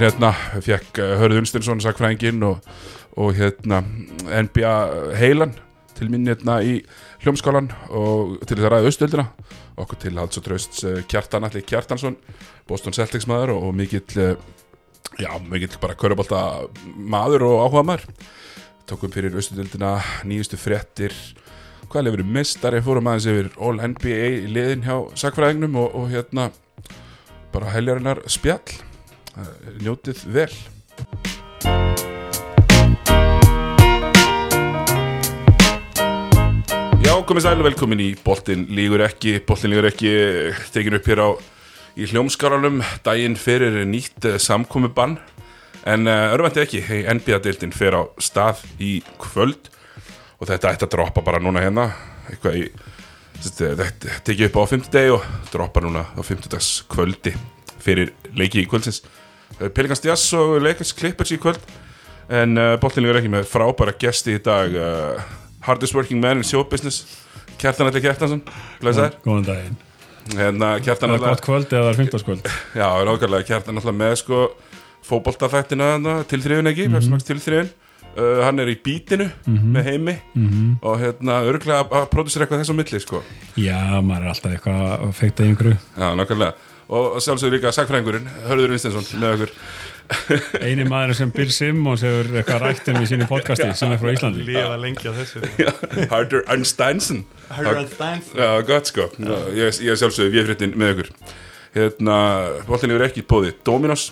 við fyrir hérna fekk uh, Hörður Unstinsson sakfræðinginn og, og hérna NBA heilan til mín hérna í hljómskálan og til þess að ræða austöldina okkur til halds og trösts uh, Kjartan Alli Kjartansson Boston Celtics maður og, mikill já, mikill bara körubólta maður og áhuga maður. Tókum fyrir austöldina nýjustu fréttir. Hvað lefur mistari fórum aðeins yfir All NBA í liðin hjá sakfræðingnum og, og hérna bara heljarinnar spjall. Eh, njótið vel. Já, komið sæl og velkomin í Boltin lígur ekki Boltin lígur ekki tekin upp hér á í hljómskaralum daginn fyrir nýtt uh, samkomibann en uh, örvænti ekki, hey, NBA-deildin fer á stað í kvöld og þetta ætti að droppa bara núna hérna. Eitthvað í þetta tekið upp á 50 degi og droppa núna á 50 dags kvöldi fyrir leiki í kvöldsins Pelikans Djass og Lakers Clippers í kvöld. En uh, bóttinlega er ekki með frábæra gesti í dag uh, hardest working man in show business Kjartan Alli Kjartansson. Góðan daginn. Hérna, Kjartan Alli gott kvöld eða það er fymtaskvöld Já, ráðgarlega Kjartan Alli með sko fótboltafættina til þriðun ekki mm -hmm. til þriðun uh, hann er í bítinu með heimi og hérna örgulega að pródusera eitthvað þess á milli sko. Já, maður er alltaf eitthvað að feita í einhverju. Já, nákvæmlega og sjálfsögur líka sagfræðingurinn Hörður Vinstensson með okkur. Einu maður sem Bill Simmons hefur eitthvað rætt um í sínu podcasti sem er frá Íslandi. Lifa lengi á þessu. Harder Einsteinsen Harald Steinfeld Já, gott sko. Já, ég, ég er sjálfsögur við fréttin með okkur. Hérna, boltin yfir ekki bóði Dominos.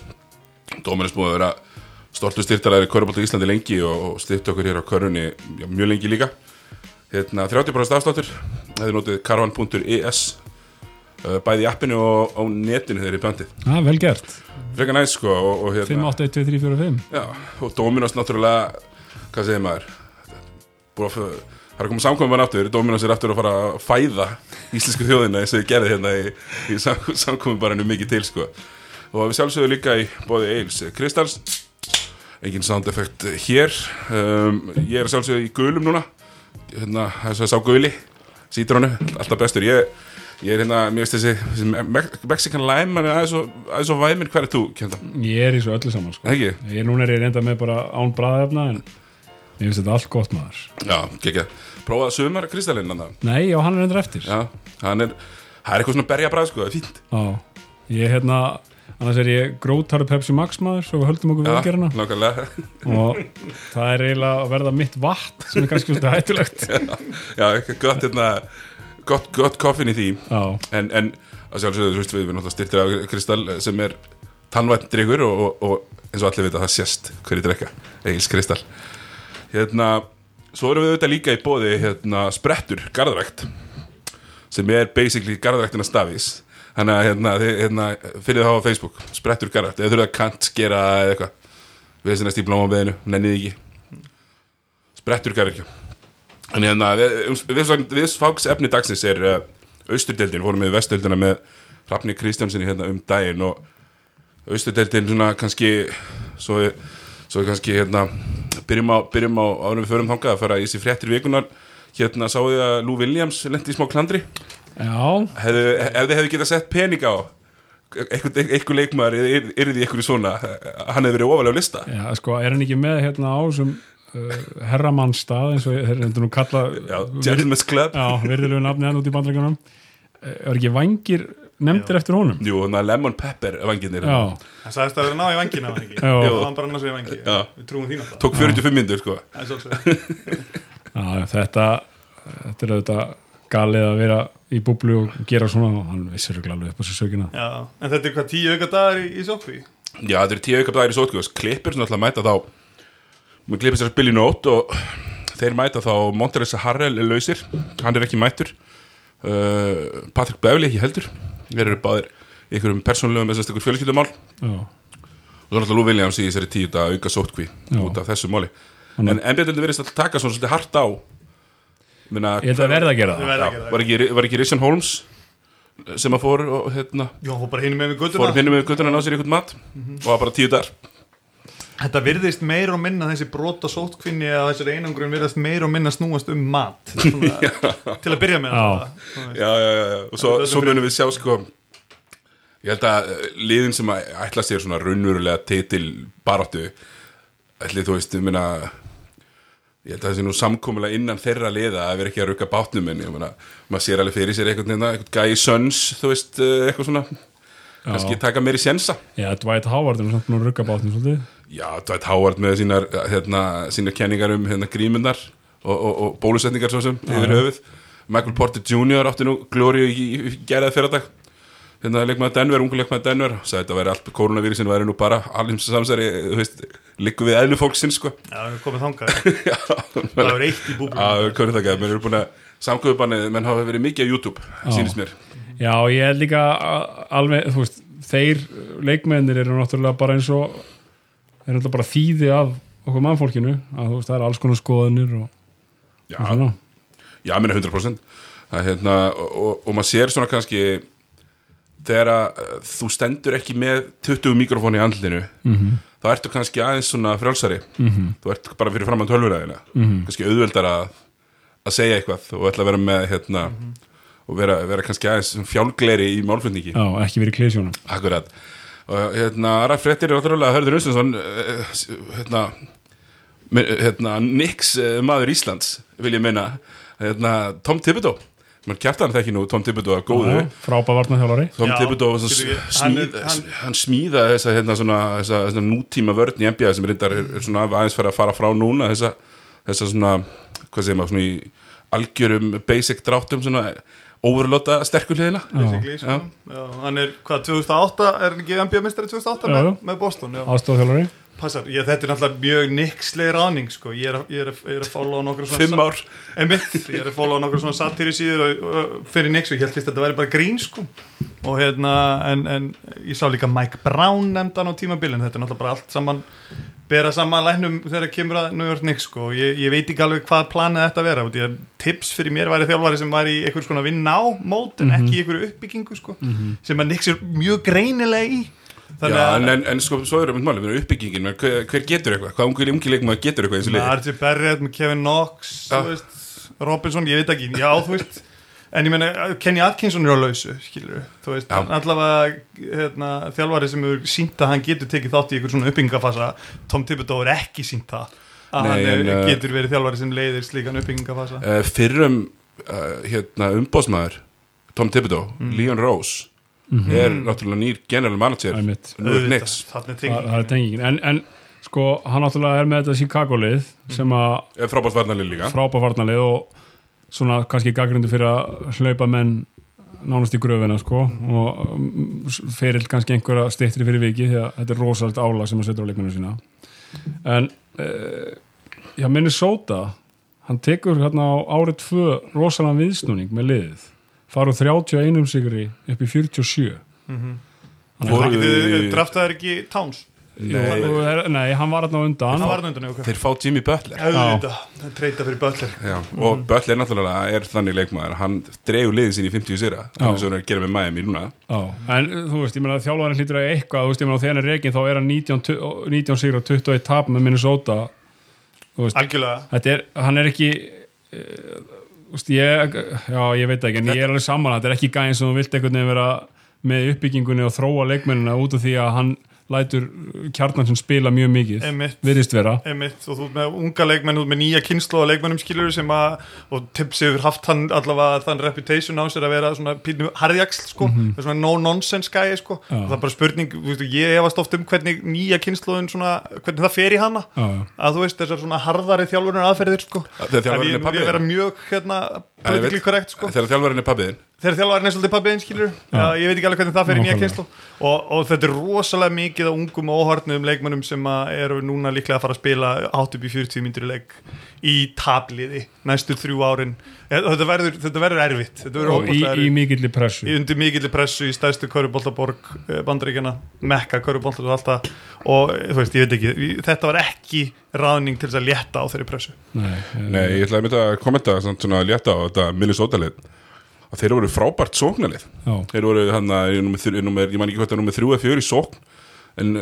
Dominos búið að vera stoltu styrtalæri Körbólta Íslandi lengi og, styrta okkur hér á körunni já, mjög lengi líka. Hérna, 30% afsláttur. Hefði notið caravan.es uh, bæði í appinu og á netinu þegar í bandið Já, vel gert. Freka næst sko og, og 5, hérna 8, 1, 2, 3, 4, 5 Já, og Dominos náttúrulega hvað segir maður? Búið að það er koma samkvæmum aftur Dominos er aftur að fara að fæða íslensku þjóðina eins og ég gerði hérna í, í sam, samkvæmum bara mikið til sko. Og við sjálfsögum líka í bóði Eils Kristals. Engin sound effect hér. Um, ég er sjálfsögum í gulum núna. Hérna, þess að sá guli sítrónu, alltaf bestur. Ég, ég er hérna, mér veist þessi, þessi Me Mexican lime, hann er aðeins og væmir, hver er þú, kjönda? Ég er í svo öllu saman sko. Ekki? Ég núna er ég reynda með bara án bræðefna en ég finnst þetta allt gott maður. Já, ekki, prófaði sumar kristallinn hann Nei, já, hann er reynda eftir. Já, hann er, það er eitthvað svona berjabræð sko, það er fínt. Já, ég hérna annars er ég grótarðu Pepsi Max maður svo við höldum okkur nákvæmlega. Og það er eiginlega að verða mitt vatn sem er kannski svolítið hættulegt. Já, eitthvað gott, hérna, gott, gott koffin í því. En, en að sjálfsögðu, þú veist, við erum náttúrulega styrtir af kristall sem er tannvænt dryggur og, og, og eins og allir vita, það sést hverju drekka, Egils kristall Hérna, svo erum við auðvitað líka í bóði, hérna, sprettur, garðrækt sem er basically garðræktina stafís. Þannig að hérna, hérna, finnið það á Facebook Sprettur garðrækt, eða þurfið að kant skera eða eitthvað Við þessi næst í blómabeðinu, nennið ekki. Sprettur garðrækja En hérna, við, viðfags efni dagsins er uh, Austurdeldin, fórum við vesturdeldina með Rafni Kristjánsinni hérna um daginn og Austurdeldin svona kannski svo, svo kannski hérna byrjum á, byrjum á árum við förum þangað að fara í þessi fréttir vikunar hérna sáðu þið að Lou Williams lendi í smá klandri? Ef þið hefðu getað sett pening á eitthvað, leikmaður er, þið eitthvað svona hann hefði verið ofalega á lista. Já, sko, er hann ekki með hérna á sem herramannstað eins og þeir reyndu nú kalla Já, Gentleman's Club. Já, virðilegu nafni hann út í bandrækjunum er ekki vangir nefndir eftir honum? Jú, þannig að Lemon Pepper vanginir já, hann sagðist að vera ná í vangina var hann ekki? Já. Jú, hann bara annars við vangi Já. við trúum þín alltaf tók 45 myndur sko. Það er já, þetta þetta er auðvitað galið að vera í búblu og gera svona og hann vissir örugglega alveg upp á sér sökina. Já, en þetta er hvað tíu auka dagar í, í sótkví Já, þetta eru tíu auka dagar í sótkvíðas Klippur sem að mæta þá með klippur sér Billy Note og þeir mæta þá Montereysa Harrell er lausir. Hann er ekki mættur. Uh, Patrick Beverly ekki heldur. Þeir eru báðir í einhverjum persónulegum eða einhver fjölskyldumál. Já, og svo náttúrulega Lou Williams í þessari tíu daga auka sótkví Já. út af þessu máli. En NBA-dildin verðist að taka svona svolítið hart á. Minna, ég held að verða að gera Við það Já, að var ekki, var ekki Richard Holmes sem að fór og hérna hann fór bara hinn með við fór guttuna pinnum með guttuna að ná sér einhvern mat. Og var bara tíu dagar Þetta virðist meir og minna þessi brota sótkvinni eða þessari einangrun virðist meir og minna snúast um mat. Svona, til að byrja með veist. já, já, já, já. og svo, Þetta svo munum við sjá sko Ég held að eh, liðin sem að ætla sér svona raunverulega titil baráttu ætli þú veist, ég meina ég held að það sé nú samkomulega innan þeirra liða að vera ekki að rukka bátnum en ég meina, maður sér alveg fyrir sér eitthvað, eitthvað gæi söns, þú veist, eh, eitthvað svona. Kannski taka meiri sjensa. Já, Dwight Howard er nú samt nú Já, Dwight Howard með sínar, hérna, sínar kenningar um hérna, grímundar og, og, og bólusetningar svo sem yfir höfuð. Michael Porter Jr. átti nú glóri í, í gerðað fyrir dag. Hérna leikmaður Denver, ungu leikmaður Denver. Sagði þetta væri allt, koronavírusin væri nú bara alveg samsæri, þú veist, líku við eðlu fólksins sko. Já, við komum þangað. Já, Það var eitt í að hvernig það gæði, menn eru búin að samkvöðubannið, menn hafa verið mikið á YouTube sýnist mér. Já, ég held líka alveg, þú veist, þeir leikmennir eru náttúrulega bara eins og eru náttúrulega bara þýði af okkur mannfólkinu, að þú veist, það er alls konar skoðanir og, Já, og svona. Já, minna 100% að, hérna, og, og, og maður sér svona kannski þegar að uh, þú stendur ekki með 20 mikrofón í andlinu -hmm. þá ertu kannski aðeins svona frjálsari. -hmm. þú ert bara fyrir fram að tölvuræðina. -hmm. kannski auðveldar að, að segja eitthvað og ætla að vera með hérna, og vera, vera kannski aðeins fjálgleiri í málflutningi. Já, ekki verið klísjónum Akkurat og hérna, aðra fréttir er náttúrulega Hörður Unstensson hérna, mi- hérna Nix eh, maður Íslands vil ég minna hérna, Tom Thibodeau. Mann kjartan þekki nú Tom Thibodeau að góðu. Frábæð varnaþjálari Tom Thibodeau er- smíð, hann- hann smíða þessa, hérna, svona, þessa, þessa nútíma vörn í NBA sem reyndar er, er svona aðeins fyrir að fara frá núna þessa, þessa svona hvað segir maður, svona í algjörum basic dráttum svona overlota sterkuliðina basically, sko. Já, hann er, hvað, 2008 er hann ekki NBA-mistari 2008 Já, með, já. með Boston já. Passar, ég, þetta er náttúrulega mjög nixleg ráning sko. ég er, ég er, ég er að followa nokkur svona fimm ár. Einmitt, ég er að followa nokkur svona satíri síður og, og, fyrir Nix og ég held að þetta væri bara grín sko. og hérna en, en ég sá líka Mike Brown nefndan á tímabilin, þetta er náttúrulega bara allt saman bera saman lænum þegar kemur að York Knicks sko. og ég, ég veit ekki alveg hvað planið þetta vera. Því að tips fyrir mér væri þjálfari sem væri í einhvers konar vinna á mót en ekki í einhverju uppbyggingu sko, sem að Knicks er mjög greinilega í Já, að en, en, en sko, svo við máli, við erum uppbyggingin hver, hver getur eitthvað, hvað ungi leikmaður getur eitthvað eins og liði. Barrett með Kevin Knox þú veist, Robinson, ég veit ekki já, þú veist, en ég meina Kenny Atkinson er á lausu, skilur þú veist, hann allavega hérna, þjálfari sem hefur sínt að hann getur tekið þátt í einhver svona uppbyggingafasa Tom Thibodeau er ekki sínt það að Nei, hann er, en, uh, getur verið þjálfari sem leiðir slíkan uppbyggingafasa. Uh, Fyrrum uh, hérna, umbóðsmaður Tom Thibodeau, Mm. Leon Rose er náttúrulega nýr general manager. Það, er tengingin. En, en sko, hann náttúrulega er með þetta Chicago-lið sem að er frábært varnarlið líka. Frábæfarnalið og svona kannski gaggrundu fyrir að hlaupa menn nánast í gröfina sko. Og um, ferill kannski einhverja stittri fyrir viki því að þetta er rosalegt álag sem hann setur á leikmennu sína. En uh, já, Minnesota hann tekur hérna á árið tvö rosalega viðsnúning með liðið fara úr 31 sigri upp í 47 Voru þið- draftaður ekki Towns? Nei, nei, hann var á undan. Hann var nöndan okkur þeir fá Jimmy Butler. Auðvitað, það treyta fyrir Butler. Já, og Butler náttúrulega er þannig leikmaður. Hann dregur liðin sín í 50 sýra þannig sem hann er að gera með Miami núna. Já, en þú veist, ég meina að þjálfarinn hlýtur að eiga eitthvað, þú veist, ég meina þegar hann er reygin þá er hann 19, tu- 19 sigur og 21 tap með Minnesota. Þú veist, algjörlega. þetta er, hann er ekki veist, ég já, ég veit ekki, en ég er alveg saman þetta er ekki gæðin sem þú vilt einhvern veginn vera með uppbyggingunni og þróa leikmennina út af því að hann lætur kjarnan sem spila mjög mikið, virðist vera. Einmitt, og þú ert með unga leikmenn, þú með nýja kynslu á leikmennum skilur sem að, og Tips hefur haft hann allavega þann reputation á sér að vera svona pínu harðjaksl sko, það er svona no nonsense gæi sko, og það er bara spurning, þú veist, ég efast oft um hvernig nýja kynsluðin svona, hvernig það fer í hana, já, já. að þú veist, þessar svona harðari þjálfunar aðferðir sko, ég, er ég vera mjög hérna, Veit. correct sko. Þegar þjálfarinn er pabbiðin þegar þjálfarinn er svolítið pabbiðin skilur já. ég veit ekki alveg hvernig það fer í nýja kynslu og, og þetta er rosalega mikið á ungum og óhörnum leikmönnum sem að eru núna líklega að fara að spila átt upp í 40 myndir í leik í tabliði næstu þrjú árin. Eh, þetta verður, þetta verður erfitt. Þetta verður í, óbúslega í erfitt. mikilli pressu. Í undir mikilli pressu í stæðstu köruboltaborg bandaríkjana, mekka körubolta og allt það. Og eh, þú veist, ég veit ekki þetta var ekki ráðning til þess að létta á þeirri pressu. Nei, Nei, ég ætlaði að mynda að kommenta samt svona að létta á þetta Minnesota-lið. Að þeir voru frábært sóknarlið. Já, þeir voru hann að ég man ekki hvað það er nummer þrjú eða fjögur í sókn en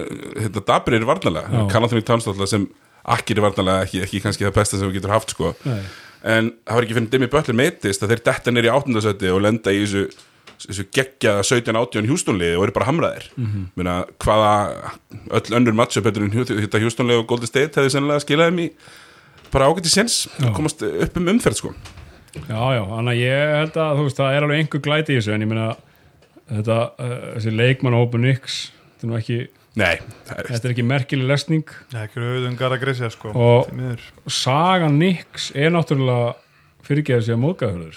þetta dabrir er varnalega Já. Kannathoni Townsdóttla sem akkir er varnalega ekki, ekki kannski það besta sem þú getur haft sko. En það var ekki fyrir Demi Butler meitist að þeir detta nýr í áttundasæti og lenda í þessu þessu geggjaða 17-18 hjústónliði og eru bara hamraðir. Mm -hmm. hvaða öll önnur matchup betur en þetta hjústónliði og Golden State hefði sennilega skilaði mér bara ágætt í séns komast upp um umferð sko. Já, já, þannig að ég held að veist, það er alveg einhver glæti í þessu en ég meina þetta, uh, þessi leikmann Open Nix, þetta er nú ekki Nei, er þetta er ekki merkileg lesning Það er ekki auðvungar að grisja sko Og-. Saga Nix er náttúrulega fyrirgeður sér móðgæður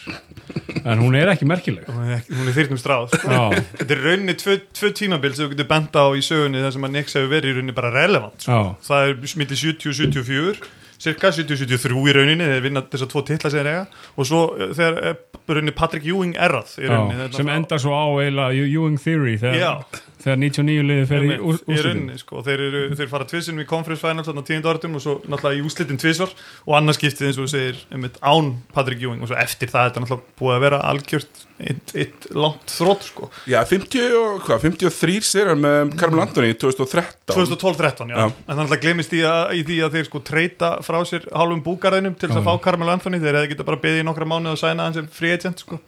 en hún er ekki merkileg Hún er, ekki- hún er þyrnum stráð sko. Já, Þetta er rauninni tvö, tvö tímabil sem þú getur benda á í sögunni þar sem að Nix hefur verið í rauninni bara relevant sko. það er smilti 70-74 cirka 70-73 í rauninni þeir vinna þessar tvo titla sem þeir eiga og svo eh, þegar er rauninni Patrick Ewing errað í rauninni sem endar svo á eiginlega Ewing Theory Já. þegar, þegar 99 liðið fer í Einmitt, úr- í úrslitin. rauninni sko, þeir, eru, þeir fara tvissinum í conference finals þarna áratum og svo náttúrulega í úslitin tvisvar og annars skiptið eins og þú segir einmitt, án Patrick Ewing. Og svo eftir það er þetta náttúrulega búið að vera algjört eitt, eitt langt þrótt sko. Já, 50 og hvað, 53 sér með Carmel Anthony 2013 2012-13 já. Já. en þannig að glemist í, að, í því að þeir sko treyta frá sér hálfum búgarðinum til þess að fá Carmel Anthony. Þeir hefði geta bara beðið í nokkra mánuð og sæna hann sem free agent sko.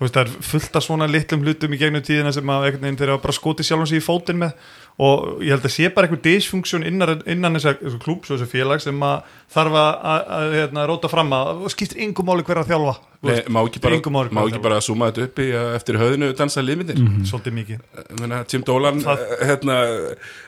Veist, það er fullt af svona litlum hlutum í gegnum tíðina sem að einhvern veginn þeir hafa bara skotið sjálfum sig í fótinn með og ég held að sé bara einhver dysfunksjón innan, innan þessa klúb svo þessu félag sem að þarf að, að, að hérna, róta fram að og skiptir yngum máli hver að þjálfa Nei, veist, má ekki bara, má ekki bara suma þetta upp í að eftir höfðinu dansa limitinn mm. svolítið mikið. Tim Dolan Það- eh, hérna,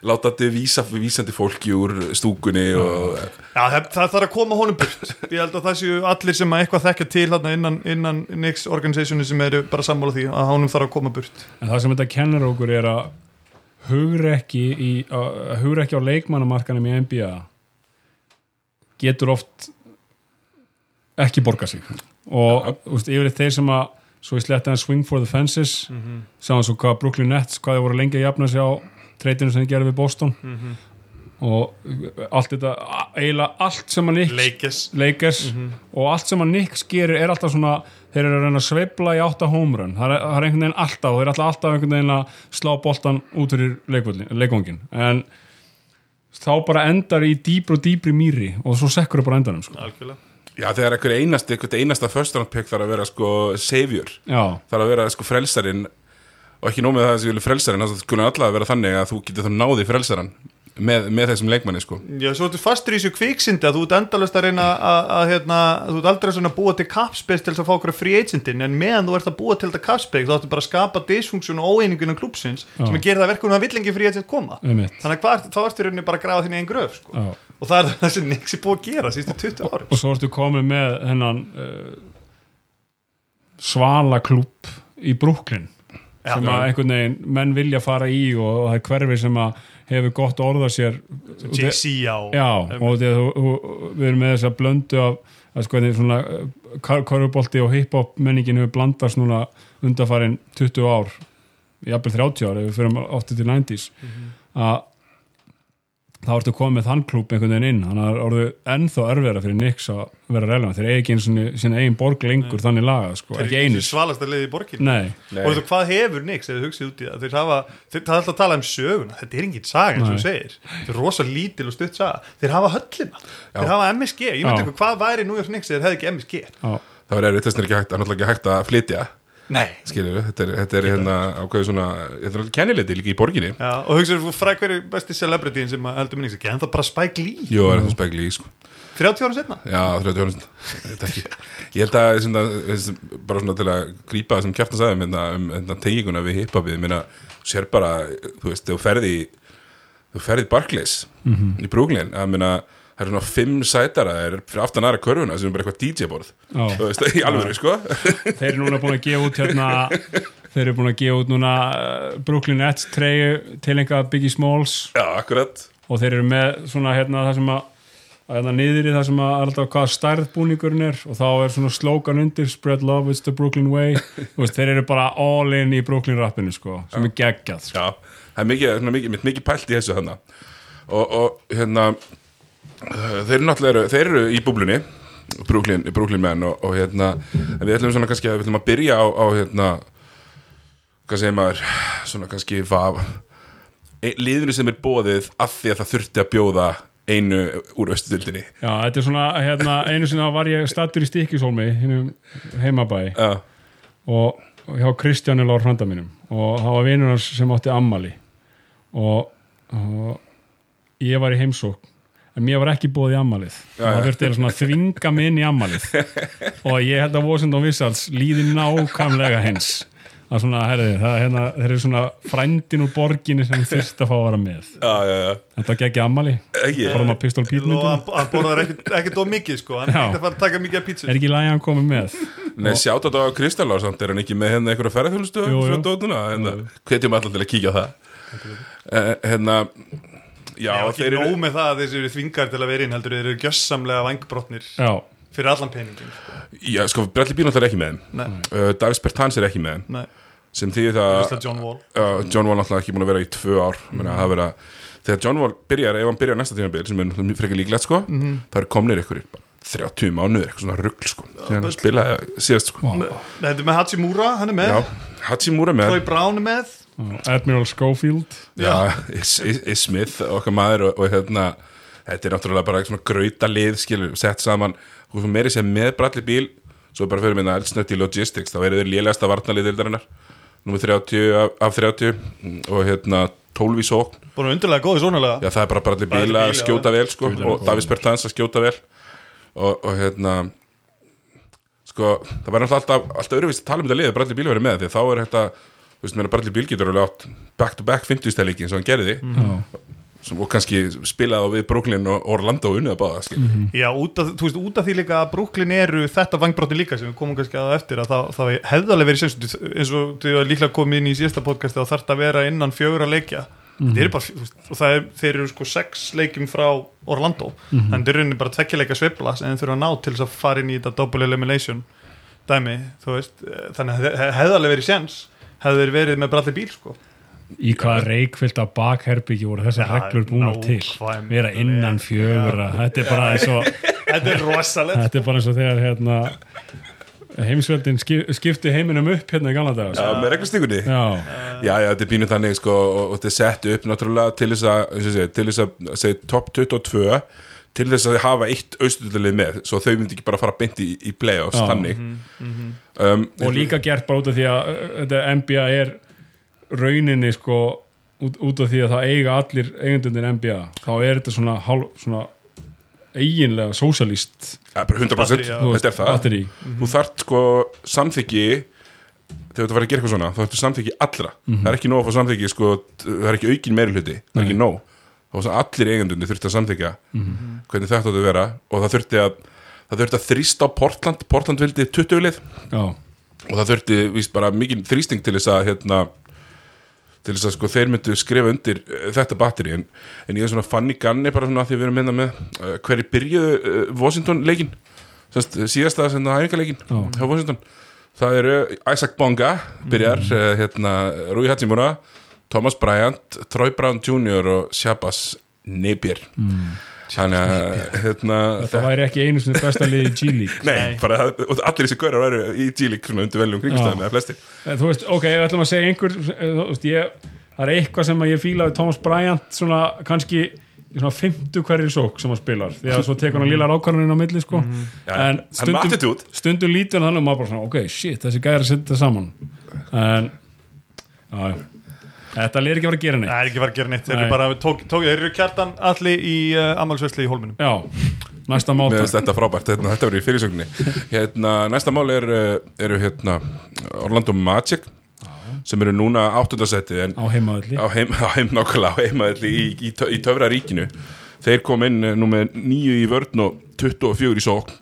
láta þetta vísa vísandi fólki úr stúkunni og Já, það, það þarf að koma honum burt. Ég held að það séu allir sem að eitthvað þekkja til þarna innan, innan Nix organisationi sem eru bara sammála því að honum þarf að koma burt. En það sem þetta kennir okkur er að hugrekki í, að hugrekki á leikmannamarkanum í NBA getur oft ekki borga sig. Og þú veist, yfir þeir sem að svo í sletta en swing for the fences mm -hmm. sáðan svo hvað Brooklyn Nets hvað þeir voru lengi að jafna sig á treytinu sem þeir gerði við Boston. Og allt þetta eiginlega allt sem að Knicks Leikes Lakers og allt sem að Knicks gerir er alltaf svona þeir eru að reyna að sveifla í átta hómrun það er, það er einhvern veginn alltaf og þeir eru alltaf, alltaf einhvern veginn að slá boltan út fyrir leikvangin en þá bara endar í dýbri og dýbri mýri og svo sekkur það bara endanum sko. Algjörlega. Já, þegar einhver einasti, einhver einasta first round pick þarf að vera sko savior. Já, þarf að vera sko frelsarinn. Og ekki nómið það að þessi vilja frelsarinn það skulle alltaf vera þannig að þú getur þá náði frelsarann með, með þessum leikmanni sko Já, svo ertu fastur í þessu kviksindi að þú ert endalast að reyna að, að hérna, þú ert aldrei svona að búa til capspace til þess að fá okkur free agentin en meðan þú ert að búa til þetta capspace þá ertu bara að skapa dysfunksjón og óeiningun á klúpsins Já. sem að gera það verkum að vill engin free agent koma einmitt þannig að hvað, þá ertu í rauninni bara að grafa þín einn gröf sko. og það er það sem er búið að gera sístu 20 ári og svo ertu komið með hennan uh, svala klúb í Brooklyn Já. sem að einhvern veginn menn vilja fara í og það er hverfi sem að hefur gott orða sér. JC á. Já, og við erum með þess að blöndu af að sko þetta svona korfubolti og hip-hop menningin hefur blandast núna undarfærin 20 ár jafnvel 30 ár ef við fyrir ofta til 90s að þá ertu komið með þann klúb einhvern veginn inn. Þannig að það er orðið ennþá erfiðara fyrir Nix að vera relevant, þeir eigi ekki sinni eigin borg lengur þannig laga, sko, ekki einu svalast að leiði í borgin og þú, hvað hefur Nix ef þið hugsið út í það? Þeir hafa, þeir, það er alltaf að tala um söguna. Þetta er engin saga eins og þú segir. Þetta er rosa lítil og stutt saga. Þeir hafa höllina, þeir hafa MSG ég myndi ykkur, hvað væri New York Knicks eða þeir hefði ekki MSG já, það var erfitt þess er við, þetta er, þetta er hérna ákveðu svona, þetta er náttúrulega kennileiti líka í borginni. Já, og hugsaður þú fræk hverju besti celebrityin sem heldur minni ekki, en það bara Spike Lee? Jú, það er spekli í sko. 30 ára setna Já, 30 ára ekki. Ég held að svona, bara svona til að grípa það sem kjartan sagði um, hérna, um hérna, tenginguna við hiphopið þú sér bara, þú veist, þú ferði þú ferði Barclays í Brooklyn, að meina það eru svona fimm sætara, það er fyrir aftan aðra körfuna sem er bara eitthvað DJ-borð Já. þú veist, í alvöru, sko. Þeir eru núna búin að gefa út hérna þeir eru búin að gefa út núna uh, Brooklyn Nets treyju til einhvað Biggie Smalls. Já, akkurat. Og þeir eru með svona hérna það sem að að hérna niður í það sem að alltaf hvað stærð búningurinn er. Og þá er svona slogan undir spread love, it's the Brooklyn way. Veist, þeir eru bara all in í Brooklyn rappinu sko, sem er geggjað sko. Já, það er mikið, mikið, mikið, pælt í þessu hana og, og hérna þeir eru náttúrulega þeir eru í búblunni Brooklyn, Brooklyn menn og, og hérna en við ætlum svona kannski að við ætlum að byrja á, á hérna hvað segir maður svona kannski ein- liðinu sem er bóðið af því að það þurfti að bjóða einu úr östudildinni Já, þetta er svona, hérna, einu sinna var ég stattur í Stikisólmi, hinnum heimabæ Já, og hjá Kristjáni Lár frænda mínum og það var vinur hans sem átti ammali og, og ég var í heimsókn en mér var ekki búið í ammalið og það þurfti eða svona að þvinga mig inn í ammalið og ég held að Washington Wizards líði nákvæmlega hens að svona, herri, það er hérna svona frændin úr borginni sem þurft að fá að vera með. Já, já, já, þetta gekk ammali, ekki. Bara maður pistol og pítmyndin hann, borðar ekkert, ekkert of mikið sko. Hann er ekkert að fara að taka mikið af pítsu. Er ekki lægi að hann komið með? Nei, sjátt á Kristallár samt, er hann ekki með hérna einhverja dótuna, hérna, hvetjum allar til að kíkja á það. Eh, Hérna, já, ekki þeir eru nóg með það að þessi eru þvingar til að vera inn heldur þeir eru gjössamlega vangbrotnir já, fyrir allan peningin sko. Já, sko, Bradley Beal náttúrulega er ekki með þeim. Nei, uh, Davis Bertans er ekki með þeim. Nei, sem þýðir það John Wall. Uh, John Wall náttúrulega ekki búin að vera í tvö ár. Mm. það vera, þegar John Wall byrjar ef hann byrjar næsta tímabil sem er frekar líklegt sko, Mhm. það er komnir ykkur 30 mánuður, eitthvað svona rugl sko. Þegar hann spilaði síðast sko. Þetta er með Hachimura, hann er með. Já, Hachimura með. Troy Brown er með Admiral Schofield. Já, Is, Smith okkar maður og, og hérna þetta er náttúrulega bara svona grauta lið skilur, sett saman, þú fyrir meiri sem með Bradley Beal, svo bara fyrir minna eldsnötti logistics, þá eru þeir lélegasta varnalið dildarinnar, nummer 30 af, af 30 mm, og hérna 12 í sókn, Búin að undirlega góði svonulega já það er bara Bradley Beal að skjóta vel sko, og Davis Bertans að skjóta vel. Og, og hérna sko, það var náttúrulega alltaf, alltaf öðruvist að tala um þetta lið að Bradley Beal verið með því þá er þetta þú veist, meina Bradley Beal getur alveg átt back-to-back 50-stæleikin sem hann gerði. Sem, og kannski spilaði á við Brooklyn og Orlando og unnið að báða skil. Já, út af, þú veist, út af því líka að Brooklyn eru þetta vangbrotin líka sem við komum kannski að eftir að það, það hefði alveg verið eins og þú líklega komið inn í síðasta podcasti og þarf það að vera innan fjögur að leikja þeir eru bara, og það er, þeir eru sko sex leikjum frá Orlando. En þeir eru bara tvekkjuleika sveifla en þeir eru að ná til þess að fara inn í þetta double elimination dæmi, þú veist. Þannig að það hefði alveg verið sens hefði þeir verið með Bradley Beal sko. Í hvaða reikfyllt af bakherbyggi voru þessi Já, reglur búnar til? vera innan fjögura þetta er bara eins og Þetta er rosalegt. Þetta er bara eins og þegar hérna, heimsveldin skip, skipti heiminum upp hérna í gamla daga Já, með reglustíkunni já. já, já, þetta er pínu þannig sko, og, og þetta er sett upp náttúrulega til þess að, til þess að segja top 22 til þess að hafa eitt austurlið með, svo þau myndi ekki bara fara beint í, í playoffs, Já. þannig um, og líka gert bara út af því að uh, þetta NBA er rauninni sko út, út af því að það eiga allir eigendunir NBA, þá er þetta svona, hálf, svona eiginlega sósalist ja, bara 100% Batteri, já. þetta er það. Batteri þú þart sko samþyggi þegar þú fara að gera eitthvað svona þá þarftu samþyggi allra. Það er ekki nóg að fá samþyggi sko, það er ekki aukin meiri hluti það er ekki nóg. Þá allir eigendunni þurfti að samþykja hvernig þetta átti að vera og það þurfti að það þurfti að þrýsta á Portland Portland vildi 20 lið. Og það þurfti víst bara mikið þrýsting til þess að hérna til þess að sko þeir myndu skrifa undir uh, þetta batteri en, en ég er svona fann í ganni bara svona að því við erum minna með uh, hverju byrjuðu uh, Washington leikin síðasta sem það hæfingarleikin Já. hjá Washington. Það eru Isaac Bonga byrjar, uh, hérna Rui Hachimura, Thomas Bryant Troy Brown Jr. og Shabazz Napier þannig að hérna, þetta væri ekki einu sinni besta liði í G-League Nei, bara það- allir þessi gaurar væru í G-League svona undir veljum kringstæðum Já. eða flestir. En þú veist, ok, við ætlum að segja einhver þú veist, ég, það er eitthvað sem að ég fíla við Thomas Bryant svona kannski í svona 50 hverjir sók sem hann spilar því að svo tekur hann lilla rákvarnin á milli sko. Já, en stundum, stundum lítur hann og maður bara svona, ok, shit, þessi gæri að setja þetta saman. En já. Þetta lir ekki að fara að gera neitt. Það er ekki var að gera neitt. Þeir eru bara, tók, tók, þeir eru kjartan allir í uh, ammálsvesli í hólminum. Já, næsta Mér máta finnst þetta frábært, hérna, þetta verður í fyrirsögninni. Hérna, Næsta mál er, uh, eru hérna, Orlando Magic sem eru núna áttundasetti en á heimaðalli á heim, á heim nákvæmlega á heimaðalli í, í, í töfra ríkinu. Þeir kom inn uh, nú með nýju í vörn og 24 í sókn.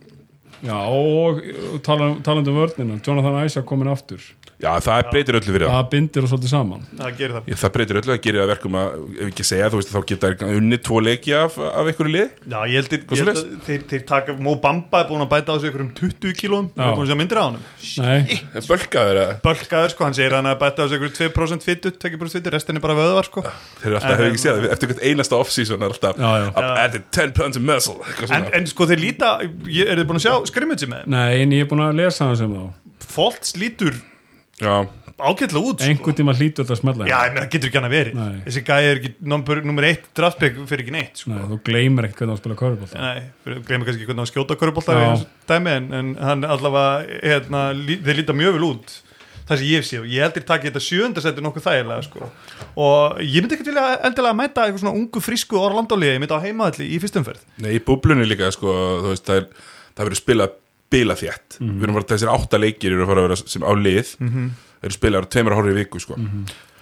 Já, og taland, talandi um vörnina Jonathan Isaac komin aftur Já, það breytir öllu fyrir það það bindir og svolítið saman. Það gerir það. Ég, það breytir öllu, það gerir það verkum að ef ekki segja, þú veist, þá geta þær unni tvo leiki af, af einhverju lið Já, ég held, ég, held að þeir, þeir taka Mó Bamba er búin að bæta á sig ykkur um 20 kílóum Já. Það er búin að sjá myndir á honum. Nei, Bölkaður að Bölkaður sko, hann segir hann að bæta á sig ykkur 2% fyttu, 2% fyttu, restin er bara vöðvar sko. Þeir eru alltaf, hefur ekki séð, það, eftir hvert einasta off-season er alltaf Já, já. up added 10 pounds of muscle eitthvað en, ég, ég það ágætlega út sko. einhvern tíma hlýtur þetta að smetla Já, ég meina, getur ekki hann að veri Nei. Þessi gæði er ekki nummer eitt draftpick fyrir ekki neitt sko. Nei, þú gleymir ekkert hvernig að spila körfubolt Nei, glemur kannski hvernig að skjóta dæmi, en, en hann allavega hérna, þeir líta mjög vel út það sem ég sé og ég heldur takið þetta sjöundasetti nokkuð þægilega sko. og ég myndi ekkert vilja endilega mæta eitthvað svona ungu frísku Orlandóliði, ég myndi á heimaðalli í fyrstumferð Nei, í búblunni líka, sko, það, það verður spilað bila þétt. Við erum bara þessir átta leikir eru að fara að vera sem á lið. Eru spilaður tveimur hórri í viku, sko.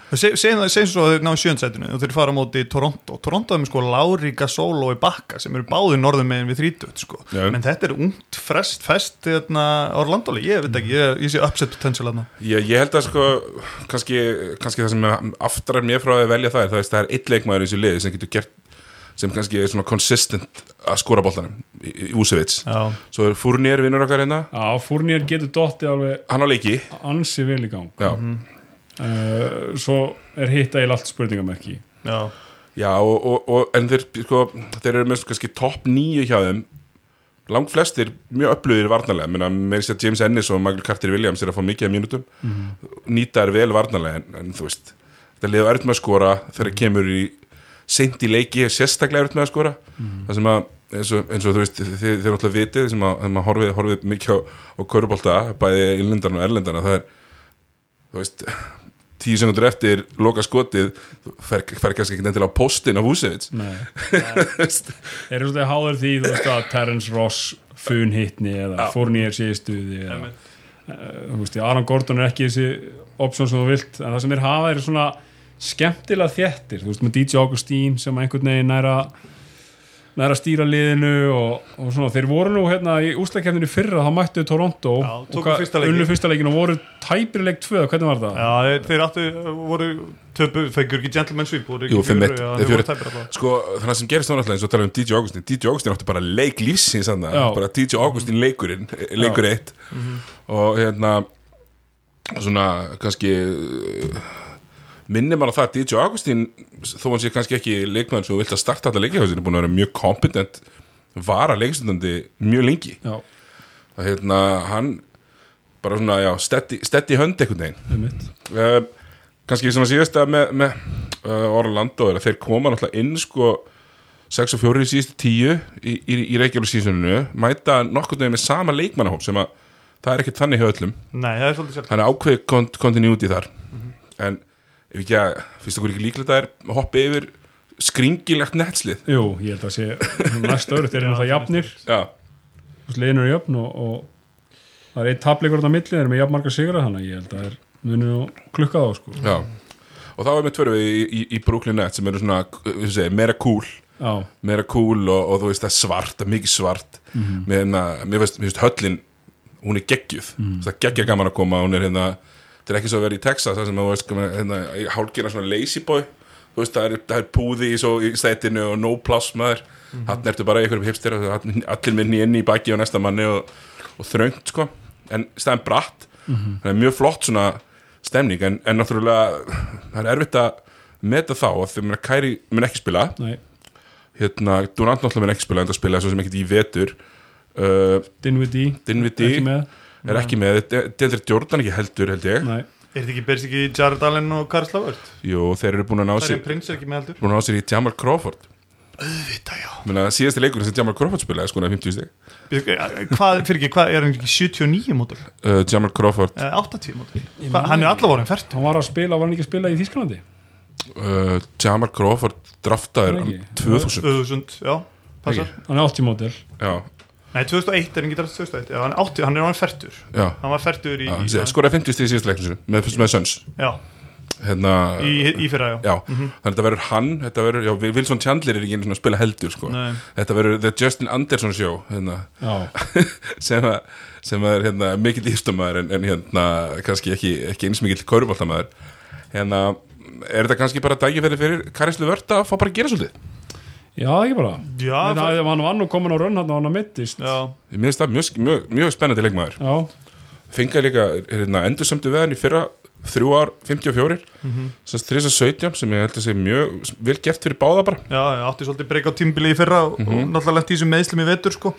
Segjum það, segjum svo að þeir ná sjöundasettinu og þeir fara á móti Toronto. Toronto er með sko Lauri Gasol og Ibaka sem eru báðir norðum meginn við 30 sko. Menn þetta er ungt, frest, fest hérna, Orlandóli, ég veit ekki, ég, ég sé upset potential aðna Ég, ég held að sko kannski, kannski það sem aftrar mér frá að velja það er það, er- eitt leikmaður í þessu liði sem getur gert sem kannski er svona consistent að skora boltanum í, í Úsevits Já, svo er Furnier vinnur okkar hérna. Já, Fúrnir getur dottið alveg hann á leiki. ansi vel í gang. Já, uh, Svo er hitt eiginlega allt spurningamerki. Já, já og, og, og en þeir, sko, þeir eru með kannski topp nýju hjá þeim. Langt flestir mjög upplöðir varnarlega. Menna með þess að James Ennis og Michael Carter Williams er að fá mikið af mínútum. Nýta er vel varnarlega en, en þú veist þetta liður erut með að skora þegar það kemur í seint í leiki er sérstaklega erut með að skora. Það sem að eins og, eins og þú veist þið, þið er alltaf vitið sem að, maður horfið, horfið mikið á, á körubólta bæði innlendarna og erlendana það er þú veist tíu sekundur eftir loka skotið þú fer, fer kannski ekki endilega á postin á Vúsevits Nei. Þeir eru svolítið háður því þú veist að Terence Ross fun hittni eða Já. Fournier sé í stuði eða, uh, þú veist, Aron Gordon er ekki þessi option sem þú vilt, en það sem þeir hafa er svona skemmtilega þéttir, þú veist, með DJ Augustín sem einhvern veginn næra næra að stýra liðinu og, og svona, þeir voru nú hérna í úslakefninu fyrra þá mættu Toronto Já, og unnu fyrsta leikin og voru tæpirileik tvö, hvernig var það? já þeir, þeir áttu, voru töpu, fengur ekki gentleman sweep voru ekki allavega. sko þannig sem gerist þá náttúrulega eins og tala um DJ Augustin DJ Augustin átti bara leik lífsins bara DJ Augustin leikurinn leikur eitt. Og hérna svona kannski uh, minnir maður á það að DJ Augustin þó hann sé kannski ekki leikmaður sem vilt að starta alltaf leikihásinu, búin að vera mjög kompetent vara leikstundandi mjög lengi. Já, og hérna hann bara svona, já, steady hönd um mitt uh, kannski svona síðasta með, með uh, Orlando er að þeir koma náttúrulega inn sko 6 og 4 í síðustu 10 í, í, í Reykjavík sísuninu mæta nokkurn veginn með sama leikmannahóp sem að það er ekkert þannig hjá öllum. Nei, það er þannig ákveð kont continuity þar. En ef ekki að finnst okkur ekki líklegt að það er hoppi yfir skringilegt netslið Jú, ég held að sé næst öðru þeir eru náttúrulega jafnir. Já, liðin eru jöfn og, og það er eitt tapleikur á milli, þeir eru með jafn marga sigra þannig að ég held að þeir munu nú klukka þá sko. já. Og þá er með tvöru í, í, í Brooklyn Nets sem eru svona, segja, meira cool. Já, meira cool og, og þú veist það er svart, það er mikið svart. Mhm. með hérna, mér veist höllin hún er geggjuð, Mhm. það er geggja gaman að koma hún er hérna, þetta er ekki svo að vera í Texas það sem þú veist, hérna, hálkina svona lazy boy, þú veist, það er, það er púði í, svo, í stætinu og no pláss maður, Mhm. hann ertu bara í einhverjum hipster allir minni inn í baki og næsta manni og, og þröngt, sko. En stæðan bratt, Mhm. það er mjög flott svona stemning, en, en náttúrulega það er erfitt að meta þá að þegar maður kæri mun ekki spila. Nei, hérna, Durant náttúrulega mun ekki spila en það spila svo sem ekkert í vetur. Uh, ekki með er ekki með, Deandre Jordan ekki heldur held ég, Nei, er þetta ekki, berst ekki Jared Allen og Karl Slavert jú, þeir eru búin að ná það er sér prins er ekki með heldur. búin að ná sér í Jamal Crawford. Vita, já. Menna, síðasti leikurinn sem Jamal Crawford spilaði sko 50 stig. Hvað, fyrir ekki, hvað er hann ekki 79 mótul, uh, Jamal Crawford. Eða 80 mótul Hva, hann er allavega orðin fært hann var að spila, var hann ekki að spila í Þísklandi? uh, Jamal Crawford draftaður um ekki? 2000 2000, já, passar. Hann er 80 mótil já, nei, 2001 er ekki draft 2001 já, hann, er 80, hann er orðin færtur hann var færtur í, já í, sé- skoraði 50 stig í síðasta leiknum með, með Suns. Já, hérna, í, í fyrra, já, já, þannig að þetta verður hann þetta verður, já, Wilson Chandler er ekki einu svona að spila heldur sko, Nei. þetta verður The Justin Anderson Show hérna. Sem, að, sem að er hérna, mikill ístumæður en, en hérna kannski ekki, ekki eins mikill kauruboltamæður hérna er þetta kannski bara dægifæri fyrir Karislu Vörd að fá bara að gera svolítið já ekki bara. Já, En það, hann var nú komin á raun hann og hann að mittist. Já, mér finnst það mjög, mjög, mjög spennandi leikmaður. Já, fengar líka hérna, endursömdu við hann í fyrra þrjú ár, 54 mm -hmm. 317 sem ég held að sé mjög vel gert fyrir báða bara. Já, ég átti svolítið breyka á tímbili í fyrra og, og náttúrulega lent í þessum meðslum í vetur sko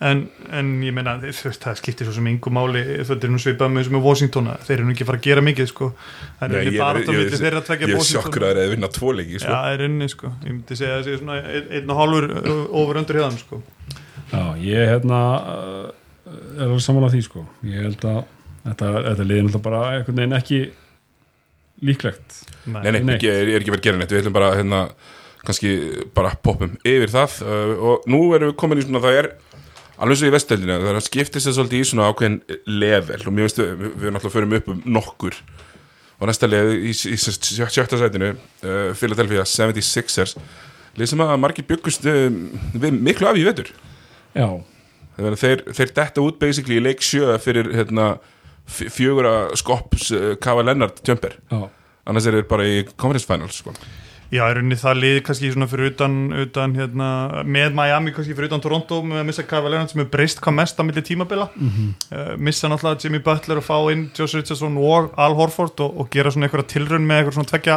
en, en ég meina, það skiptir svo sem yngu máli, þetta er nú svipað með þessum með Washington að þeir eru nú ekki að fara að gera mikið sko. Það Nei, er ég- bara ég- milli ég- þeirra að tvekja ég er Washington. sjokkur að það að vinna tvo leiki sko. Já, það er inni sko, ég myndi segja að það sé svona ein, einn og hálfur ofur undir hefðan sko. Já ég hérna er alveg samanlega því sko. Ég held að þetta, þetta liði náttúrulega bara einhvern veginn ekki líklegt. Nei, nei, Neitt. ekki, er, er ekki verið að gera neitt. Við ætlum bara hérna, kannski bara poppum yfir það. Uh, og nú erum við komin í svona það er alveg svo í vestöldinu, það er að skiptist það svolítið í svona ákveðin level. Og mér veist við, við, náttúrulega förum upp um nokkur. Og næsta leið í, í, í sjö- sjötta sætinu uh, Philadelphia 76ers leið sem að margir byggust uh, við miklu af í vetur. Já, Þeir, þeir, detta út basically í leik sjö fyrir hérna, f- fjögura skopps uh, Kava Lennart tjömper annars er þeir bara í conference finals sko. Já, í rauninni það liði kannski svona fyrir utan, utan hérna, með Miami kannski fyrir utan Toronto með að missa Kava Leonard sem er breyst hvað mest á milli tímabila. Mhm. uh, missa náttúrulega Jimmy Butler og fá inn Josh Richardson og Al Horford og, og gera svona einhverja tilraun með einhverja svona tvekja,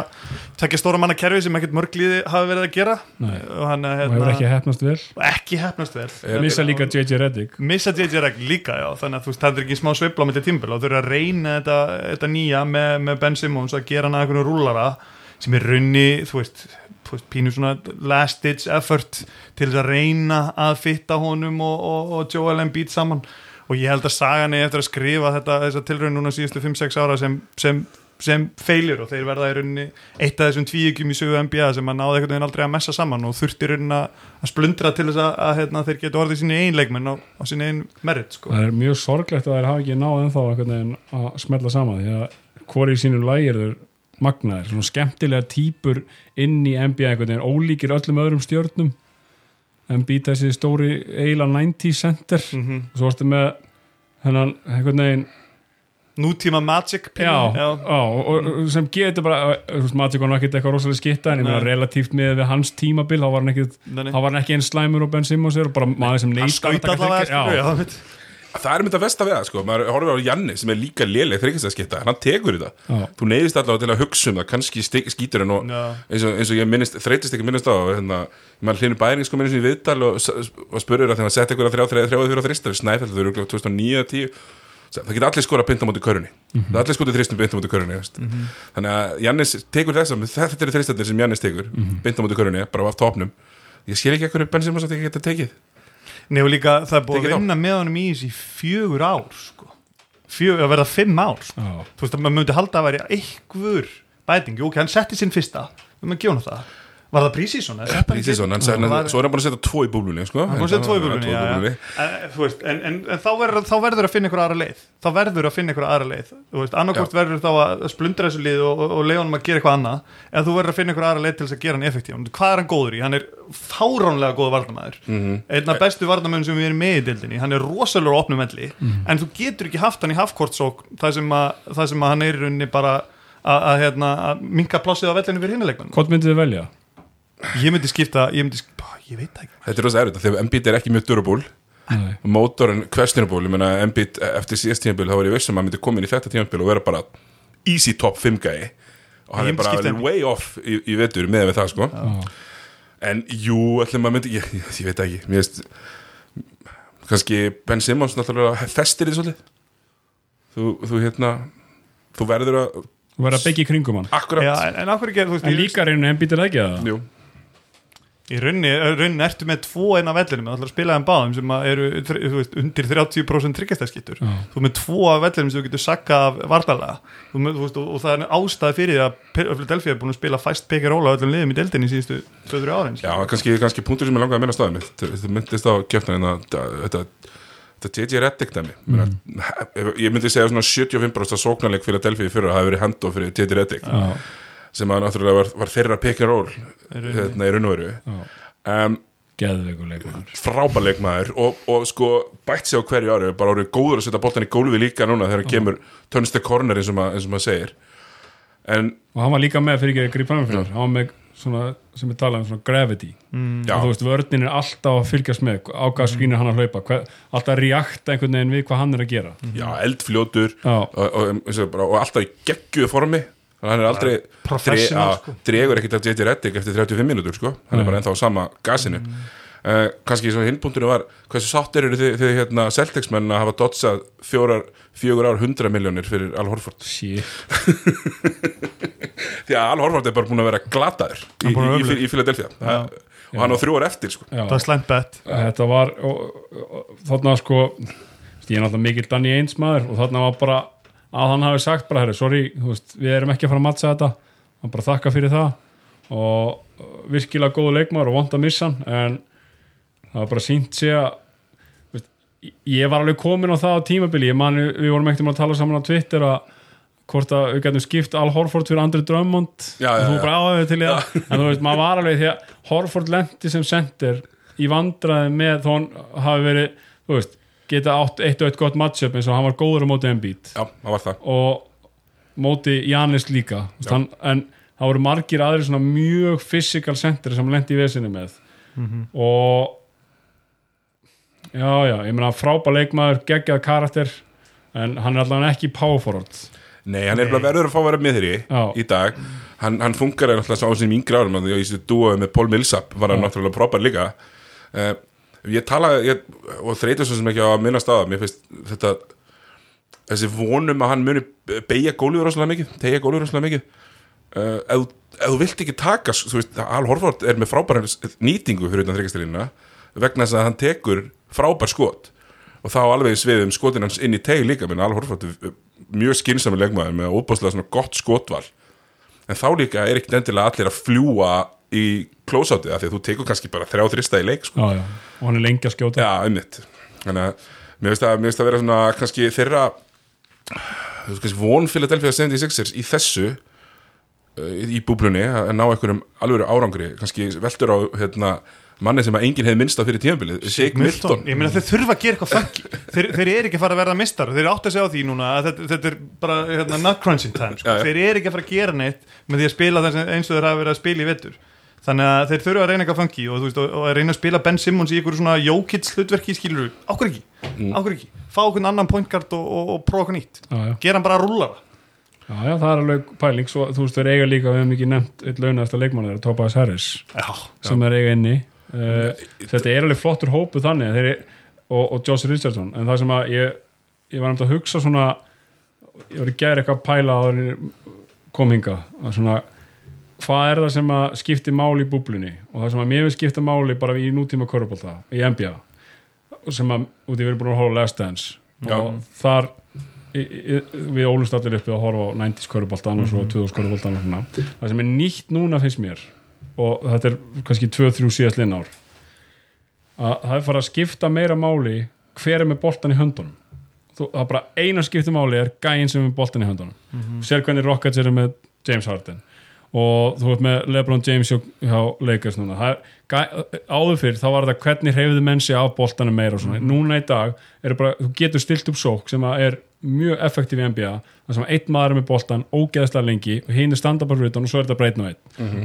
tvekja stóra manna kerfi sem ekkert mörg liði hafi verið að gera. Nei. og hann og hefur ekki hefnast vel. Ekki hefnast vel. Er- missa líka JJ Reddick missa JJ Reg líka já. Þannig að þú veist það er ekki smá sveifla á milli tímabila. Og þau eru að reyna þetta, þetta nýja með, með Ben Simmons að gera hann að sem er raunni, þú veist, þú veist pínu svona last ditch effort til þess að reyna að fitta honum og, og, og Joel Embiid saman og ég held að sagan er eftir að skrifa þetta, þessa tilraun núna síðustu 5-6 ára sem, sem, sem feilir og þeir verða í rauninni eitt af þessum tvíegjum í sögu NBA sem að náði einhvern veginn aldrei að messa saman og þurfti í rauninni að splundra til þess að, að hérna, þeir geta orðið síni einn leikmenn á, á síni einn merit sko. það er mjög sorglegt að þeir hafa ekki náð ennþá að smetla saman því að hvori sínum lægir þeir magnaðir, svona skemmtilega típur inn í NBA einhvern veginn, ólíkir öllum öðrum stjörnum en býta þessi stóri eila 90 center mm og svo varstu með hennan einhvern veginn nútíma Magic já, já. og, og, og sem getur bara veist, Magic var ekkert eitthvað rosalega skitta en ég meina Nei. relatíft með við hans tímabil þá var hann hann ekki einn slæmur og Ben Simmons og bara maður sem hann neitt skaut allavega veit. Það er myndið að vesta við það sko. maður horfir á Janni sem er líka léleg þryggjastaskipta hann tekur þetta, Já. þú neyðist allavega til að hugsa um það. Kannski skýtur hann og eins og, eins og ég minnist, þreytist ekki minnist á hérna, maður hlynur bæring sko minnist í viðtal og, og spurur að þegar maður sett eitthvað þrjá, þrjá, þrjá, þrjá þristar snæfell, þau eru örugglega 2009 10 það geta allir skora pinta mútið körunni. Það er allir skotið þristum pinta mútið körunni mm þannig að Jannis tekur þess þetta eru þristarnir sem Jannis tekur mm pinta mútið körunni, bara af topnum ég skil ekki ekkur Ben Simmons að ekki geta tekið Nei, og líka það er búið að vinna með honum í þessi fjögur ár sko. fjögur, að verða fimm ár sko. Þú veist að maður myndi halda að væri einhver bæting, jú, ok, hann setti sinn fyrsta. Við maður hann það var það hann sagði, var, svo er hann búin að setja tvo í búblunni sko. hann búið að setja tvo í búlunni, já, búblunni. já. En, þú veist, en, en, en þá, verður, þá verður að finna einhver aðra leið þá verður að finna einhver aðra leið annarkort verður þá að splundra þessu lið og, og, og leiða honum að gera eitthvað annað en þú verður að finna einhver aðra leið til þess að gera hann effektív hvað er hann góður í? Hann er fáránlega góð varnamæður Mhm. einn af bestu varnamönnum sem við erum með í dildinni hann er rosalega á opnum velli en þú getur ekki haft hann í halfkortsók það sem að, það sem að hann er í rauninni bara að, að, hérna, að minka plássið á vellinu fyrir hinnuleikmann Hvort myndið þið velja? Ég myndi skipta, ég myndi skipta, ég veit ekki Þetta er rosa erfitt, þegar Embiid er ekki mjög durable. Og mótorinn questionable, ég meina Embiid eftir síðast tímabil, þá var ég vissum að hann myndi koma inn í þetta tímabil og vera bara easy top 5 gæi. Og hann er bara way off í, í vetur með við það sko. Já. en jú, allir maður myndi ég, ég, ég veit ekki, mér veist kannski Ben Simmons náttúrulega festir því svolítið. Þú, þú hérna þú verður að, verður að byggja í kringum hann. Akkurat. Já, en, en En líka reynir en býtir ekki það jú, Í rauninni, rauninni ertu með tvo einn af vellinum, það ætlar að spila þeim báðum sem að eru veist, undir 30% tryggjastæðskittur. Já. Þú er með tvo af vellinum sem þú getur sakka af vartalega og, og það er ástæði fyrir því að Philadelphia er búin að spila fæst pekir róla á öllum liðum í deildinni í síðustu 2-3 árin. já, kannski, kannski punktur sem ég langaði að minna staðum þú myndist á kjöfna en þetta þetta JJ Reddick dæmi mm. ég myndi segja svona 75% af sóknarleik fyrir Delphi fyrir að hafa verið handó sem að náttúrulega var, var þeirra rauninni. hérna í raun og veru. Um, geðveikur leikmann frábær leikmaður og, og sko bætt sig á hverju ári bara orðið góður að setja boltan í gólfi líka núna þegar kemur turns the corner eins og maður, eins og maður segir. En Og hann var líka með fyrir ekki að grípa hann fyrir Hann var með svona, sem við talaðum, svona gravity. Mm. og þú veist, vörnin er alltaf að fylgjast með ákvað skrýnir hann að hlaupa hver, alltaf að reakta einhvern veginn við hvað hann er að gera. Já eldfljótur og, og, eins og, bara, og alltaf í geggjuðu formi hann er aldrei sko. að- dregur ekkert af JJ Reddick eftir 35 mínútur sko, hann er bara ennþá á sama gasinu. Uh, kannski svo hinbúndinu var hversu sáttir eru þið, þið hérna Celtics-menn að hafa dotsað fjórar, fjögur ár 100 miljónir fyrir Al Horford? Shit. Því að Al Horford er bara búin að vera glataður í, að í, í, í Philadelphia. Það- og hann á þrjú ár eftir sko. Það er slæmt bett. þetta var og, og, þarna sko ég er náttúrulega mikill Danny Ainge maður og þarna var bara að hann hafi sagt bara, herri, sorry, veist, við erum ekki að fara að mattsa þetta. Hann bara þakka fyrir það og virkilega góðu leikmaður og vond að missa hann en það var bara sínt sig að veist, ég var alveg komin á það á tímabili, ég man, við vorum ekkert um að tala saman á Twitter að hvort að við gætum skipt Al Horford fyrir Andri já, og þú áður til í það. En þú veist, maður var alveg því að Horford lendi sem center í vandræði með þó hann hafi verið, þú veist geta átt eitt og eitt gott matchup eins og hann var góður á móti Embiid. Já, það var það. Og móti Janis líka. Hann, en það voru margir aðri svona mjög physical center sem hann lendi í vesinu með. Og já, já, ég meina frábær leikmaður, geggjað karakter en hann er allavega ekki power forward. Nei, hann er bara verður að fá að vera með þeirri Já. í dag. Hann, hann funkar alltaf á sinni yngri árum því að ég sé dúaði með Paul Millsap var hann náttúrulega frábær líka. Uh, Ég tala, ég, og þreytur svo sem ekki á að minna staða Mér finnst þetta þessi vonum að hann muni beigja gólfið rosalega mikið, tegja gólfið rosalega mikið. Uh, ef, ef þú vilt ekki taka þú veist, Al Horford er með frábær nýtingu fyrir utan þryggastilina vegna þess að hann tekur frábær skot. Og þá alveg sviðum skotin hans inn í teg líka menn Al Horford er mjög skynsami leikmaður með óbúslega svona gott skotval. En þá líka er ekkert endilega allir að fljúa í close-outið af því að þú tekur kannski bara þrjá þrista í leik sko. já, já. og hann er lengi að skjóta Já, einmitt Þannig að mér finnst að, mér finnst að vera svona kannski þeirra þú veist, kannski von Philadelphia 76ers í þessu uh, í búblunni að ná einhverjum alvöru árangri kannski veltur á hérna, manni sem að enginn hefði minnst á fyrir tímabilið Shake Milton Ég meina þeir þurfa að gera eitthvað funky þeir, þeir eru ekki að fara að verða mistar Þeir átt að segja á því núna að þetta, þetta er bara hérna, not crunching time sko. Já, já. Þeir eru ekki að fara að gera neitt með því að spila eins og þeir hafa verið að spila í vettur Þannig að þeir þurfa að reyna eitthvað funky og, þú veist, og, að reyna að spila Ben Simmons í einhverju svona jókits hlutverki skilur Ákveð ekki, mm. ekki. Fá okkur annan point guard og, og, og prófa okkur nýtt. Já, já. Gera hann bara að rúlla það. Já, já, það er alveg pæling. Svo, þú veist, þeir eiga líka, við hefum ekki nefnt eitt launast að leikmann þeirra, Tobias Harris Já, sem er eiga inni. Uh, þetta er alveg flottur hópu þannig að þeir, og, og Josh Richardson. En það sem að ég, ég var nefnd að hugsa svona ég var í gæri eitthvað að pæla á kominga að svona hvað er það sem að skipti máli í búblunni? Og það sem að mér vil skipta máli bara í nútíma körubólta, í NBA sem að, út í við erum búin að á Last Dance. Já. og þar í, í, við ólumst allir uppi að horfa á 90s körubóltan og svo 2000 körubóltan og svona. Það sem er nýtt núna finnst mér og þetta er kannski 2-3 síðast linn ár að það er fara að skipta meira máli hver er með boltan í höndunum. Þú, það er bara eina skipti máli er gæinn sem er með boltan í höndunum. Mm -hmm. sér hvernig Rockets eru með James Harden og þú ert með LeBron James hjá, Lakers núna. Það er, áður fyrir þá var þetta hvernig hreyfðu menn sig af boltanum meira og svona. Núna í dag bara, þú getur stilt upp sók sem að er mjög effektív í NBA þar sem einn maður er með boltan ógeðslega lengi og hinn er standa bara fyrir utan og svo er þetta breytn og einn.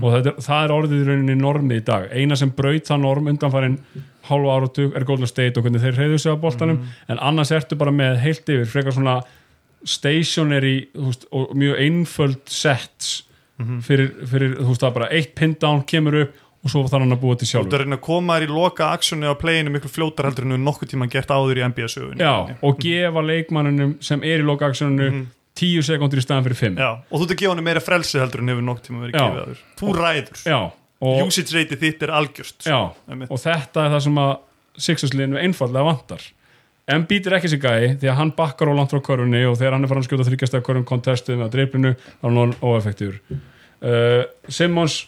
Og þetta er, það er orðið í rauninni normið í dag. Eina sem braut það norm undanfærin hálfa áratug er Golden State og hvernig þeir hreyðu sig á boltanum. En annars ertu bara með heilt yfir frekar svona stationary veist, og mjög einföld sets fyrir, fyrir þú veist það bara eitt pin down kemur upp og svo þarf hann að búa til Þú ert sjálfur að koma þér í loka aksjoni á playinu miklu fljótar heldur en við nokkuð tíma gert áður í NBA sögunni. Já, og gefa leikmannunum sem er í lokaaksuninu tíu sekundur í staðan fyrir fimm. Já, og þú ert að gefa hann meira frelsi heldur en hefur nokkuð tíma verið Já. gefið áður. Þú ræður, Já, og, usage rate þitt er algjörst já, Einmitt. og þetta er það sem að Sixersliðinu einfallega vantar. Embiid er ekki sér gæi því að hann bakkar á langt frá körfunni og þegar hann er farin að skjóta þryggjast af körfum kontestuð með að dreiflinu þá er hann óeffektífur uh, Simmons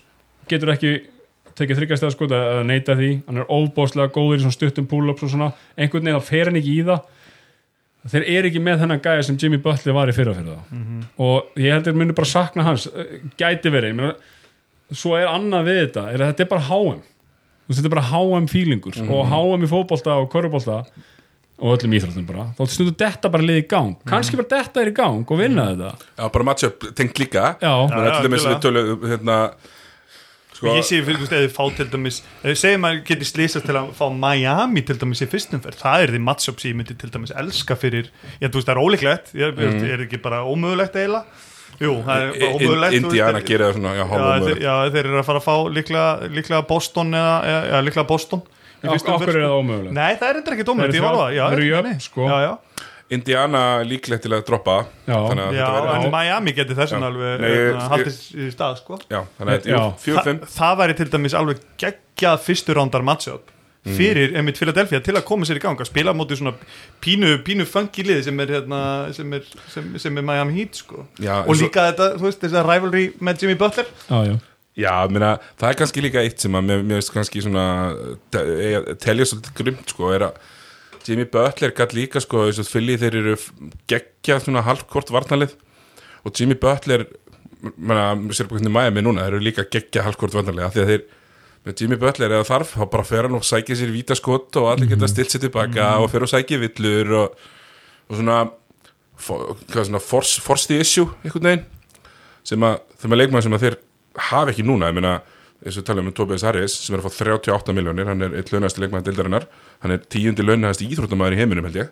getur ekki tekið þryggjast af skota eða neita því. Hann er óbóðslega góður í svona stuttum pull-ups og svona, einhvern veginn þá fer hann ekki í það. Þeir eru ekki með þennan gæja sem Jimmy Butler var í fyrra fyrir það og ég held að þeir muni bara sakna hans eh, gæti verið, ég meina, svo er annað við þetta, er að þetta er bara veist, þetta er bara HM feelingur og HM í fótbolta og körubólta og öllum íþróttum bara, þá stundur þetta bara liði í gang, kannski bara þetta er í gang og vinna þetta. Já, bara matchup tengt líka. Já, Það er já, til dæmis við tölum hérna sko, Ég sé fyrir eða fá til dæmis ef við segjum að geti slýsast til að fá Miami til dæmis í fyrstum ferð, það er því matchup sem ég myndi til dæmis elska fyrir ég þú veist það er ólíklegt, ég, mm. er ekki bara ómögulegt eiginlega? Jú, það er bara ómögulegt þú veist, Indiana gerir það svona, já, Já, hálfum þeir, já, þeir eru að fara að fá líklega, líklega Boston eða, eða, eða líklega Boston okkur er það ómögulegt. Nei, það er endur ekki eru ég var það. já, það eru jöfn, sko. Já, já, Indiana líklegt til að droppa Já. þannig að já þetta en Miami geti þessum Já. alveg Nei, ég- hérna, haldið í stað, sko. Já, þannig jú, fjögur, Þa, fimm það væri til dæmis alveg geggjað fyrstu rándar matchup fyrir emitt Philadelphia til að koma sér í gang að spila á móti svona pínu, pínu funky lið sem er, hérna, sem er, sem, sem er Miami Heat sko. Já, og líka þetta, þú veist, þess að rivalry með Jimmy Butler. Já, já, Já, meina, það er kannski líka eitt sem að mér, veist kannski svona eiga- telja svolítið grimt sko er að Jimmy Butler gætt líka sko þess að fylli þeir eru geggja svona halvkort varnalið og Jimmy Butler menna, sér bara hvernig Miami núna þeir eru líka geggja halvkort varnalið af því að þeir með Jimmy Butler eða þarf þá bara fer hann og sækja sér vítaskott og allir geta stilt sér tilbaka og fer og sækja villur og, og svona, for, svona force, force the issue einhvern veginn sem að þeim að leikmann sem að þeir hafa ekki núna, ég meina eins og við talum um Tobias Harris sem er að fá 38 miljónir hann er eitt launast leikmann deildarinnar hann er tíundi launast íþróttamæður í heiminum held ég.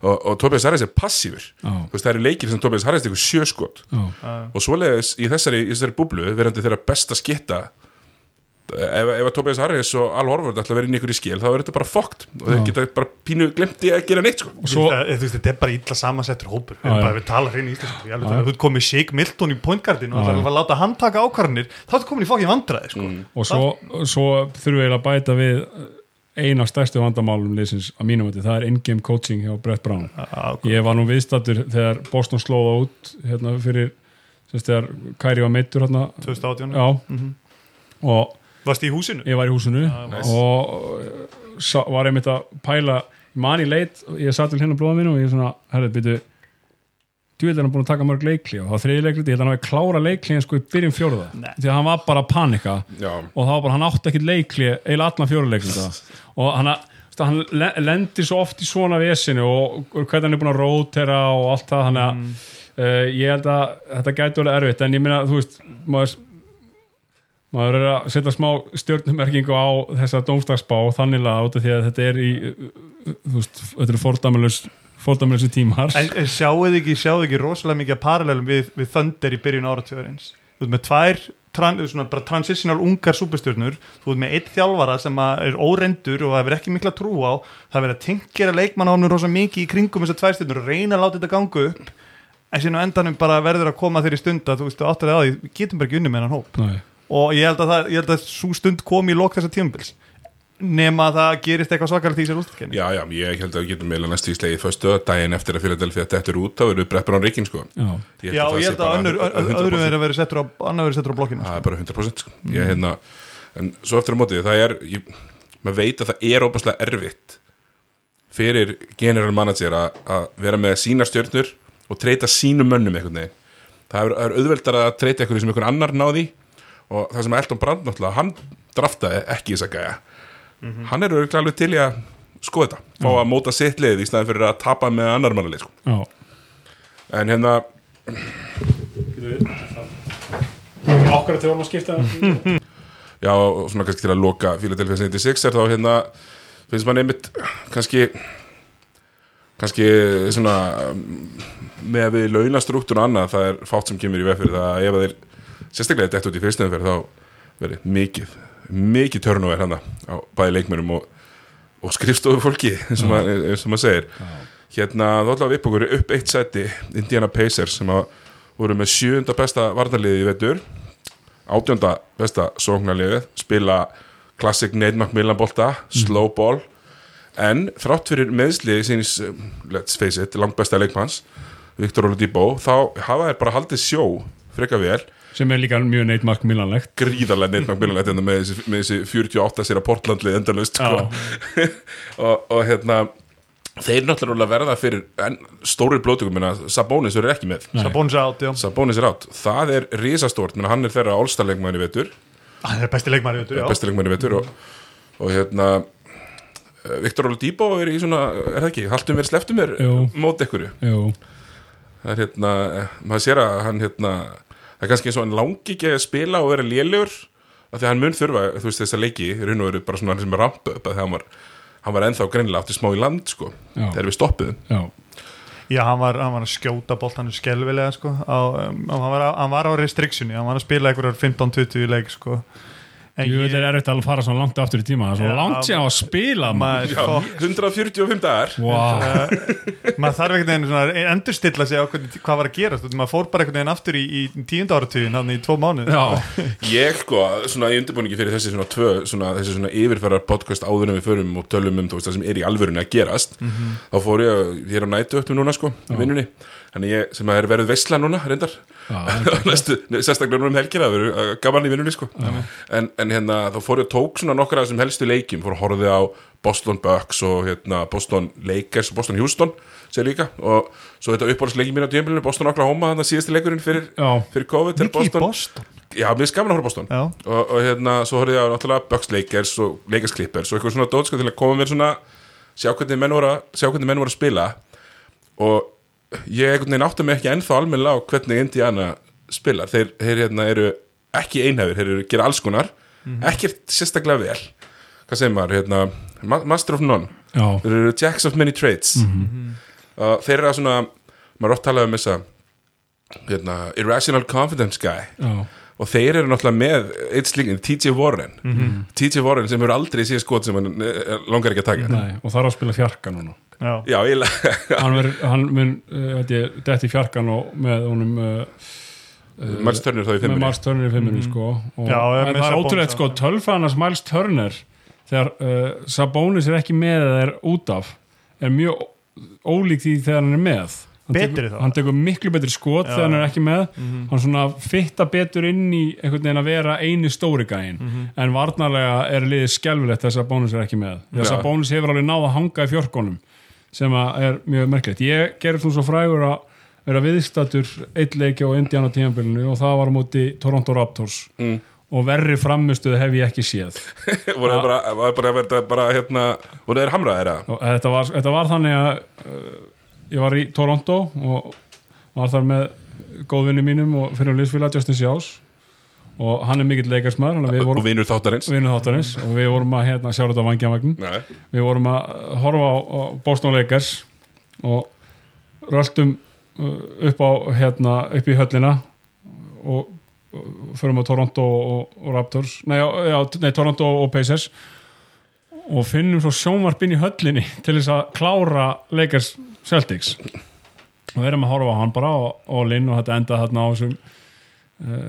Og, og Tobias Harris er passífur. Þú veist, það eru leikir sem Tobias Harris tekur sjöskot já, og svoleiðis í þessari, í þessari búblu verandi þeirra besta skitta ef, ef að Tobias Harris og Al Horford ætla að vera inn í ykkur í skil þá er þetta bara fokt og þeir geta bara pínu glemti að gera neitt sko. svo Þetta- þú veist, þetta er bara illa samansettur hópur. Við bara við tala hrein í já. þú ert komið Shake Milton í pointgardin og það er að láta hann taka ákvarðanir þá ertu komin í fokkin vandræði sko. og svo, svo þurfum við að bæta við eina af stærstu vandamálum liðsins að mínum þetta, það er in-game coaching hjá Brett Brown. Ég var nú viðstattur þegar Boston slóða út hérna fyrir semst þegar Kæri var meittur hérna. 2018 já, Mhm. og Varst í húsinu? ég var í húsinu nice. og uh, sá, var einmitt að pæla mann í leit, ég satt til hérna blóða mínu og ég svona, herrið, byrju djúvel er hann búin að taka mörg leikli og það var þriði leikli, ég held að hann hafi klára leikli en sko í byrjun fjórða, Nei. því að hann var bara að panika Já, og það var bara, hann átti ekkit leikli eiginlega allan fjóruleikli og hann, stu, hann le- lendir svo oft í svona vesinu og, og hvernig hann er búin að rótera og allt það, þannig að uh, ég held að þetta gæti alveg erfitt en ég minna, þú veist, maður maður er að setja smá stjórnumerkingu á þessa dómstagsbá þannig að að þetta er í veist, þetta eru fordæmalus tímar. En en sjáu þið ekki, sjáu þið ekki rosalega mikið af parallelum við, við Thunder í byrjun áratjóðarins Þú veist með tvær tran, svona transitional ungar superstjörnur Þú veist með eitt þjálfara sem að er óreyndur og það verður ekki mikla trú á. Það verður að tengjera leikmannahófnum rosa mikið í kringum þessar tvær stjörnur og reyna að láta þetta ganga upp. En síðan á endanum bara verður að koma þeirri stund að þú veist, áttur að því, getum bara ekki unni með hann hóp. Nei. Og ég held að, það, ég held að svo stund komi í lok þessa tímabils nema að það gerist eitthvað svakalega í þessar úrstakefni já, já, ég held að við getum meila næstu í slegið föstu daginn eftir að Philadelphia dettur út þá verður Brett Brown Ríkin sko Já. Ég Já, ég held að bara önnur, ö- ö- 100%. öðrum er að vera settur á annar verið settur á blokkinu það er bara 100% sko. ég, hérna, en svo eftir á móti það er, ég, maður veit að það er óbærslega erfitt fyrir general manager að að vera með sína stjörnur og treyta sínum mönnum veginn það er, er auðveldar að treyta einhverju sem einhvern annar náði og það sem Elton Brand náttúrulega, hann draftaði ekki þess að gæja hann er auðvitað alveg til í að skoða þetta, fá að móta sitt lið í staðin fyrir að tapa með annar mannalið sko. Já. en hérna, Okkar að þau vorum að skipta já, og svona kannski til að loka Philadelphia 76 er þá hérna finnst mann einmitt kannski kannski svona um, með að við launastruktúr og annað það er fátt sem kemur í veg fyrir það að ef að þeir sérstaklega þetta út í fyrstum fyrir þá verið mikið mikið törnúver hann á bæði leikmörum og, og skrifstofu fólki eins og maður segir. Hérna þá ætlaðum við upp okkur upp eitt seti Indiana Pacers sem að voru með sjöunda besta varnarliði í vetur átjönda besta sóknarliðið spila klassik Nate McMillan bolta, slow ball. En þrátt fyrir meðsliði síns, let's face it, langt besta leikmanns Viktor Oladipo, þá hafa þeir bara haldið sjó freka vel, sem er líka mjög neitmark millanlegt gríðarlega McMillan þetta með þessi, með þessi 48 sér að Portlandlið endalust sko. og, og hérna þeir náttúrulega verða fyrir en, stóri minna Sabonis verður ekki með. Sabonis er átt, já Sabonis er átt, það er risastórt minna hann er þeirra allstarleikmann í vetur Það er besti leikmæri, já besti vetur og, og hérna eh, Viktor Oladipo er í svona, er það ekki, haltum verið sleftum Jú. mót ekkurju Jú. það er hérna, eh, maður sér að hann hérna, það er kannski eins og hann langi ekki að spila og vera lélegur af því að hann mun þurfa, þú veist þess að leiki í raun og veru bara svona hann sem er rampa upp að þegar hann var hann var ennþá greinilega átti smá í land sko, Já. þegar við stoppuðum Já. Já, hann var, hann var að skjóta boltanum skelvilega sko. á, um, hann, var, á- hann var á restrictioni hann var að spila einhverjar 15-20 í leik sko. Jú, þetta er erfitt að fara svo langt aftur í tíma. Það er svo langt sér á að spila maður. Já, fokk, 145 dagar. Wow. maður þarf einhvern veginn svona að endurstilla sig á hvernig, hvað var að veist, maður fór bara einhvern veginn aftur í, í tíunda áratugin hann í tvo mánuð Já, Ég sko, svona í undirbúningi fyrir þessi svona tvö, svona, þessi svona yfirferðar podcast áður en við förum og tölum um það sem er í alvörunni að gerast þá fór ég, ég er á nætu öttum núna sko, í vinnunni, þannig ég sem að er verið veisla núna, reyndar sérstaklega um helgina það verður uh, gaman í vinnunni sko. En, en hérna, þá fór ég og tók svona nokkra af þessum helstu leikjum, fór að horfið á Boston Bucks og hérna Boston Lakers og Boston Houston, sér líka. Og svo þetta uppbóðsleikjum mín á djömbilinu Boston Oklahoma, þannig að síðasti leikurinn fyrir, fyrir COVID Mikið Boston. Boston? Já, mér skaman að horfa Boston. Og, og hérna, svo horfði ég á náttúrulega Bucks Lakers og Lakers Clippers og eitthvað svona dót sko til að koma mér svona að, sjá hvernig menn voru að spila. Og ég einhvern veginn átti mig ekki ennþá almennilega á hvernig Indiana spilar, þeir, þeir hérna eru ekki einhæfir, þeir eru gera alls konar. Ekkert sérstaklega vel. Hvað segir maður, hérna ma Master of None, já, þeir eru Jacks of Many Trades og þeir eru að svona maður er oft talað um þessa hérna, Irrational Confidence Guy. Já, og þeir eru náttúrulega með eitt slíkin, TJ Warren. TJ Warren sem eru aldrei síðan skot sem hann eh, langar ekki að taka. Nei, og það er að spila fjarka núna Já. já, eiginlega Hann, ver, hann mun, uh, held ég, detti fjarkan og með honum uh, Miles Turner þá í fimmunni Miles Turner í fimminu sko og, Já, en það er ótrúlega sko, já. tölfanars Miles Turner þegar uh, Sabonis er ekki með eða er út af er mjög ólík því þegar hann er með hann Betri tekur, þá? hann tekur miklu betri skot Já. þegar hann er ekki með hann svona fitta betur inn í einhvern veginn að vera eini stóri gæin en varnarlega er liðið skelfilegt þess að Sabonis er ekki með því að. Sabonis hefur alveg náð að hanga í fjörkonum sem er mjög merkilegt. Ég gerði þú svo frægur að vera viðstatur eitt leiki á Indiana tímabilinu og það var á móti Toronto Raptors. Mm. og verri framistuð hef ég ekki séð. Voru þeir bara, bara, bara, bara hérna, voru þeir hamraðir að og þetta var, þetta var þannig að uh, ég var í Toronto og var þar með góðvinni mínum og fyrir um liðsfélag Justin Sjás og hann er mikill leikarsmaður og vinur þáttarins. Og við vorum að hérna, sjá þetta á vangjavagn við vorum að horfa á, á Boston Lakers og röltum uh, upp á hérna, upp í höllina og, og förum á Toronto og, og Raptors. Nei, já, nei, Toronto og Pacers. Og finnum svo sjónvarpinn í höllinni til þess að klára Lakers Celtics. Og við erum að horfa á hann bara og, og Linn og þetta enda þarna á þessum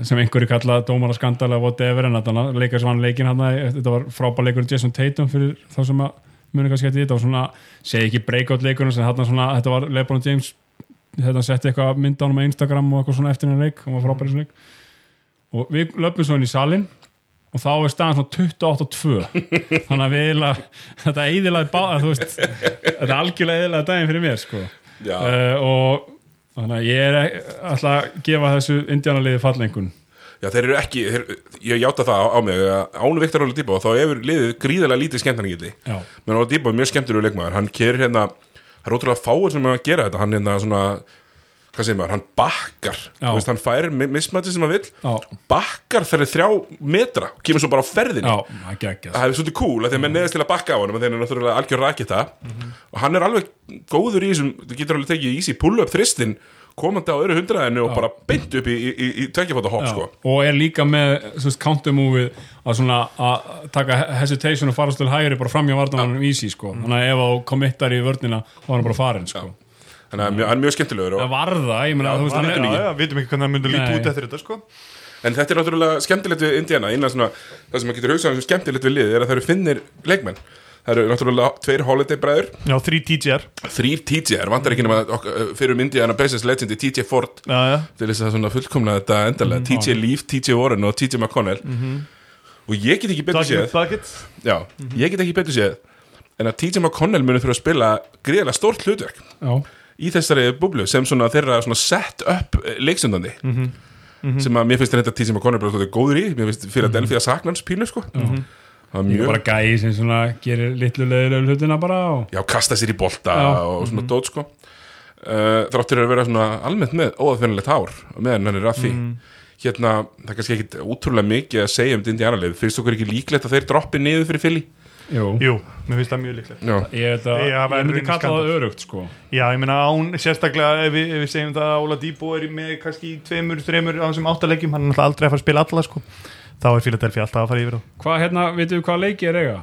sem einhverju kallaði dómara skandala og whatever en þetta leikast vann leikin hann þetta var frábær leikur Jason Tatum fyrir þá sem að muni kannski þetta og svona segi ekki breakout svona þetta var Lebron James þetta setti eitthvað mynd á hann með Instagram og eitthvað svona eftir hennar leik hann var frábær í þessu leik. Og við löpum svo inn í salin og þá er staðan svona 28-2 þannig að við eiginlega þetta eiginlega bá, þú veist þetta algjörlega eiginlega daginn fyrir mér sko. Uh, og þannig að ég er alltaf að gefa þessu indjánaliði fallengun Já, þeir eru ekki, þeir, ég játa það á, á mig að ánu Viktor Oladipo þá hefur liðið gríðarlega lítið já, menn Oladipo er mjög skemmtur leikmaður, hann kerir hérna það er ótrúlega fáir sem að gera þetta hann hérna svona, hvað segir maður, hann bakkar. Já. Veist, hann fær mismætti sem hann vill já, bakkar þegar þrjá metra og kemur svo bara á ferðinni. Já, það það hefur svolítið cool að því að menn neðast til að bakka á hann þegar hann er náttúrulega algjör rakita og hann er alveg góður í þessum þú getur alveg tekið easy pull-up þristin komandi á öðru hundraðinu og bara beint upp í, í, í, í tveggjafóta hopp Já, sko. Og er líka með counter-movið að svona að taka hesitation og fara til hægri bara fram hjá vartanum easy sko. Þannig að ef þú kommittar í vörnina þá er hann bara farin sko þannig að hann er mjög skemmtilegur og, það var það, ég meina þú veist Já, hann já, já, vitum ekki hvernig það myndi Nei. út eftir þetta sko. En þetta er náttúrulega skemmtilegt við Indiana innan svona, það sem maður getur hugsað um sem skemmtilegt við liðið er að það eru finnir leikmenn. Það eru náttúrulega tveir holiday bræður. Já, þrý TGR þrýr TJ-ar, vantar ekki nema fyrir um Indiana Pacers legendi TJ Ford. Já, já, til þess að svona fullkomna þetta endalega TJ Leaf, TJ Warren og TJ McConnell. Og ég get ekki betur séð Bucket, bucket já, ég get ekki betur séð en að TJ McConnell muni þurfa að spila greiðlega stórt hlutverk. Já, í þessari búblu sem svona þeirra svona set up leiksundandi sem að mér finnst þetta TJ McConnell bara svolítið góður í. Mér finnst fyrir að Delphi að sakna hans pínu sko er mjög, bara gæi sem svona gerir litlu leiðilegu hlutina bara og já, kasta sér í bolta Já. og svona dót sko. Uh, þráttur að vera svona almennt með óaðfennilegt hár meðan hann er að því. Hérna, það er kannski ekkit útrúlega mikið að segja um þetta Indiana lið, finnst okkur ekki líklegt að þeir droppi niður fyrir Philly Jú, Jú, mér finnst það mjög líklegt. Já, ég, þetta, Já, það ég væri myndi kalla skandall. það örugt sko. Já, ég meina án, sérstaklega ef við, ef við segjum það að Óla Dýbo er með kannski tveimur, þreimur á þessum áttalegjum, hann er náttúrulega aldrei að fara að spila alla sko. Þá er Philadelphia alltaf að fara yfir á Hvað hérna, veitum við hvað leiki er eiga?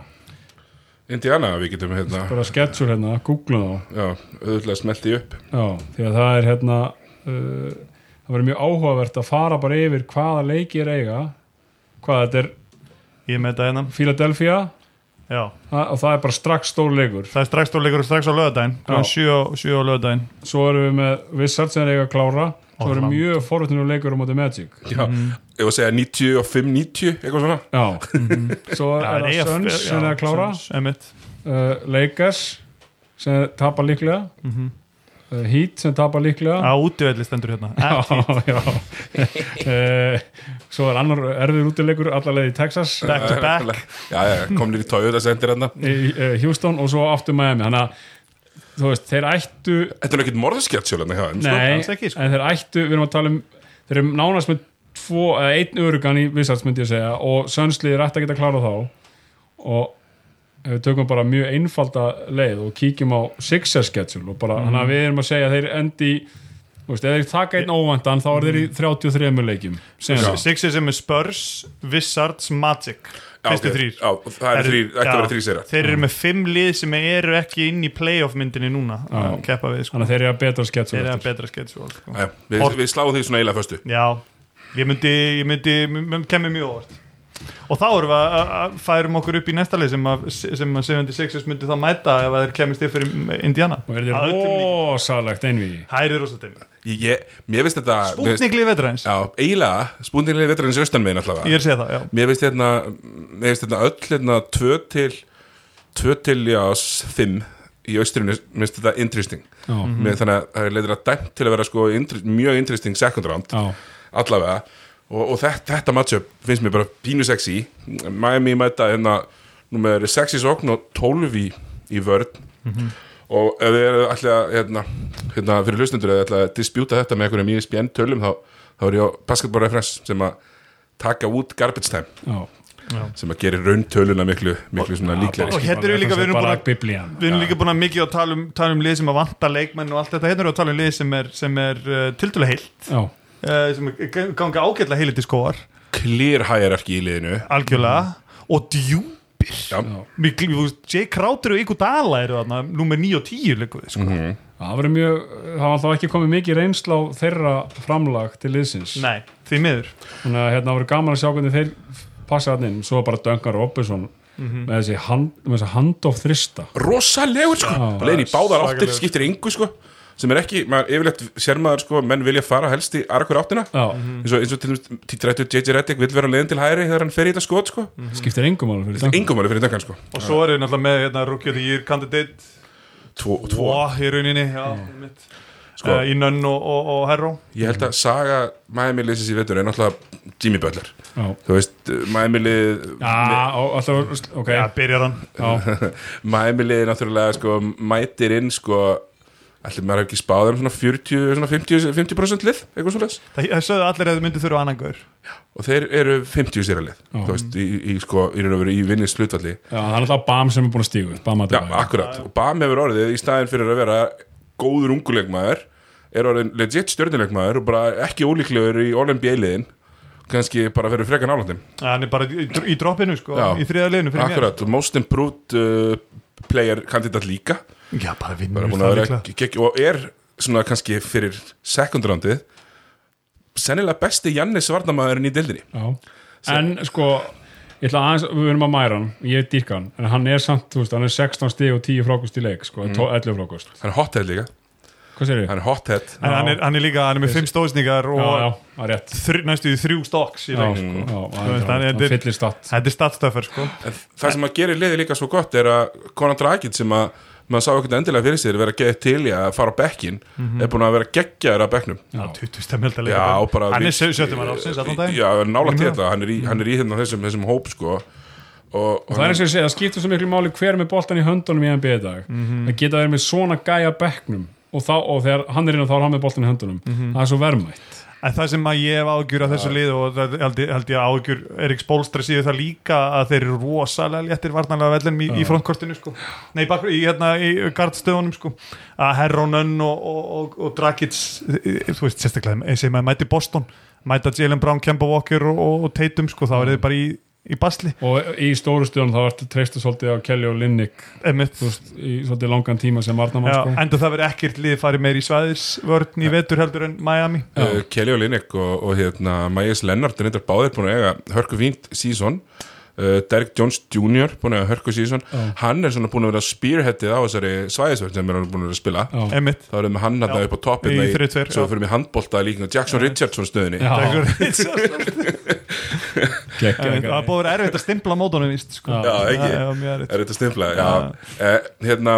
Indiana við getum hérna Bara sketsur hérna, googlum þá. Já, auðvitað smelti upp. Já, því að það er hérna uh, það verður mjög áhugavert að fara bara yfir hvaða leiki er eiga. Hvað þetta er ég með þetta hérna. Philadelphia það, og það er bara strax stór leikur. Það er strax stóleikur strax á Já. 7 á lögadaginn svo erum við með Wizards sem er eiga að klára. Svo erum mjög forutinu leikur á móti Magic. Já, ef að segja 95-90 eitthvað svona. Já, svo er það Suns sem er að klára. Uh, Lakers sem tapar líklega. Mhm. uh, Heat sem tapar líklega. Á útivelli stendur hérna. Já, Ekki. já. Uh, Svo er annar erður útileikur allarleið í Texas. Back to back. já, já, komnir í Toyota sendir hérna. Í uh, Houston og svo aftur Miami. Þannig að þú veist, þeir ættu þetta er hjá þeim sko. nei, ekki, sko. en þeir ættu, við erum að tala um þeir eru nánast með tvo, eða einn örugan í Wizards myndi ég segja og Sönslið er ætti að geta klára þá. Og ef við tökum bara mjög einfalda leið og kíkjum á Sixers schedule og bara, þannig að við erum að segja að þeir endi í Þú veist, ef þeir taka einn óvæntan þá er þeir í 33 leikjum sem Já. Sixers er með Spurs, Wizards, Magic Já, fyrstu ok. þrýr já, það er þrýr, ætti að vera þrýr sér þeir eru með fimm lið sem eru ekki inn í playoff myndinni núna Já. að keppa við sko. þannig að þeir eru að betra schedule þeir eru að betra schedule sko. við, við sláum því svona eiginlega föstu já, ég myndi, ég myndi, myndi kemur mjög óvart og þá erum við að- færum okkur upp í næsta lið sem að, sem að 76ers myndi þá mæta ef að þeir kemist fyrir Indiana. Og er líkindum. rosalegt einví Hæri rosa þeim ég, ég, mér finnst þetta mér finnst- Spútniklið vetraðins, já, eiginlega, spúndinlega vetrarins austan megin allavega. Ég er að segja það, já. Mér finnst hérna mér finnst hérna öll hérna tvö til tvö til, já, s- fimm í austrinu, mér finnst þetta interesting. Já, mér þannig að það er leiður að dæmt til að vera sko mjög interesting second round. Já, allavega og, og þetta, þetta matchup finnst mér bara pínu sexy. Miami mæta hérna nummer 6 í sókn og 12 í, í vörn. Og ef þið eru allir að hérna, hérna fyrir hlustendur eða ætla að dispjúta þetta með einhverjum ESPN tölum þá, þá er ég á basketball reference sem að taka út garbage time. Já. Sem að gera rauntöluna miklu, miklu svona líklegri. og hérna erum við líka- við erum biblían. Við erum líka búin að mikið að tala um, tala um lið sem að vanta leikmenn og allt þetta, hérna erum við að tala um lið sem er, sem er uh, tildulega heilt. Já, sem er ganga ágætlega heilit í skóar clear hierarchy í liðinu. Algjörlega. Og djúpir. Já. Mikl, Jay Crowder og Iguodala eru þarna nummer 9 og 10 líka við, sko. Mhm. það verður mjög það var alltaf ekki komið mikið reynsla á þeirra framlag til liðsins. Nei, því miður. Þannig að hérna verður gaman að sjá hvernig þeir passa hann inn, svo bara Duncan Robinson með þessi hand, með þessi handoff þrista. Rosalegur sko, Já. leiðin í báðar áttir skiptir engu sko sem er ekki, maður yfirleitt sér maður sko menn vilja fara helst í aðra hver áttina. Já, eins og, eins og til dæmis JJ Reddick vill vera leiðin til hæri þegar hann fer í þetta skot sko. Skiptir engum alveg fyrir Duncan. engum alveg fyrir Duncan sko. Og svo eru við náttúrulega með hérna, Rookie of the Year candidate. Tvo, tvo. Tvo í rauninni já, mitt. Sko. uh, í Nunn og, og, og Herro ég held að saga Miami liðsins í vetur er náttúrulega Jimmy Butler. Já, þú veist, Miami já alltaf, ok. Já, byrjar hann. Miami lið náttúrulega sko mætir inn sko allir maður ekki spáð um svona 40, svona 50, 50% lið, eitthvað svo leys Það það sögðu allir að þau myndu þurfa annan gaur. Og þeir eru 50 sér að lið Já. þú veist, í, í sko, í raun og veru í vinnis slutvalli já, það er alltaf Bam sem er búin að stígu Bam að Já, akkurat, og Bam hefur orðið í staðin fyrir að vera góður unguleikmaður er orðin legit stjörnuleikmaður og bara ekki ólíklegur í All-NBA liðin. Kannski bara fyrir freka nálandum hann er bara í, í droppinu sko, Já. í þriða liðinu fyrir Akkurat, og most improved uh, player kandidat líka Já, bara vinnur það líklega. og er svona kannski fyrir second roundið sennilega besti Jannis varnamaðurinn í dildinni já, en sko ég ætla aðeins, við erum að mæra hann. Ég dýrka hann, en hann er samt, þú veist, hann er 16 stig og 10 frákust í leik, sko, mm. 11 frákust. Hann er hothead líka, hvað sér ég? hann er hothead. En hann er, hann er líka, hann er með fimm stóðsningar Já, já, og er þr, næstu í þrjú stokks í leik sko. er- Þetta er statstöffer sko. En það sem að gera liðið líka svo gott er að Conan Dragic sem að maður sá ekkert endilega fyrir sér vera að geða til í að fara á bekkin er búin að vera geggjaður á bekknum. Já, 20 stemmhjölda Já, bara Hann er við- sjöttum að ásins Já, nála til þetta, hann er í, hann er í hérna þessum, þessum hóp sko. Og, og Það er eins og ég segja, það skiptir svo miklu máli hver er með boltan í höndunum í NBA í dag. Mhm. það geta verið með svona gæja bekknum og, þá, og þegar hann er inn og þá er hann með boltan í höndunum. Mhm. það er svo verðmætt En það sem að ég hef ágjur af þessu lið og það held, ég- held ég ágjur Erik Spolstra síðu það líka að þeir eru rosalega léttir varnarlega vellinum í, í frontkortinu sko. Nei, bak, í, hérna, í gardstöðunum sko. að Herronen og, og, og, og Dragic þú veist, sérstaklega sem að mæti Boston mæta Jalen Brown, Kemba Walker og Tatum sko, þá er þið bara í, í basli. Og í stóru stöðun þá ertu treystu svolítið á Kelly og þú veist, í svolítið langan tíma sem varnamann Já, sko. enda það verið ekkert lið farið meir í svæðisvörn í vetur heldur en Miami. Uh, Kelly og Linnick og, og hérna Majes Lennart er reyndar báðir búin að eiga hörku fínt sísón uh, Derek Jones Jr. búin að eiga hörku sísón Já. hann er svona búin að vera spearheadið á þessari svæðisverð sem er búin að vera að spila. Þá erum við hann að Já. upp á toppin svo fyrir við handbólta líka. Jackson Richardson stöðinni Það er búið að vera erfitt að stimpla mótunum sko. Já. Ekki. Erfitt. er þetta stimpla já. Eh, hérna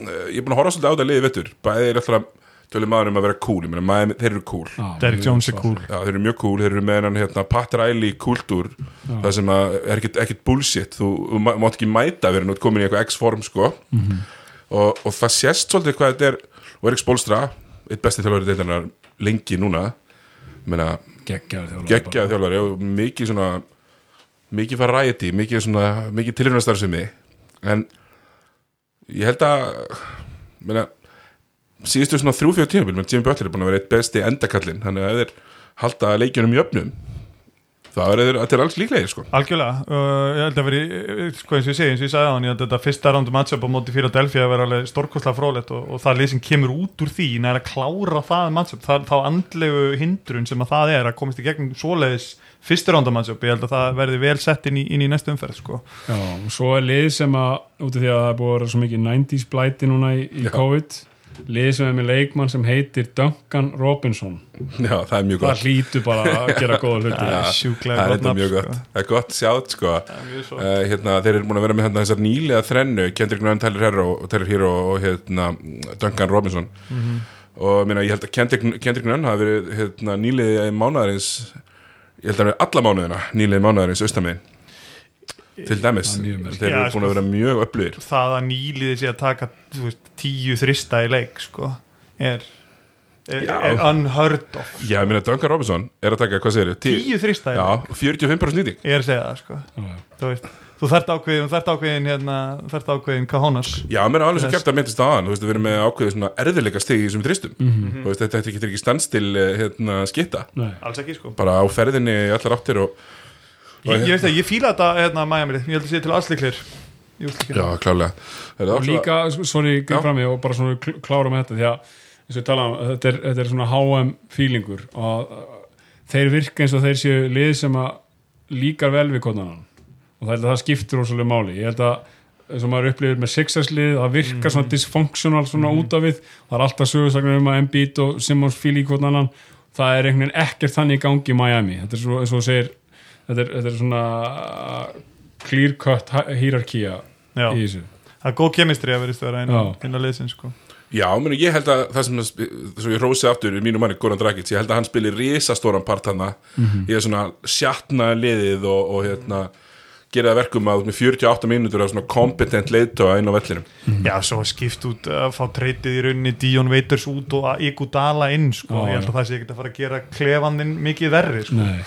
eh, ég er búin að horfa svolítið á þetta liði vettur bæði er alltaf tölum maður um að vera cool ég meina, maður, þeir eru cool Já, Derek Jones er cool Já, þeir eru mjög cool, þeir eru með hennan hérna, Pat Riley kultúr það sem að er ekkit bullshit þú, þú má- mátt ekki mæta verið nú komin í eitthvað X-form sko og, og það sést svolítið hvað þetta er og Erik Spolstra, eitt besti þjálfari deildarinnar lengi núna meina, Geggjaður þjálfari mikið svona mikið variety, mikið svona mikið tilhörnastarfsemi en ég held að meina, síðustu svona þrjú fjóð tímabil menn Jimmy Butler er búin að vera eitt besti endakallin þannig að ef þeir halda leikjunum í öfnum þá er til alls líklegir sko Algjörlega, uh, ég held að veri sko eins og ég segi, eins og ég sagði á hann ég held að þetta fyrsta rándu matchup á móti Philadelphia að vera alveg stórkostlega frólætt og, og það lið sem kemur út úr því næra að klára það matchup, það, þá andlegu hindrun sem að það er að komast í gegnum svoleiðis fyrsta rándu matchup, ég held að það verði vel sett inn í, inn í næstu umferð sko. Já, og svo er lið sem að út af því að það er búið að vera svo mikið 90s blæti núna í, í Já. COVID lið sem er með leikmann sem heitir Duncan Robinson já, það er mjög það gott hlýtur bara að gera góða hluti Já. það er gott þetta mjög sko. gott það er gott sjátt sko. Uh, hérna, þeir eru búin að vera með hérna, þessar nýlega þrennu Kendrick Nunn, Tyler Hero, Tyler Hero og hérna, Duncan Robinson Mhm. og minna, ég held að Kendrick, Kendrick Nunn hafi verið hérna, nýlega mánaðarins ég held að verið alla mánuðina nýlega mánaðarins austamegin til dæmis, þeir eru búin sko. að vera mjög upplýðir það að nýliði sé að taka þú veist, tíu þrista í leik sko, er, er, er unheard of já, ég meina Duncan Robinson er að taka, hvað segir þau? tíu þrista í Já, leik. 45% nýting ég er að segja það sko. Þú veist þú þarft ákveðin, þú þarft ákveðin hérna, þarft ákveðin Kahonas. Já, mér er alveg svo kæft að myndist á hann Þú veist, við erum með ákveðið svona erfiðleika stig í þessum þristum. Mhm. Þú veist, þetta getur ekki standstil hérna, skitta Nei. alls ekki sko. Bara á ferðinni allar áttir og ég, ég veist það, ég fíla þetta hérna Miami, ég held að sé til allsliklir Já, klálega og også- líka, sko, sorry, grið fram mig og bara svona kl- klára með þetta því að eins og ég tala um, þetta er, þetta er svona HM feelingur og þeir virka eins og þeir séu lið sem að líkar vel við konan og það, að það skiptir ósvöldlega máli. Ég held að eins og maður upplifir með Sixers lið það virkar svona dysfunctional svona út af við. Það er alltaf sögursaknar um að Embiid og Simmons fíli annan það er einhvern veginn ekkert þannig í gangi í Miami. Þetta er svo, eins og þú segir þetta er, þetta er svona uh, clear cut hierarkía Já. í þessu það er góð kemistri að vera innan, Já. innan liðsins sko Já, meni, ég held að það sem svo ég rósi aftur í mínu manni Goran Dragic, ég held að hann spili risastóran part hana Mhm. ég er svona sjatna liðið og, og hérna gera það verkum að með 48 mínútur af svona kompetent leiðtóa inn á vellinum Já, svo skipt út að fá treytið í rauninni Dion Waiters út og Igudala inn sko, Já, ég held að það sé ekki að fara að gera klefandinn mikið verri sko. Nei,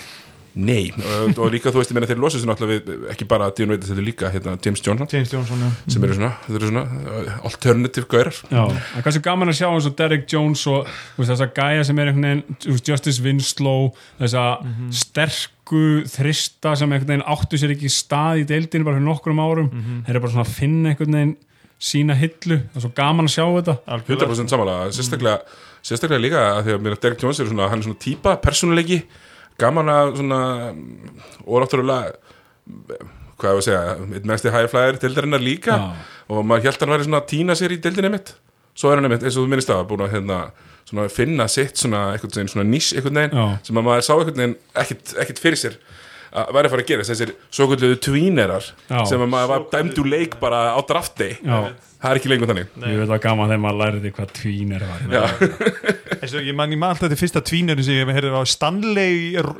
Nei, og, og líka þú veist, ég meina þeir losa sér náttúrulega við ekki bara Dion Waiters, þetta er líka hérna, James Johnson. James Johnson, já. Sem eru svona, eru svona uh, alternative gaurar. Já, það er kannski gaman að sjá eins og Derek Jones og þú veist, þessa gæja sem er einhvern veginn Justice Winslow, þessa sterku þrista sem einhvern veginn áttu sér ekki stað í deildinu bara fyrir nokkrum árum, þeir eru bara svona að finna einhvern veginn sína hillu. Það er svo gaman að sjá þetta. 100% samanlega, sérstaklega, sérstaklega líka að því að að Derek Jones er svona, hann er svona típa persónuleiki, gaman að svona, og náttúrulega hvað ég var að segja, einn mesti high flyer deildarinnar líka Já. og maður held að hann væri svona að týna sér í deildinni mitt svo er hann einmitt, eins og þú minnist það, búin að hérna, svona finna sitt svona, veginn, svona nýs einhvern veginn, Já. sem að maður sá einhvern veginn ekkit, ekkit fyrir sér að væri að fara að gera þessir svo kvölduðu tvínerar sem að maður var dæmd úr leik bara á drafti Já. það er ekki lengur þannig. Ég veit að gaman þegar maður læriði hvað tvínir var. Já. Eins og ég man, ég man alltaf þetta fyrsta tvínurinn sem ég heyrði á Stanley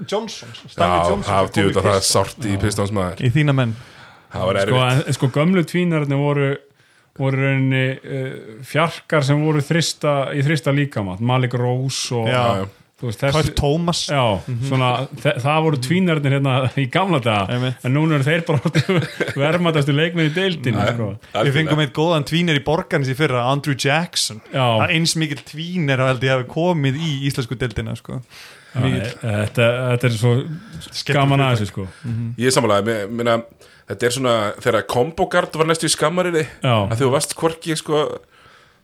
Johnson. Stanley Já, Johnson í djúið að það er sárt í Pistons maður. Í þína menn. Það var sko, sko gömlu tvínarnir voru voru rauninni uh, fjarkar sem voru þrista, í þrista líkamat Malik Rose og Já. Já, Já, svona, þe- það voru tvínarnir hérna í gamla daga en núna eru þeir bara vermaðastu leikmenn í deildinu sko. Við fengum eitt góðan tvínir í borgarnis í fyrra Andrew Jackson Já. Það er eins mikil tvínir að hafi komið í íslensku deildina sko. Mikill. þetta, þetta er svo gaman að þessu sko Ég er samanlega, minna Þetta er svona, þegar kombogard var næstu í skammarinni Já. að þú varst hvorki sko,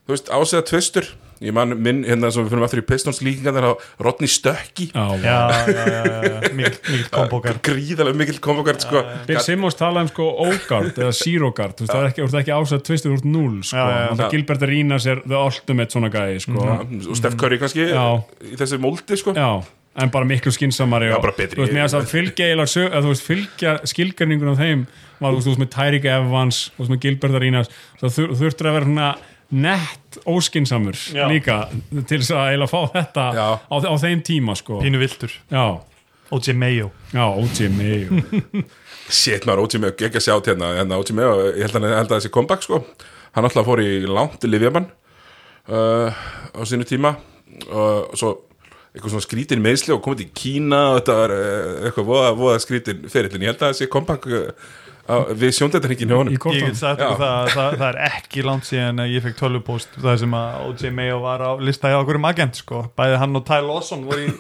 þú veist, ásæða tvistur ég man minn, hérna sem við fyrir aftur í Pistons líkinga þannig að Rodney Stökki Já, Já, já, já, já, já. mikill mikill kombókar gríðalega mikil kombogard sko. Bill Simmons talaði um sko O-guard eða Zero-guard, þú veist, það er ekki, ekki ásætt tvistur úr null, sko, þannig að Gilbert Arenas er the ultimate svona gæði, sko og Steph Curry kannski Já. í þessi moldi sko. Já, en bara miklu skinsamari Já, og, bara betri. Þú veist, mér að fylgja að þú veist, fylgja skilgarningun á þeim var, þú veist, þú veist, með Tyreek Evans þú veist, með Gilbert Arenas þú þú þurftur að vera svona nett óskinsamur Já. líka til þess að eiginlega fá þetta á, á þeim tíma, sko. Pínu viltur Já, OJ Mayo. Já, OG Mayo. Shit maður, OG Mayo, ekki að sjá til hérna hérna OG Mayo, ég held að, ég held að þessi comeback sko. hann alltaf fór í langt livjaman uh, á sínu tíma og svo eitthvað svona skrítin meðsli og komið til Kína og þetta var uh, eitthvað voða, voða skrítin ferillin, ég held að þessi comeback uh, á, við sjóndættarhingin hjá honum. Ég get sagt það, að það, það er ekki langt síðan að ég fekk tölvupóst það sem að OJ Mayo var á lista hjá okkur um agent sko. bæði hann og Ty Lawson voru í,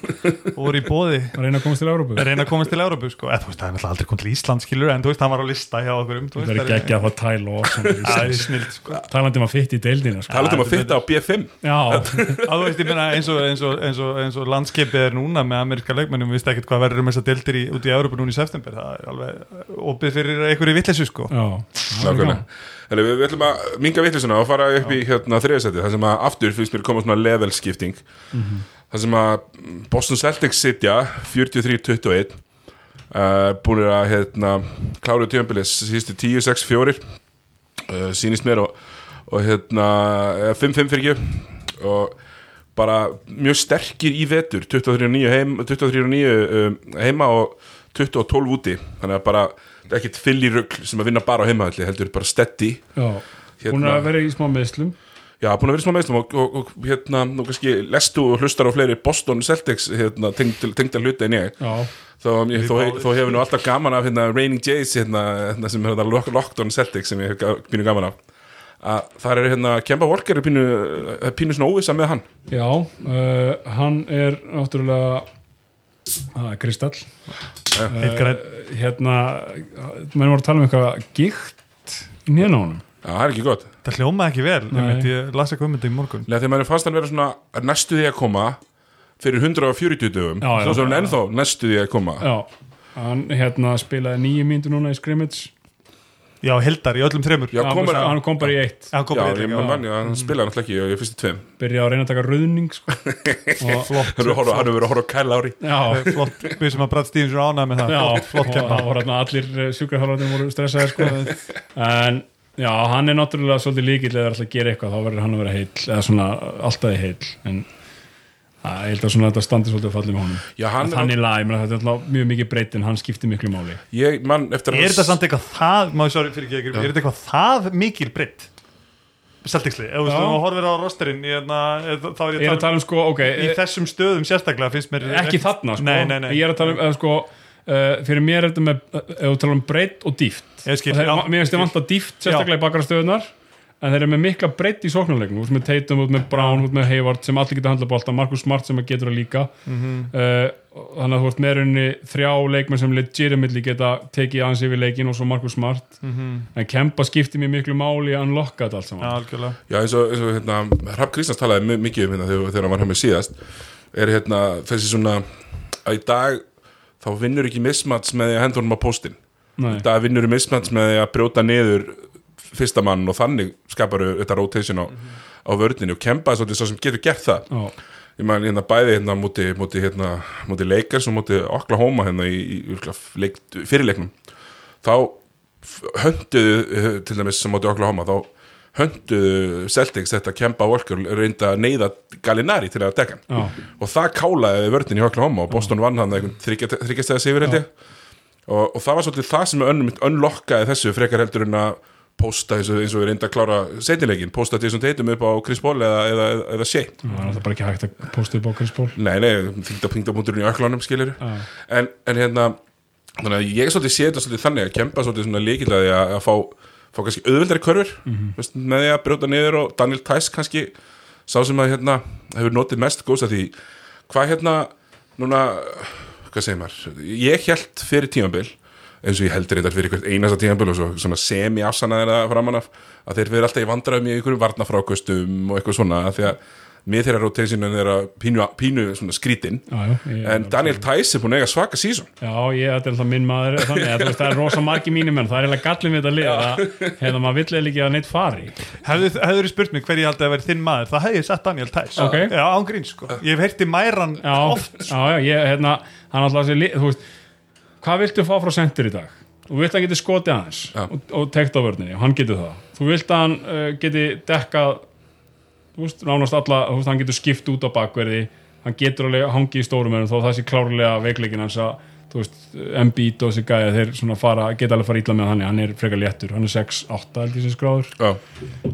voru í bóði að reyna að komast til Európu reyna að komast til Európu sko. eða þú veist, það er náttúrulega aldrei komið til Ísland skilur en þú veist, hann var á lista hjá okkur um Það er ekki að fá tæl og Það er snilt sko. Talandi um að fytta í deildina sko. talaðum að fitta á B5 Já, að þú veist, ég meina eins og, eins og, eins og, eins og landskipið er núna með ameriska leikmennum, við veist ekkert hvað verður um þess að deildir er einhverju vitleysu sko. Þannig við, við ætlum að minga vitlisuna og fara upp í hérna þriðasæti það sem að aftur finnst mér koma svona levelskipting það sem að Boston Celtics sitja 43-21 uh, búin að hérna kláru tjömbilis síðustu 10-6-4 uh, sýnist mér og, og hérna eh, 5-5 fyrir ekki. Og bara mjög sterkir í vetur 23-9 heim, 23-9 um, heima og 20-12 úti. Þannig að bara þetta er ekkit fyll í rugl sem að vinna bara á heimahalli heldur bara steady Já, hún er að vera í smá meðslum Já, búin að vera í smá meðslum og, og, og hérna, nú kannski lestu og hlustar á fleiri Boston Celtics hérna, tengd- tengda hluti en ég. Já, þó, ég, þó, þó hefur nú alltaf gaman af hérna, Raining Jays hérna, hérna, sem er hérna, Lock- Lockdown Celtics sem ég hef pínu gaman af. Að það er hérna, Kemba Walker er pínu, er pínu svona óvissa með hann. Já uh, hann er náttúrulega það er Kristall. Eitt græn. hérna, menn voru að tala um eitthvað gikt í nýjan á honum Já, það er ekki gott. Það hljómaði ekki vel, Nei. ég, ég las ekki um þetta í morgun. Lega þegar maður fannst hann vera svona næstu því að koma fyrir 140 dögum svo er hann ennþá næstu því að koma. Já, hann hérna spilaði nýju mínútur núna í scrimmage já, Hildar í öllum þremur. Já, hann, komur hann kom bara í eitt. Já, kom Já, bara í ég þetta, man, já, hann spilaði náttúrulega ekki og ég fyrstu tveim. Byrjaði að reyna að taka rauðning sko. og, flott, Hann hefur verið að horfa á Kyle Lowry. Já, flott, við sem að Brad Stevens er ánægð með það. Já, flott, flott og kempa það voru hérna allir sjúkrahálfarnir voru stressaði sko. en já, hann er náttúrulega svolítið líkill eða er alltaf að gera eitthvað, þá verður hann að vera heill eða svona alltaf í heill. En það er eitthvað svona að þetta standi svolítið að falla með honum. Já, hann En þannig lag, ég þetta er alltaf mjög mikið breytin hann skiptir miklu máli. Ég mann eftir að er þetta samt eitthvað það, má ég sorry fyrir ekki er þetta eitthvað það mikil breytt? Celticsli, ef þú Já. horfir á rosterinn í, hérna, þá er ég ég að tala um sko, ok í þessum stöðum sérstaklega finnst mér ekki þarna sko, nei, nei, nei. ég er að tala um eða, sko, uh, fyrir mér er þetta með uh, ef þú tala um breytt og dýft. Ég já, mér finnst þið vant að dýft sérstaklega í bakara stöðunar en þeir eru með mikla breytt í sóknarleiknum. Út með Tatum, út með Brown, út með Hayward sem allir geta handla bolta, Marcus Smart sem að getur að líka. Mhm. uh, þannig að þú ert með raunni þrjá leikmenn sem legitimately geta tekið aðeins yfir leikin og svo Marcus Smart. En Kempa skiptir mér miklu máli að unlocka þetta allt. Já, saman algjörlega. Já, eins og, eins og hérna, Rapp Kristjáns talaði mi- mikið um hérna þegar, þegar hann var mig síðast. Er hérna þessi svona að í dag þá vinnur ekki mismats með því að hendur honum á póstinn. Nei. í dag vinnur mismats með því að brjóta niður fyrsta mann og þannig skapar þetta rotation á, á vörninu og Kemba er svolítið svo sem getur gert það. Já, ég man hérna bæði hérna múti, hérna, Lakers og múti Oklahoma hérna í, í, í leik, fyrirleiknum. Þá hönduðu eh, til dæmis sem múti Oklahoma þá hönduðu Celtics þetta Kemba Walker reynda að neyða Gallinari til að dekka já, og það kálaði vörðin í Oklahoma og Boston vann hann eitthvað þryggjastega sigur og, og það var svolítið það sem ön, önlokkaði þessu frekar heldur en að posta og, eins og við reynda að klára setnileikin, posta Jason Tatum upp á Chris Paul eða, eða, eða, Shea það er alltaf bara ekki hægt að posta upp á Chris Paul. Nei, nei, þingda pingdapunkturinn í öklanum skilir Já. en, en hérna þannig að ég svolítið sé þetta svolítið þannig að kempa svolítið svona líkilaði að, að fá, fá kannski auðveldari körfur Mhm. veist, með því að brjóta niður og Daniel Tice kannski sá sem að hérna hefur notið mest góðs að því. Hvað hérna núna, hvað segir maður? Ég held fyrir tímabil eins og ég heldur þetta fyrir hvert einasta tímabil og svo svona semi-afsanaðir það framan af að þeir verður alltaf í vandræðum í einhverjum varnafrákustum og eitthvað svona af því að mér þeirra rotationin er að pínu, pínu svona skrítin. Já, já, ég, en Daniel Tice er búin að eiga svaka sísón Já, ég, þetta er alltaf minn maður þannig að það er rosa margi mínum menn það er eiginlega gallin við þetta lið að hefða maður vill eða ekki að neitt fari. Hefðu hefðu spurt mig hver ég held að vera þinn maður það hefði ég sett Daniel Tice Ok. Já, án grín sko. Ég hef heyrti mæran Já, oft já, já, ég, hérna, hann alltaf lið- þú veist hvað viltu fá frá sendur í dag? Þú vilt að hann geti skotið aðeins Já. og, og tekt á vörninni og hann getur það. Þú vilt að hann uh, geti dekkað þú veist, nánast alla veist, hann getur skipt út á bakverði. Hann getur alveg hangið í stórum önum þó það sé klárlega veikleikin hans að þú veist, Embiid og þessi gæja þeir fara, geta alveg fara ítla með hann hann er frekar léttur, hann er 6-8 held ég sem skráður. Já,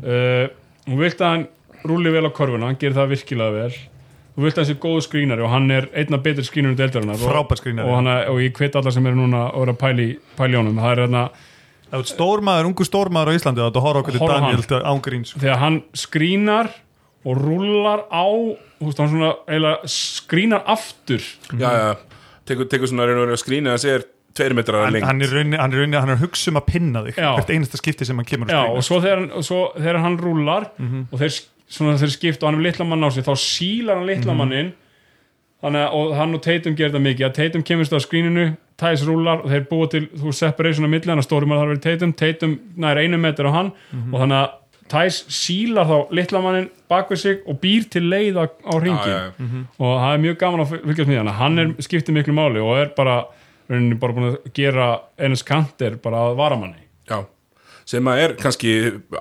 uh, hún vilt að hann rúli vel á korfuna, hann gerir það virkilega vel þú vilt að hann sé góðu skrínari og hann er einna betri skrínari deildarinnar. Og, Frábær skrínari. og, hann, og ég hvet alla sem eru núna að vera að pæli, pæli honum. Það er Það er stórmaður, ungu stórmaður á Íslandi að horfa okkur til Daniel án grín sko. þegar hann skrínar og rúlar á þú veist, hann svona skrínar aftur. Já, já, tekur, tekur svona og að skrína að segir tveir metrar hann, lengt hann, er hann er rauninni, hann er að hugsa um að pinna þig hvert einasta skipti sem hann kemur Já, og svo þegar, og svo þegar hann rúlar og þeir, svona, þeir skipt og hann er litla mann á sig þá sílar hann litla mannin þannig að og hann og Tatum gerir það mikið. Að Tatum kemurst á skríninu Tæs rúlar og þeir búa til þú separation á milli hann að stóri maður þarf að vera Tatum. Tatum nær einu metr á hann. Og þannig að Tæs sílar þá litla mannin bak við sig og býr til leið á, á ringin Já, já, já. og það er mjög gaman að fylgjast með hann hann er skiptið miklu máli og er bara rauninni bara búin að gera eines kanter bara að varamanni. Já, sem að er kannski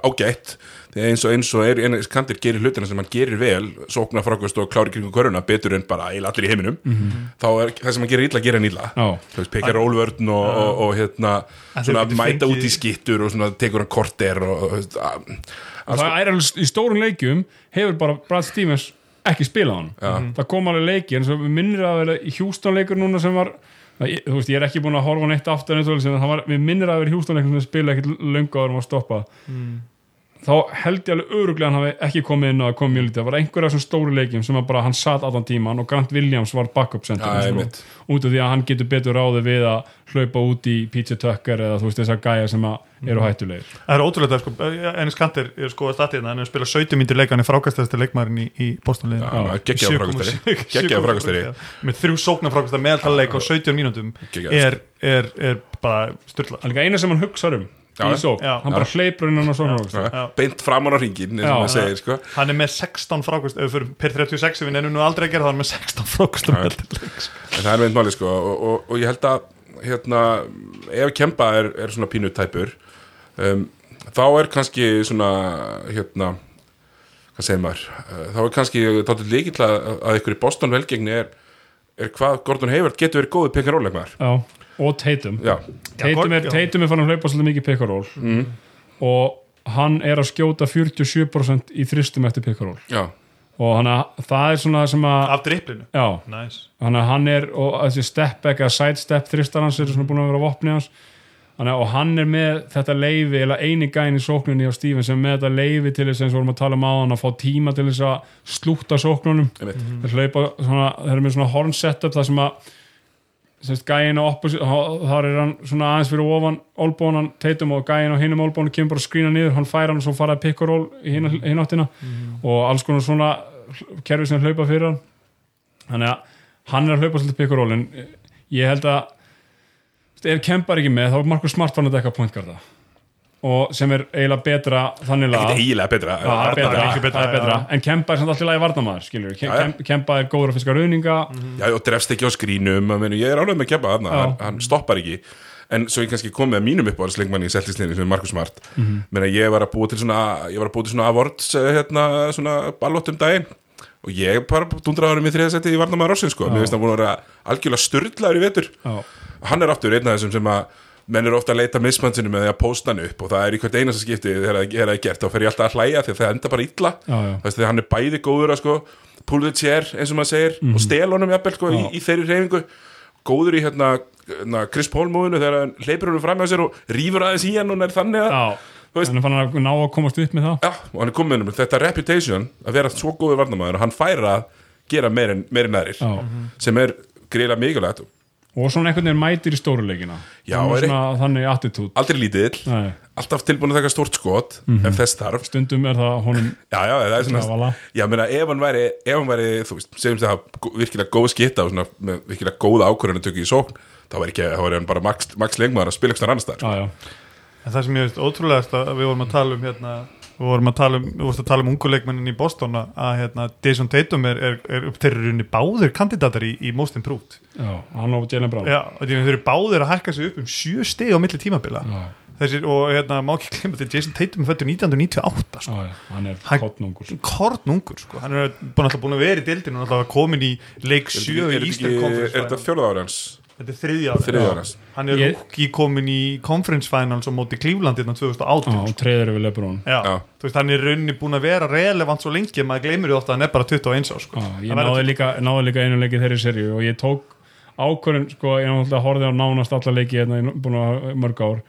ágætt eins og eins og er eins kantir gerir hlutina sem hann gerir vel sóknar frákvist og klári kringum köruna betur en bara eiginlega allir í heiminum þá er það sem hann gerir illa, gerir hann illa. Já. þú veist, pekar rólvörn og, og, og hérna svona mæta fengið- út í skittur og svona tekur hann korter og, og, og, og, það er alveg í stórun leikjum hefur bara Brad Stevens ekki spilað hann. Já. það kom alveg leiki en svo við minnir að vera í Houston leikur núna sem var það- ég- þú veist, ég er ekki búin að horfa á neitt aftur en það var, við minnir að vera í Houston leikur sem spila ekkert löngu áður um að stoppa þá held ég alveg öruglega hann hafi ekki komið inn og að koma mjög lítið það var einhverja svona stóru leikjum sem að bara hann satt allan tíman og Grant Williams var backup center sko, út af því að hann getur betur ráði við að hlaupa út í PJ Tucker eða þú veist þessar gæja sem að eru hættulegir. Það er ótrúlega sko, Ennis Kanter er sko að statið hann er að spila 17 myndir leik hann er frákastast leikmaðurinn í, í frákastari. Geggjaður frákastari. með þrjú sóknar frákastar meðaltal leik á 17 mínútum er, er, er bara styrla Er um í sók, hann bara hleypur innan á svona beint framan á ringin sko. Hann er með 16 frákast ef við fyrir per 36 ef við nefnum nú aldrei að gera það hann er með 16 frákastar Já. meðaltal leik sko. en það er meint máli sko og, og, og ég held að hérna, ef Kemba er, er svona pínu tæpur um, þá er kannski svona hérna hvað segir maður, uh, þá er kannski þáttu líkill að, að ykkur í Boston velgengni er, er hvað Gordon Hayward getur verið góðið pekar rólegmaður Já, og Tatum. Já, Tatum er. Tatum er fann að hlaupa svolítið mikið pekaról mm. og hann er að skjóta 47% í þristum eftir pekaról já, og hann að, það er svona sem að af driplinu já, nice. hann, að hann er og þessi step back eða side step þristar hans eru svona búin að vera vopni hans. Hann að, og hann er með þetta leifi eða eini gæn í sóknunni á Steven sem er með þetta leifi til þess eins og vorum að tala um á hann að fá tíma til þess að slúta sóknunum. Einmitt. Þeir hlaupa svona, þeir eru með svona horn setup þar sem að semst gæin á opposite þar er hann svona aðeins fyrir ofan olbónan teitum og gæin á hinum olbónu kemur bara að skrína niður, hann fær hann og svo fara að pikka ról í hina- hináttina og alls konar svona kerfi sem hlaupa fyrir hann. Þannig að hann er að hlaupa svolítið pikka ról en ég held að ef kempar ekki með þá er Markus Smart fann að dekka pointgarda og sem er eiginlega betra þannig að eiginlega betra. Er betra, betra, betra. en Kempa er samt alltaf skilur, Já, já. Kempa er góður að fiska rauninga já, og drefst ekki á skrínum. Meni, ég er ánægð með Já. hann, hann stoppar ekki. En svo ég kannski kom með mínum uppáðarsleikmanni í seltislinni sem er Markus Smart. Mm. -hmm. ég var að búa til svona ég var að búa til svona awards eh, hérna, svona ballot um daginn. Og ég bara dundraði hann í þriðasetti í Varnamaður Rossin sko, mér finnst hann búin að vera algjörlega styrlaður í vetur. Hann er aftur einn af þessum sem að menn eru ofta að leita mismannsinu með því að posta hann upp og það er í hvert einasta skipti þegar það það er gert þá fer ég alltaf að hlæja því að það enda bara illa. Já, já. Veist, þegar hann er bæði góður að sko the chair eins og maður segir og stel honum jafnvel sko í, Mhm. Í þeirri reyfingu góður í hérna, hérna Chris Paul múinu þegar hann hleypur honum fram með sér og rýfur aðeins í hann og er þannig að hann er fann að ná að komast upp með það. Já, og hann er komið með þetta reputation að vera svo góður varnamæður og hann fær að gera meir en, meir sem er greiðlega mikilvægt og svona einhvern veginn mætir í stóruleikina Já, er svona þannig attitút aldrei lítill, Nei, alltaf tilbúin að taka stórt skot ef þess þarf. Stundum er það honum já, já, það er svona já, meina, ef hann væri, ef hann væri þú veist, segjum það að hafa virkilega góð skitta og svona, með virkilega góða ákvörðan að tökja í sókn þá væri ekki, þá væri hann bara max, max lengmaður að spila eitthvað annars þar já, já, En það sem ég veist ótrúlegast að við vorum að tala um hérna, við vorum að tala um, við vorum að tala um unguleikmennin í Boston að- að hérna, Jason Tatum er, er, er upp þeirri runni báðir kandidatar í, í Most Improved. Já, hann og Jalen Brown. Já, þeir eru báðir að hækka sig upp um sjö steg á milli tímabila. Já, Þessir, og hérna, má ekki glemma þetta Jason Tatum fættur 1998 sko. já, já, hann er kottnungur kornungur. sko. hann er búin, að vera í dildinu og alltaf komin í leik 7 er í Eastern þetta Conference ekki- er þetta fjóruð ári hans þetta er þriðja ára hann er Ég- rúki komin í Conference Finals og móti Cleveland innan 2018 Já, og treður við Lebron. Já, Já. þú veist, hann er rauninni búin að vera relevant svo lengi að maður gleymir því ofta að hann er bara 21 á sko. Ég náði líka, náði líka einu leiki þeirri serju og ég tók ákvörðin sko, ég náttúrulega horfði á nánast alla leiki hérna, ég er búin að mörg ár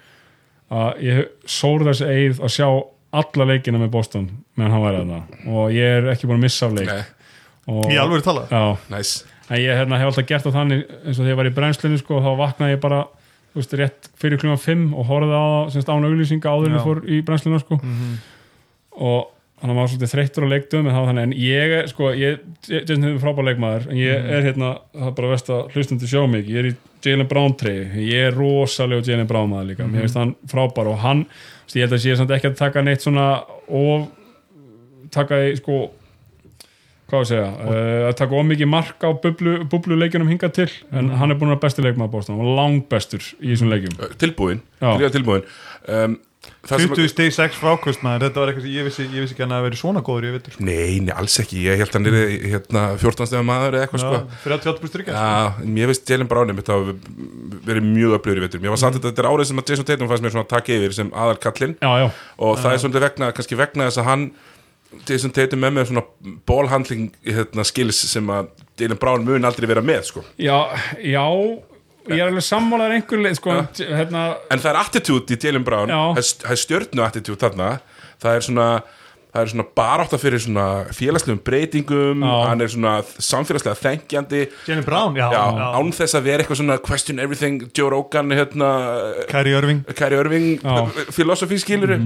að ég sór þess eið að sjá alla leikina með Boston meðan hann væri þarna og ég er ekki búin að missa af leik. Nei, og, í alveg tala Já, næs en ég hérna, hef alltaf gert það þannig eins og þegar ég var í brennslinu sko, þá vaknaði ég bara veist, rétt fyrir klukkan 5 og horfði á það semst án auglýsinga áður en ég fór í brennslinu sko. Mhm. og hann var svolítið þreyttur á leikdum en, þannig, en ég, er, sko, ég Jason hefur frábær leikmaður, en ég er hérna það er bara vest að hlustundi sjá mig ég er í Jalen Brown trey, ég er rosalega Jalen Brown maður líka, mér finnst hann frábær og hann, veist, ég held að sé samt ekki að taka neitt svona og taka í sko hvað að segja, uh, að taka ómikið mark á bublu, bublu hingað til en hann er búin að vera besti leikmaður bóstan og langbestur í þessum leikjum. Tilbúin, tilbúin um, það sem 20 steg 6 frákvist maður, þetta var eitthvað sem ég vissi, ég vissi ekki hann að vera svona góður ég veitur Nei, nei, alls ekki, ég held hann er hérna, 14 stegar maður eða eitthvað sko. fyrir að 28 stryggja ég veist Jalen Brown einmitt hafa verið mjög öflugur í vettur Mér var samt að þetta er árið sem að Jason Tatum fannst mér svona að taka yfir sem aðal kallinn já, já, og það er svolítið vegna, kannski vegna þess að hann Jason Tatum er með svona ballhandling hérna, skills sem að Jalen Brown mun aldrei vera með sko. já, já ég er alveg sammálaður einhver leið sko, hérna, En það er attitude í Jalen Brown það er- stjörnu attitude þarna það er svona Það er svona barátta fyrir svona félagslegum breytingum, Já. hann er svona samfélagslega þengjandi, Brown, já, já, já. án þess að vera eitthvað svona question everything, Joe Rogan, hérna, Kyrie Irving Kæri Irving Já. filosofi skilur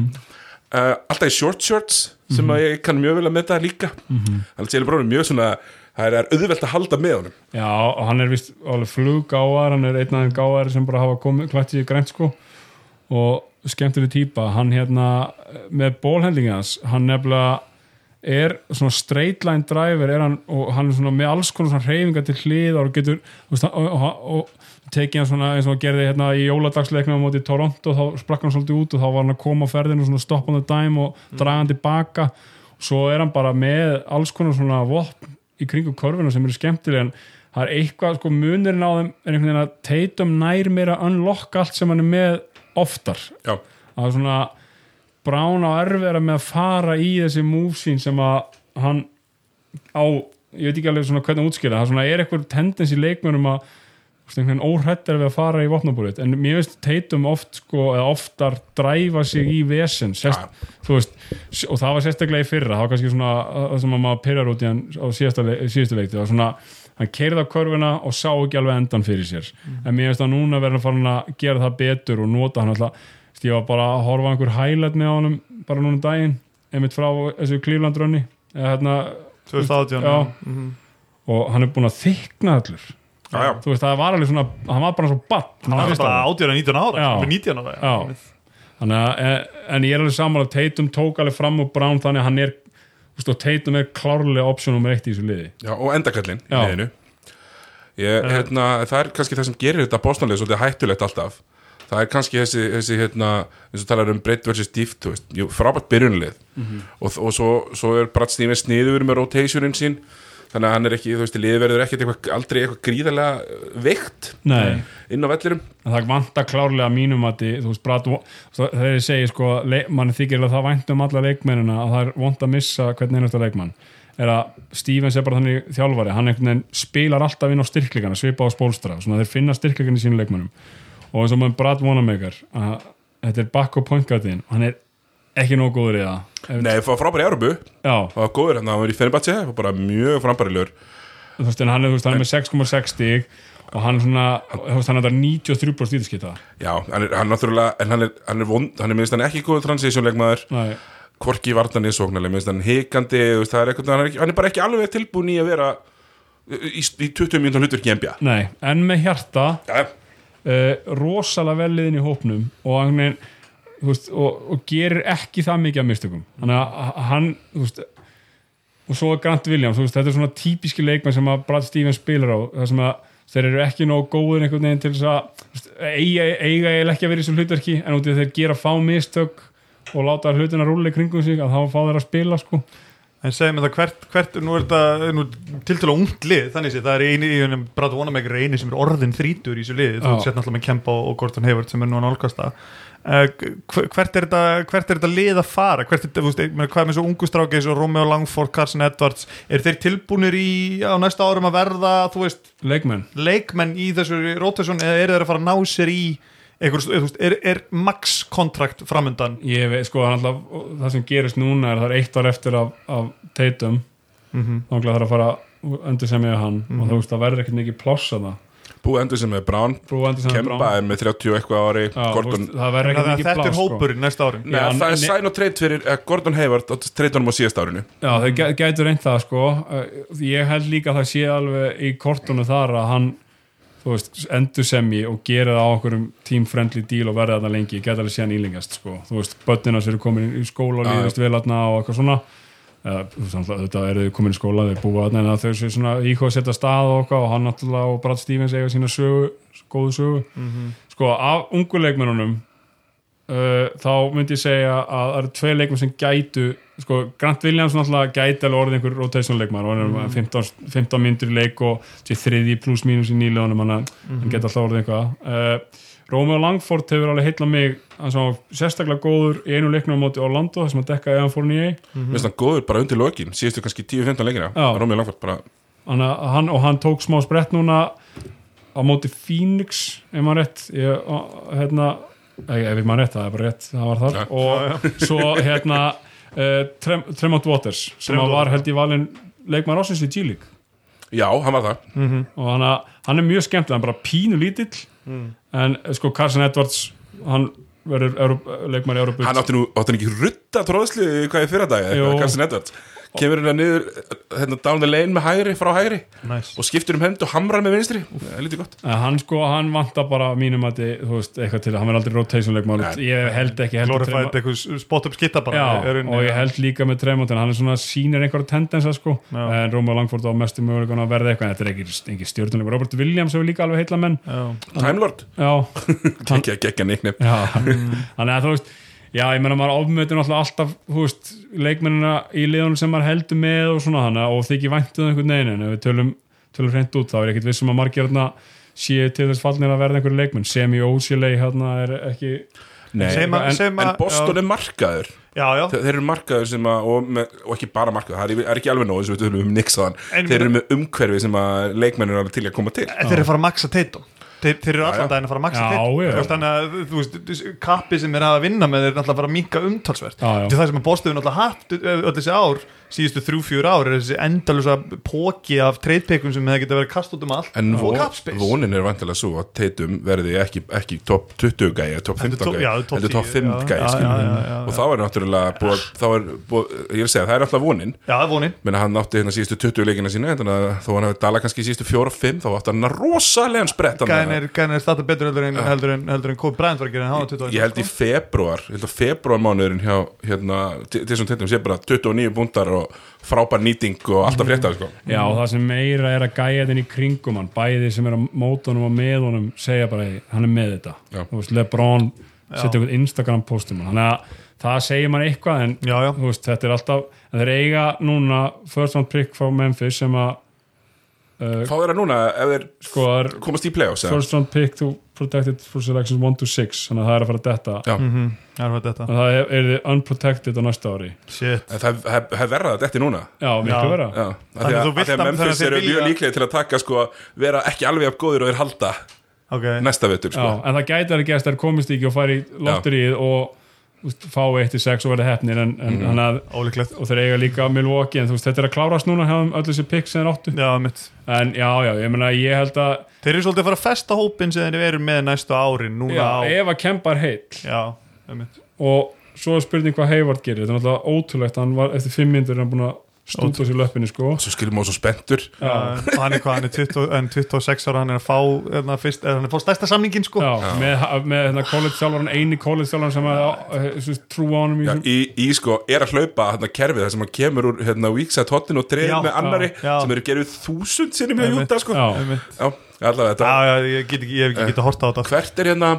uh, alltaf í short shorts sem að ég kann mjög vel að metta líka. Þannig að Jalen Brown er mjög svona það er auðvelt að halda með honum. Já, og hann er vist fluggáðar, hann er einn af þeim gáðar sem bara hafa komið klætt í grænt sko. Og skemmtileg típa hann hérna með bólhendlingi hans hann nefnilega er svona straight line driver er hann, og hann er svona með alls konar svona hreyfingar til hliðar og getur og, og, og, og tekið hann svona eins og hann gerði hérna í jóladagsleiknum á móti í Toronto þá sprakk hann svolítið út og þá var hann að koma á ferðinu og svona stopp on the dime og draga hann tilbaka. Svo er hann bara með alls konar svona vopn í kringu korfinu sem eru skemmtileg en það er eitthvað sko munurinn á þeim er einhvern veginn að Tatum nær meira að unlock allt sem hann er með oftar. Já, það er svona Brown á erfiðara með að fara í þessi múfsín sem að hann á, ég veit ekki alveg svona hvernig að útskýra, það er svona er einhvern veginn óhrættar við að fara í vopnabúrið en mér veist Tatum oft sko, eða oftar dræfa sig í vesen sest, þú veist, og það var sérstaklega í fyrra það var kannski svona það sem að maður pyrrar út í hann á síðustu leikti það var svona, hann keirði á körfuna og sá ekki alveg endan fyrir sér. En mér veist að núna verður að fara að gera það betur og nota hann alltaf. Ég var bara að horfa einhver highlight með honum bara núna um daginn, einmitt frá þessu eða hérna 2018 Já. Mhm. og hann er búin að þykna allur já, já. þú veist það var alveg svona, hann var bara svo batt hann var bara 18 og 19 ára Já. hann var 19 ára Já. Þannig að, eh, en ég er alveg saman að Tatum tók alveg fram úr Brown þannig að hann er þú veist, og Tatum er klárlega option nummer eitt í þessu liði. Já, og endakallinn í Já. liðinu. Ég, hérna, það er kannski það sem gerir þetta bóstanlega svolítið hættulegt alltaf. Það er kannski þessi, þessi hérna, eins og talar um breytt versus dýft, þú veist, jú, frábært byrjunlið og, og svo, svo er Brad Stevens sniður með rotationin sín þannig að hann er ekki, þú veist, liðið verður ekkert eitthvað, aldrei eitthvað gríðarlega uh, veikt Nei, inn á vellirum en það vantar klárlega mínum að þið, þú veist, Brad, þegar ég segi sko, mann þykir að það vænt um alla leikmennina að það er vont að missa hvern einasta leikmann er að Stevens er bara þannig þjálfari, hann einhvern veginn spilar alltaf inn á styrkleikana, svipa á spólstra svona þeir finna styrkleikana í sínu leikmennum og eins og með Brad Wanamaker að þetta er back og point guardin hann er ekki nóg góður í það. Nei, það var frábæri í Európu það var góður hérna, hann var í Fenerbahce, það var bara mjög frambærilegur þú veist, hann er, þú veist, hann er með 6,6 stig og hann svona, þú veist, hann er þetta 93% vítaskita Já, hann er, hann náttúrulega, en hann er, hann er vond, hann er minnst hann ekki góð transitionleikmaður, Nei, hvorki vartan í sóknarleik, minnst hann hikandi, þú veist, er eitthvað, hann er, hann er bara ekki alveg tilbúin í að vera í, í 20 mínútur hlutverki NBA. nei, en með hjarta Já, uh, rosalega velliðin í hópnum og hann er, veist, og, og gerir ekki það mikið af mistökum. Þannig að hann, veist og svo Grant Williams, veist, þetta er svona típiski leikmenn sem að Brad Stevens spilar á það sem að þeir eru ekki nóg góður einhvern veginn til þess að eiga, eiga eiginlega ekki að vera í þessu hlutverki en út í að þeir gera fá mistök og láta hlutina í kringum sig að þá fá þeir að spila sko. En segja mig það hvert, hvert nú er þetta nú, til til að ungt lið, þannig sé það er eini í hennum Brad Wanamaker er eini sem er orðin þrítur í þessu lið, þú sett náttúrulega með Kempa og Gordon Hayward sem er nú að nálgast uh, hvert, er þetta, hvert er þetta lið að fara? Hvert er þetta, hvað er með svo ungu stráki eins og Romeo Langford, Carson Edwards er þeir tilbúnir í á næsta árum að verða þú veist, leikmenn, leikmenn í þessu rotation eða eru þeir að fara að ná sér í veist, er, er max kontrakt framundan? Ég veit sko alltaf, það sem gerist núna er það er eitt ár eftir af, af Tatum. Mm -hmm. þá ætla það að fara endur sem ég hann. Og þú veist það verður ekkert mikið pláss að það búið endur sem er Brown, Brú endur sem Kemba er með 30 og eitthvað ári, Já, Gordon, veist, það verður ekkert mikið þetta er sko. hópurinn næsta árin Nei, Já, það er sæn og treyt fyrir eh, Gordon Hayward og treytunum á síðast árinu. Já, þau gæ- gætu reynd það sko. Uh, ég held líka að það sé alveg í kortunum þar að hann þú veist, endur semji og gera það á okkur um team-friendly deal og verða þarna lengi. Geta alveg síðan ílingast sko. Þú veist, börnina sem eru komin í skóla og líðist vel aðna og eitthvað svona náttúrulega, þetta eru þau komin í skóla þeir búa aðna en að þau séu svona íkvað að setja stað okkar og hann náttúrulega og Brad Stevens eiga sína sögu, góðu sögu. Sko, af ungu leikmennunum uh, þá myndi ég segja að það eru tvei leikmenn sem gætu sko, Grant Williams náttúrulega gæti alveg orðið einhver rotation leikmann og hann er 15, 15 myndur í leik og þriði pluss mínus í nýlegunum hann, hann geti alltaf orðið eitthvað. Uh, Romeo Langford hefur alveg heitla mig hann sá sérstaklega góður í einu leiknum á móti Orlando þar sem hann dekkaði Evan Fournier. Mér finnst hann góður bara undir lokin, síðustu kannski 10-15 leikina. Rómið Langford bara, hann, hann, og hann tók smá sprett núna á móti Phoenix ef maður rétt ég, hérna, ef maður rétt, það er bara rétt það var þar. Ja. og svo hérna uh, Trem, Tremont Waters sem Tremont var held í valin leikmaður ásins í G-League já, hann var það. og hann, hann er mjög skemmt hann er bara pínu lítill en sko Carson Edwards hann verður Európa Hann átti nú, átti hann ekki rutta tróðslu hvað í fyrra dag, Carson Edwards. Kemur hérna niður, hérna down the lane með hægri, frá hægri nice. og skiptur um hend og hamrar með vinstri. Það er lítið gott. En hann sko, hann vantar bara mínum að þú veist, eitthvað til að hann verður aldrei rotation leikmaður Nei. ég held ekki heldur glorified eitthvað spot up skitta bara Já, er og ég held líka með Tremont en hann er svona sýnir einhverja tendensa sko Já. en Róma Langford á mestu möguleikana að verða eitthvað en þetta er ekki, ekki stjórnuleik Robert Williams hefur líka alveg heitla menn já. Time Lord, neiknef. já já ég meina maður ofmötur náttúrulega alltaf, þú veist, leikmennina í liðunum sem maður heldur með og svona þannig að- og þykir væntuð einhvern veginn en ef við tölum, tölum hreint út þá er ekkit vissum að margir hérna séu til þess fallnir að verða einhverju leikmenn sem í ósílei hérna er ekki Nei, Sem að- en, sem að- en Boston er markaður. já, já, Þeir, þeir eru markaður sem að, og, með, og ekki bara markaður, það er, er ekki alveg nóg eins og við tölum um Nixaðan. En Þeir við- eru með umhverfi sem að leikmennir eru alveg til að koma til. þeir eru að fara að maxa Tatum þeir, þeir eru allan daginn að fara að. Þú veist, þannig að þú veist, kappi sem er að vinna með þeir er náttúrulega að fara að minka umtalsvert. Já, já. Þetta er það sem að er náttúrulega haft öll þessi ár, síðustu þrjú, fjör ár er þessi endalusa póki af treytpeikum sem það geta verið kast út um allt En vonin er vantilega svo að Tatum verði ekki, ekki top 20 gæja, top 15 top- já, gæja, top heldur top 10, 5 já, gæja og þá er náttúrulega þá er ég vil segja, það er alltaf vonin. Já, það er vonin. Menn hann átti hérna síðustu 20 leikina sína þannig að þó hann hefði dalað kannski síðustu 4 og 5 þá átti hann rosalegan sprett Gæðin er, gæðin er starta betur heldur en, heldur en, heldur en Kobe Bryant var að gera en hann var 21 ég held í februar, ég held að februar mánuðurinn hjá hérna, þessum Tatum sé bara 29 búndar og frábær nýting og alltaf fréttar sko. Já, og það sem meira er að gæja þinn í kringum hann, bæði sem er á mótunum og með honum segja bara, hann er með þetta. Veist, Lebron setja eitthvað Instagram postum þannig að það segir mann eitthvað en Já, já. þú veist, þetta er alltaf en þeir eiga núna first round pick frá Memphis sem að uh, fá þeirra núna ef þeir sko, það er komast í play-offs first round pick to protected for selections 1 to 6 þannig að það er að fara að detta. Mhm, Það er hvað þetta og það er, er unprotected á næsta ári. Shit. En það það- það verða þetta eftir núna. Já, miklu af Þannig að að, að, að að- Memphis þannig að eru mjög líklega til að taka sko vera ekki alveg af góður og þeir halda Ok. næsta vetur Já, sko. en það gæti að gerst þær komist ekki og fari í lotterið og fá 1-6 og verða hefnir en, en mm. að, og þeir eiga líka Milwaukee en þú veist, þetta er að klárast núna öll þessi pikk sem þeir áttu. Já, en já, já, ég meina, ég held að þeir eru svolítið að fara að festa hópin sem þeir eru með næstu núna já, á ef að kempar heill. Og svo er spurning hvað Hayward gerir. Þetta er náttúrulega ótrúlegt, hann var eftir 5 minnur hann búin að stúta sér löppinni sko. Svo skilum við svo spenntur. Já, og hann er hvað, hann er 20, en 26 ára hann er að fá, eða, fyrst, eða, hann er að fá stærsta samningin sko. Já, með, með hérna, college þjálfaran, eini college þjálfaran sem að trú á honum í Já, í, í sko, er að hlaupa hérna kerfið þar sem hann kemur úr hérna weekside hotin og dreif Já, með annari já, já. sem eru gerðið þúsund sinni með. Júta sko. Já. Já, allavega þetta já, já, ég get ekki, ég hef ekki getað horta á þetta. Hvert er hérna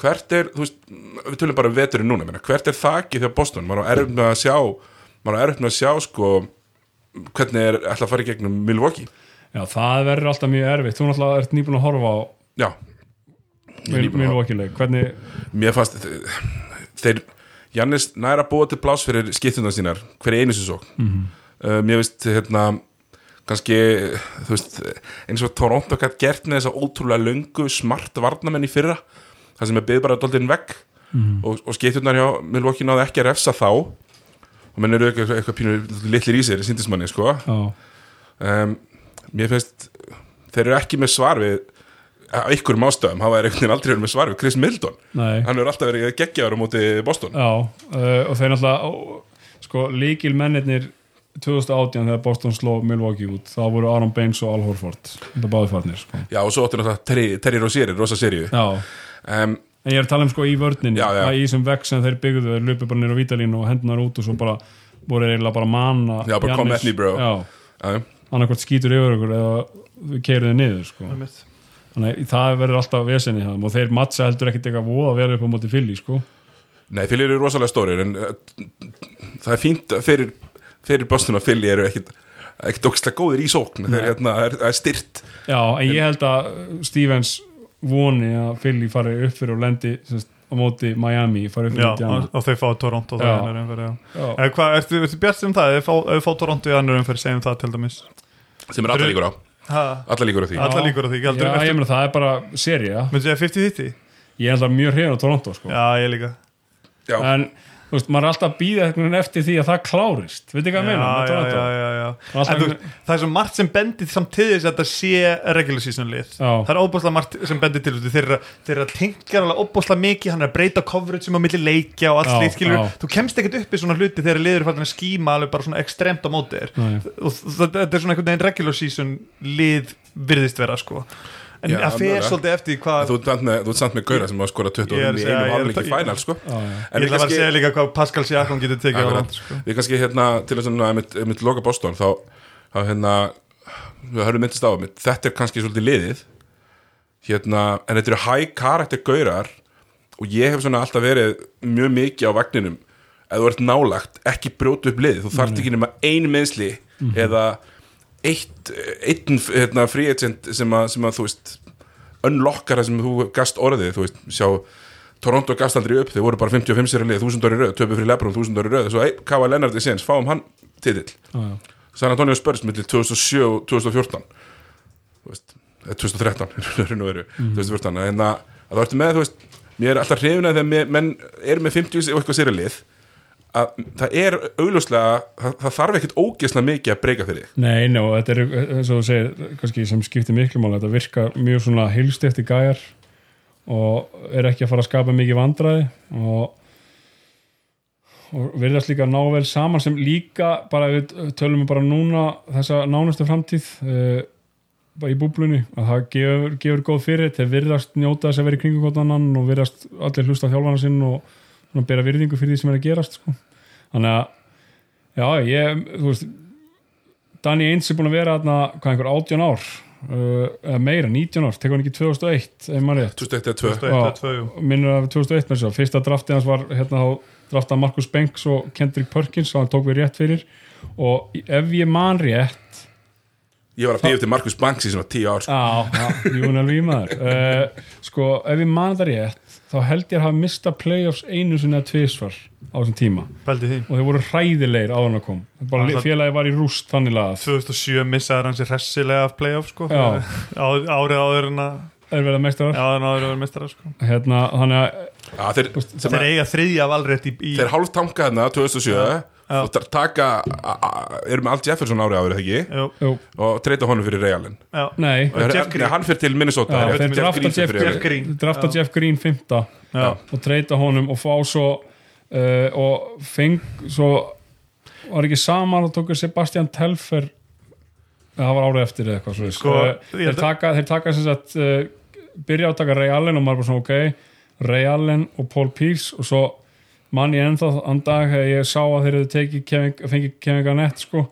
hvert er, þú veist, við tölum bara um veturinn núna, hvert er þakið þegar Boston? Maður á með að sjá maður á erfitt með að sjá sko hvernig er ætla að fara í gegnum Milwaukee. Já, það verður alltaf mjög erfitt. Þú náttúrulega ert nýbúin að horfa á já, er að- Milwaukee-leik, hvernig mér fannst þeir, Jannis næra búa til pláss fyrir skiptundar sínar hverja einu sem svo. Uh, mér veist hérna kannski, þú veist eins og Toronto gætt gert með þessa ótrúlega löngu smart varnamenn í fyrra það sem er byggð bara doldin vegg og, og skiptundar hjá Milwaukee náðu ekki að refsa þá og menn eru eitthvað, eitthvað pínu litlir í sér, sindismanni sko. Já, um, mér finnst þeir eru ekki með svar við á einhverjum ástöðum, hafa þeir einhvern veginn aldrei með svar við Chris Middleton. Nei. Hann hefur alltaf verið geggjaður á móti Boston. Já, uh, og þeir náttúrulega sko, líkil mennirnir 2018 þegar Boston sló Milwaukee út þá voru Aaron Baines og Al Horford þetta báði farnir sko. já og svo áttu náttúrulega Terry, Terry Rozier rosa Já, um, en ég er að tala um sko í vörninni Já, já. að í þessum vekk sem þeir byggðu þeir lupi bara nýra á vítalínu og hendunar út og svo bara voru eiginlega bara manna Já, bara bro. Já, uh, annarkvort skýtur yfir ykkur eða við keirum þið niður sko. Þannig að það verður alltaf vesenni það og þeir mattsa heldur ekkert eitthvað voða vel upp á móti fylli sko. nei, Philly eru rosalega stórir en uh, það er fínt að fyrir, fyrir Boston og Philly eru ekkit ekkert ógstlega góðir í sókn þeir hérna, það er, það er styrt Já, en ég held að Stevens voni að Philly fari upp fyrir og lendi semst, á móti Miami fari upp Já, fyrir Indiana og, þau fá Toronto Já. já. Já. Ertu bjart sem það, ef þau fá- Toronto í annar umferð, segjum það til dæmis sem er allar líkur á allar líkur á því Allar líkur á því, Já, ég meina það er bara ég 50-50? Ég held að mjög hrifin á Toronto sko. Já, ég líka Já. En þú veist, maður er alltaf að býða eftir því að það klárist Veit ekki hvað meina með já, Toronto? já, já, já. Alltaf En þú, einhvern- það er svo margt sem bendir samt til þess að þetta sé regular season lið Já. það er óbúslega margt sem bendir til þessu. þeir eru að- þeir eru að tengja alveg óbúslega mikið hann er að breyta coverage um á milli leikja og allt slíkt skilur, já. þú kemst ekkert upp í svona hluti þegar liður fælt að skíma alveg bara svona ekstremt á móti þér Nei. og það- þetta er svona einhvern veginn regular season lið virðist vera sko en Já, að fer svolítið eftir hvað þú ert samt með, Gaura sem var að skora 20 Ég er í að einu að- fænal sko. Ég ætla að segja líka hvað Pascal Siakam getur tekið á sko. við kannski hérna til þess að mitt, loka Boston þá, hérna við höfum myndist á þetta er kannski svolítið liðið. Hérna, en þetta eru high karakter gaurar og ég hef svona alltaf verið mjög mikið á vagninum. Ef þú ert nálagt, ekki brjótu upp liðið. Þú þarft ekki nema ein meðsli eða eitt einn hérna, free agent sem að, sem að þú veist unlockar það sem þú gast orðið þú veist, sjá Toronto gast aldrei upp, þeir voru bara 55 sér að lið, 1000 ári röð, töpu fyrir Lebron, 1000 ári röð svo Kava Lennart í séns, fáum hann titill. Já. San Antonio Spurs millir 2007 og 2014 þú veist, eða 2013 í raun og veru, 2014 en að, að það ertu með, þú veist, mér er alltaf hrifin að þegar menn eru með 50 og eitthvað sér að lið að það er augljóslega, það, það þarf ekkert ógeðslega mikið að breyka fyrir Nei, ná, þetta er eins og þú segir kannski sem skiptir miklu máli þetta virkar mjög svona heilstifti gæjar og er ekki að fara að skapa mikið vandræði og, og verðast líka að ná vel saman sem líka bara við tölum við bara núna þessa nánustu framtíð uh, í búblunni að það gefur, gefur góð fyrir þeir virðast njóta þess að vera í kringum hvort annan og virðast allir hlusta á þjálfana sinn og svona bera virðingu fyrir því sem er að gerast sko. þannig að já, ég, þú veist Danny Ainge er búin að vera þarna, hvað einhver 18 ár uh, eða meira, 19 ár, tekur hann ekki 2001 ef maður rétt, 2001 eða 2 Eitt eða tvö, jú. minnur af 2001 með þess að fyrsta draftið hans var hérna þá draftað Marcus Banks og Kendrick Perkins og hann tók við rétt fyrir og ef ég man rétt ég var að býja til Marcus Banks í svona 10 ár sko. á, já, Jún alveg í maður uh, sko, ef ég man það rétt þá held ég að hafa mista playoffs einu sinni að tvisvar á þessum tíma. Pældi því. Og þeir voru hræðilegir áður en að kom. Bara Það- félagi var í rúst þannig lagað. 2007 missaði hann sér hressilega af playoff sko. Já. Á- árið áður en að er verið að meistarar. Já, en áður að vera mistara sko. Hérna, þannig að Já, þeir, sem þeir eiga þriðja valrétt í, í þeir hálf tanka hérna 2007 Já. og ta- taka a- a- eru með Al Jefferson ári árið ekki Jú, og treyta honum fyrir Realin já. nei Jeff hann fyrir til Minnesota Já, þeir drafta Green Jeff, fyrir Jeff Green. drafta. Jeff Green 5 Já. og treyta honum og fá svo uh, og feng svo var ekki saman og tóku Sebastian Telfer það var árið eftir eða eitthvað svo Sko, uh, ég þeir að- taka, þeir taka sem sagt uh, byrja á að taka Ray Allen og maður bara svona ok Ray Allen og Paul Pierce og svo mann ég ennþá ann dag þegar ég sá að þeir tekið Kevin, fengið Kevin Garnett sko.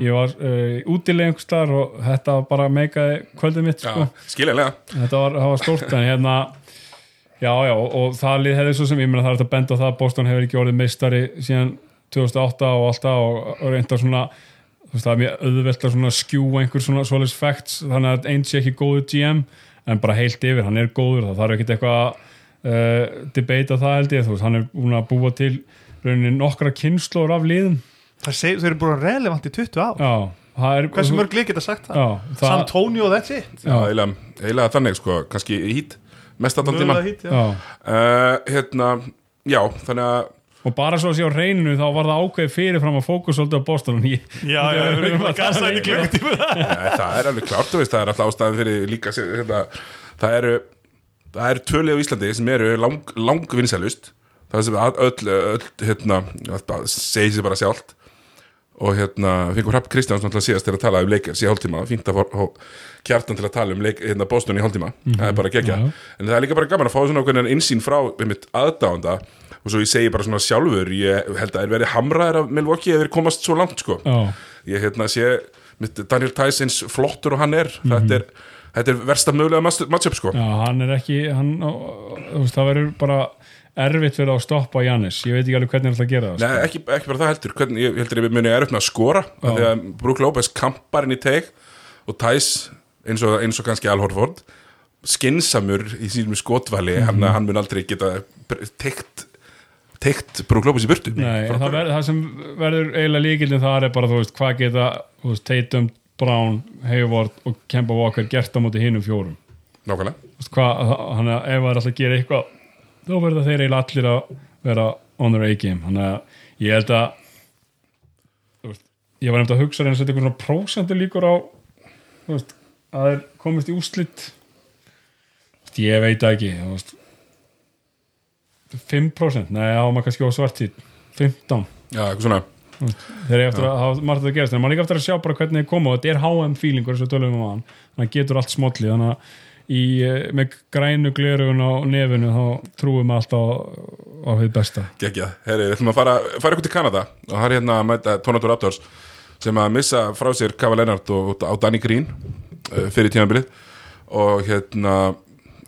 Ég var uh, útileg einhvers staðar og þetta var bara meikaði kvöldið mitt sko. Já, skiljanlega. Þetta var, var stórt en hérna já já og það lið hefði svo sem ég meina það er þetta að benda á það að Boston hefur ekki orðið meistari síðan 2008 og alltaf og, og reynda svona þú veist það er mjög auðvelt að svona skjú einhver svona svoleiðs facts þannig að einn sé ekki góður GM en bara heilt yfir, hann er góður það þarf ekkert eitthvað að uh, debata það held ég, þú veist, hann er búin að búa til rauninni nokkra kynnslóður af liðum. Það seg, þau eru búin relevant í 20 ár. Já, það er Hversu mörg lið geta sagt það? já, það, San Antonio, that's it. Já, eiginlega, eiginlega þannig sko, kannski hít mest allan tíma Mögulega hitt, já. uh, hérna, já, þannig að og bara svo að sé á reyninu þá var það ákveð fyrirfram að fókus svolítið á ég, Já, já, við erum bara að gasa í klukkutíma. Það er alveg veist, það er alltaf ástæðan fyrir líka, hérna, það eru það eru tvölið á Íslandi sem eru lang, lang vinsælust. Það sem öll, öll, hérna það segir sér bara sjálft. Og hérna, fengum Hrapp Kristjáns náttúrulega síðast til að tala um leikir síðan hálftíma, fínt að fá kjartan til að tala um leik, hérna Boston í hálftíma. Það er bara gegja, Já. en það er líka bara gaman að fá svona okkur einsýn frá aðdáanda. Og svo ég segi bara svona sjálfur ég held að það er verið hamraðir af Milwaukee ef þeir komast svo langt sko. Ég hérna sé mitt Daniel Tysons flottur og hann er. Þetta er, þetta er versta mögulega matchup sko. Já, hann er ekki hann, þú veist, það verður bara erfitt fyrir að stoppa Jannis ég veit ekki alveg hvernig það að gera það Nei, ekki, ekki bara það heldur. Hvernig, ég heldur ég muni erfitt með að skora af því að Brook Lopez kampar inn í teik og Tys eins og, eins og kannski Al Horford skinsamur í sínum skotvæli hann, hann mun aldrei geta teikt teikt Brook Lopez í burtu. Nei, það, ver, það sem verður eiginlega líkildin þar er bara, þú veist, hvað geta þú veist, Tatum, Brown, Hayward og Kemba Walker gert á móti hinum fjórum. Nákvæmlega. Ef það er alltaf að gera eitthvað þá verður þeir eiginlega allir að vera on their A-game, þannig að ég held að veist, ég var nefnd að hugsa reyna að setja einhvern svona prósentu líkur á veist, að þeir komist í úslit Þú veist, ég veit ekki veist. 5% nei, á maður kannski á svartít 15 Já, eitthvað svona þeir eru eftir að hafa margt að gerast en maður er líka eftir að sjá bara hvernig þeir koma og þetta er HM feelingur eins og tölum við um hann þannig að getur allt smolli þannig að í, eh, með grænu glerugun á nefinu þá trúum við alltaf á, á því besta. Gekja, herri, við ætlum að fara, fara ykkur til Kanada og það er hérna að mæta Tornado Raptors sem að missa frá sér Kava Lennart og, og Danny Green uh, fyrir tímabilið. Og hérna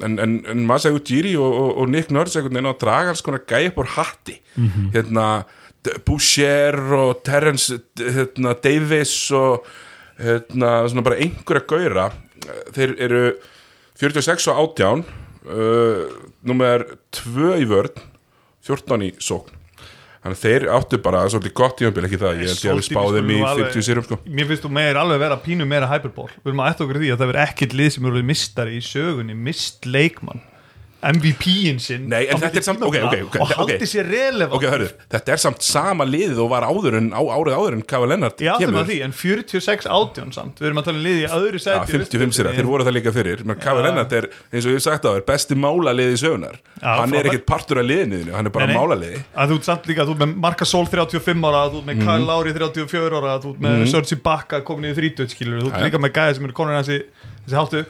en, en, en Masa Ujiri og, og, og Nick Nurse einhvern veginn á að draga alls konar gæja Boucher og Terence hérna, Davis og hérna, svona bara einhverja gauðra. Þeir eru 46 og 18 uh, nummer 2 í vörn 14 í sókn. Þannig þeir áttu bara svolítið gott í ömbil ekki það, ég held ég að við spáðum í sko, alveg- 50 sérum sko. Mér finnst þú meir alveg vera pínu meira hyperból Við erum að eftir okkur því að það verður ekkert lið sem eru mistari í sögunni, mist leikmann MVP-in sinn Nei, en þetta er samt- ok, ok, ok, og haldi sér relevant. Ok, hörðu, þetta er samt sama liðið og var áður en á árið áður en Kava Lennart Já, það er því, en 46 átjón samt. Við erum að tala um liði í öðru Já, sæti 55 sér, þeir voru það líka fyrir. Menn Kava Já. Lennart er, eins og ég hef sagt á þér besti málaliði sögunar Já, hann er ekkert partur af liðinu, hann er bara málaliði. Að þú ert samt líka, þú ert með Marka Sól 35 ára þú ert með Mhm. Kyle Lowry 34 ára þú ert með mm. Sergi Bakka komin í 30 skilur þú Já, já. líka með gæði sem eru konin þessi, þessi háttu er,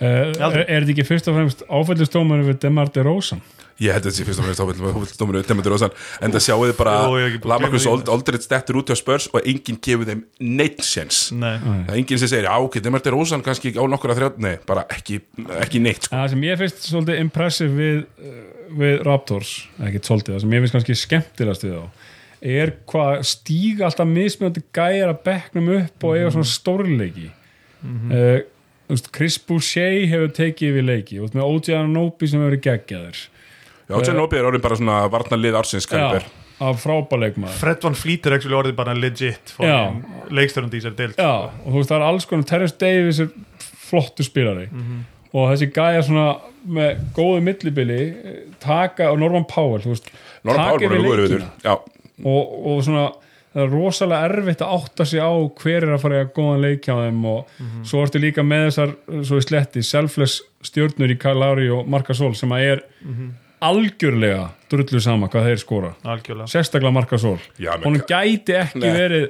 aldrei. er þetta ekki fyrst og fremst áfællistómar við Demar DeRozan Ég held að þetta sé fyrst og fremst áfældumur Demeter Rosan, en það sjáu þið bara ekki Lamarcus. Aldrei stettur út hjá Spurs og enginn gefur þeim neitt sens Nei. það er enginn sem segir, já ok, Demeter Rosan kannski á nokkur að þrjá, nei, bara ekki, ekki neitt sko. það sem ég finnst svolítið impressive við, uh, við Raptors ekkert svolítið, það sem ég finnst kannski skemmtilegast við þá er hvað stíga alltaf mismjöndi gæjar að bekknum upp og eiga svona stórleiki uh, þú veist, Chris Boucher hefur tekið við leiki. Þú veist, með OJ Anobi sem hefur geggjaður. Já, John Obi er orðin bara svona varnarlið ársins kaliber já, af frábæleikmaður Fred Van Fleet er actually orðið bara legit Já. leikstörund í sér deilt Já, og þú veist það er alls konar Terrence Davis er flottu spilari. Og þessi gæja svona með góðu millibili taka, og Norman Powell þú veist, Norman bara yfir góður við Já, og, og svona það er rosalega erfitt að átta sig á hver er að fara í að góðan leik hjá þeim og svo ertu líka með þessar svo í sletti, selfless stjórnur í Kyle Lowry og Marka Sol sem að er algjörlega drullu sama hvað þeir skora. Algjörlega. Sérstaklega Marka Sol honum gæti ekki Nei. verið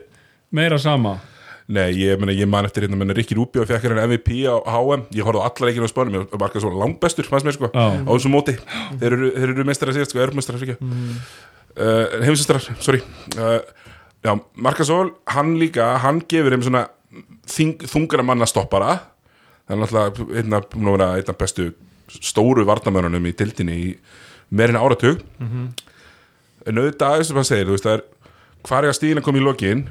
meira sama. Nei, ég, meni, ég man eftir hérna menn Rikki Rúbi og fekk hérna MVP á HM ég horfði á alla leikinu á spánum og marka svo langbestur fannst mér sko, á þessu móti. Þeir eru, þeir eru meistrar að segja, sko, erfmeistrar fyrir ekki mm. uh, heimsistrar, sorry. Uh, já, Marka Sól hann líka, hann gefur þeim svona þing, þungara manna stoppara það er náttúrulega einna, vera einna bestu stóru varnamörunum í tildinni í meirinn áratug. En auðvitað, þess að maður segir, þú veist, það er hvar er að stíðin að koma í lokin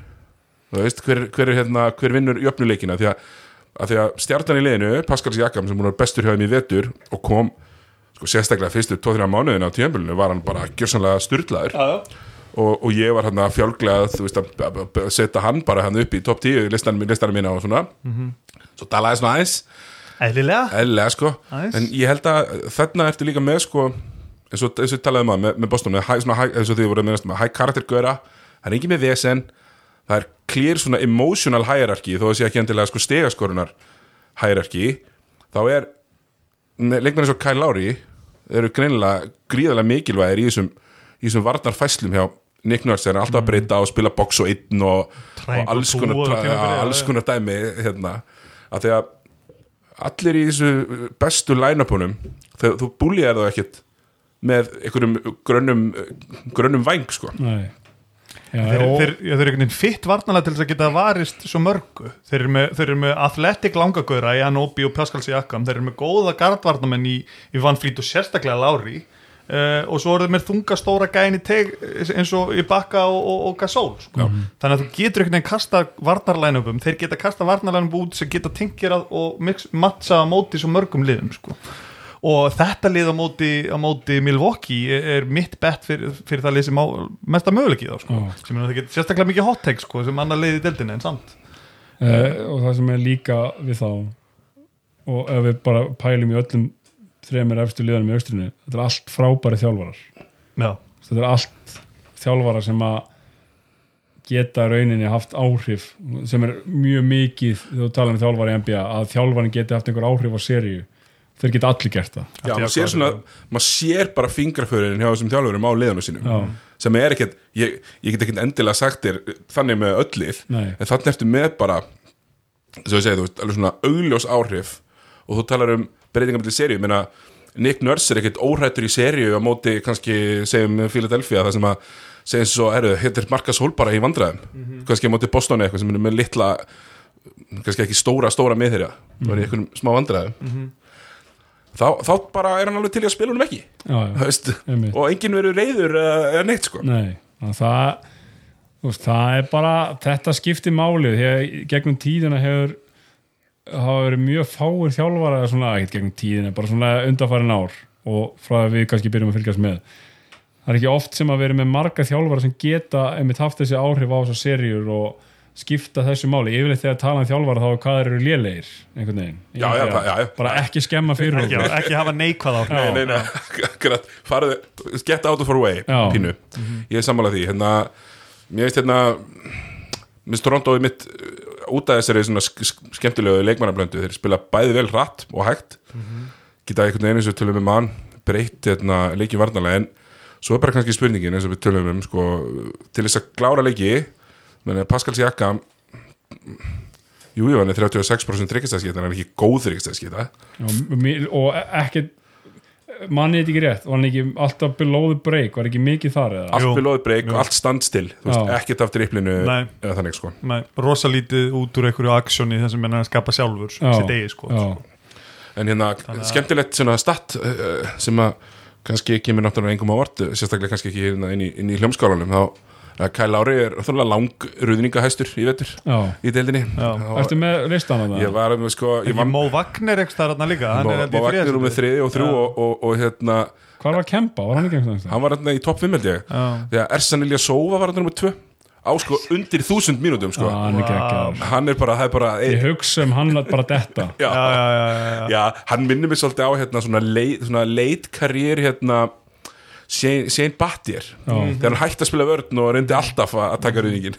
þú veist, hver, hver, er, hérna, hver vinnur jöfnuleikina? Því að, að því að stjartan í liðinu Pascal Siakam sem vera bestur hjá þeim í vetur og kom sko, sérstaklega fyrstu 2-3 mánuðin á tíðanbölinu var hann bara gjörsanlega styrlaður og, og ég var hann að fjálglega þú veist, að, að, að setja hann bara hann upp í top 10 listanum, listanum mína og svona. Svo talaði svona aðeins. Eðlilega? Eðlilega sko, Aðeins. en ég held að þarna ertu líka með sko eins og, eins og talaði maður með, með Boston með, high, svona, high, eins og því voru með, með high character göra það er ekki með vesen. Það er clear svona emotional hierarchy þó að sé ekki endilega sko stegaskorunar hierarchy. Þá er leikmenn eins og Kyle Lowry eru greinilega gríðarlega mikilvægir í þessum, í þessum varnarfæslum hjá Nick Nurse er alltaf að breyta og spila box og einn og, og alls konar, alls konar dæmi hérna, að því að allir í þessu bestu line-upunum þegar þú búljar það ekkit með einhverjum grönnum grönnum væng sko. Nei. Já, Þeir, þeir, já, þeir eru einhvern veginn fitt varnalega til þess að geta varist svo mörgu. Þeir eru með, þeir eru með athletic langagöra í Anobi og Pascal Siakam. Þeir eru með góða gardvarnamenn í, í Van Fleet og sérstaklega Lári uh, og svo eru þeir með þunga stóra gæni teg eins og í Bakka og, og, og Gasol sko. þannig að þú getur einhvern veginn kasta varnarlænupum, þeir geta kasta varnarlænupum út sem geta tengjirað og mix, mattsa á móti svo mörgum liðum sko og þetta lið á móti, á móti Milwaukee er, er mitt bett fyrir, fyrir það lið sem á mesta möguleiki þá sko. Já. sem er það getur sérstaklega mikið hot take sko, sem annar lið í deildinni en samt uh, og það sem er líka við þá og ef við bara pælum í öllum þremur efstu liðanum í austrinu þetta er allt frábæri þjálfarar. Já, þetta er allt þjálfarar sem að geta rauninni haft áhrif sem er mjög mikið þegar þú tala um þjálfari í NBA að þjálfarin geti haft einhver áhrif á seríu. Þeir geta allir gert það. Já, maður sér svona, maður sér bara fingraförin hjá þessum þjálfurum á liðanum sínum Já. sem er ekkert, ég, ég get ekkert endilega sagt þér þannig með öll lið Nei. en þannig ertu með bara svo ég segi, þú veist, alveg svona augljós áhrif og þú talar um breytingar með seríu, menna Nick Nurse er ekkert óhrættur í seríu á móti kannski segjum Philadelphia það sem að segja svo, herru, heitir Marcus Hall bara í vandræðum. Kannski á móti Boston eitthvað sem er með litla kannski ekki stóra, stóra miðherja mm -hmm. í einhverjum smá vandræðum. Þá, þá bara er hann alveg til að spila honum ekki já, já. veist, og enginn verður reyður eða, neitt sko. Nei, að það það er bara, þetta skiptir málið að gegnum tíðina hefur hafa verið mjög fáir þjálfara svona, ekkert gegnum tíðina, bara svona undanfærin ár og frá að við kannski byrjum að fylgjast með. Það er ekki oft sem að vera með marga þjálfara sem geta einmitt haft þessi áhrif á þessar seríur og skipta þessu máli, yfirleitt þegar tala um þjálfara þá er hvað eru lélegir einhvern veginn, Já, já, já, já. bara ekki skemma fyrir ekki, okkur. ekki hafa neikvað á nei, nei, akkurat, farðu get out of our way, Já. pínu. Ég er sammála því, hérna mér veist hérna minnst Toronto er mitt út af þessari svona sk sk skemmtilegu leikmannablöndu þeir spila bæði vel hratt og hægt. Geta einhvern veginn eins og tölum um mann breytt hérna, leiki varnalega en svo er bara kannski spurningin eins og við tölum um sko, til þess að klára leiki menn Pascal Siakam jú, jú, hann er 36% þryggistæðskita, hann er ekki góð mi- og ekkert manni þetta ekki rétt, var hann ekki alltaf below the break, var ekki mikið þar eða? allt Jú. below the break og allt standstill ekkert af dripplinu eða þannig sko. Nei, rosalítið út úr einhverju aksjóni þar sem hann er að skapa sjálfur Já. sitt eigi sko. En hérna, skemmtilegt svona statt uh, sem að kannski kemur náttúrulega engum á vort, sérstaklega kannski ekki hérna inn í, inn í hljómskálanum þá að Kyle Lowry er þorlega lang ruðningahæstur í vetur Já. í deildinni Ertu með listan ég það? var með sko ég var Mó Wagner ekki þar hann líka hann er held í Má Vagner með þriði og þrjú Já. og, og, og hérna Hvað var Kempa? Var hann ekki einhvern veginn? hann var hérna í topp 5 held ég Já. þegar Ersan Ilja Sova var hérna nummer 2 á sko undir þúsund mínútum sko. Já, hann er geggjaður. hann er bara, er bara Ég hugsa um hann að bara detta já, já, já, já, já. já, hann minnir mig svolítið á hérna, svona, leit, svona leit karriér hérna Shane, Shane Battier. Þegar hann hætti að spila vörn og reyndi alltaf að, taka rauðingin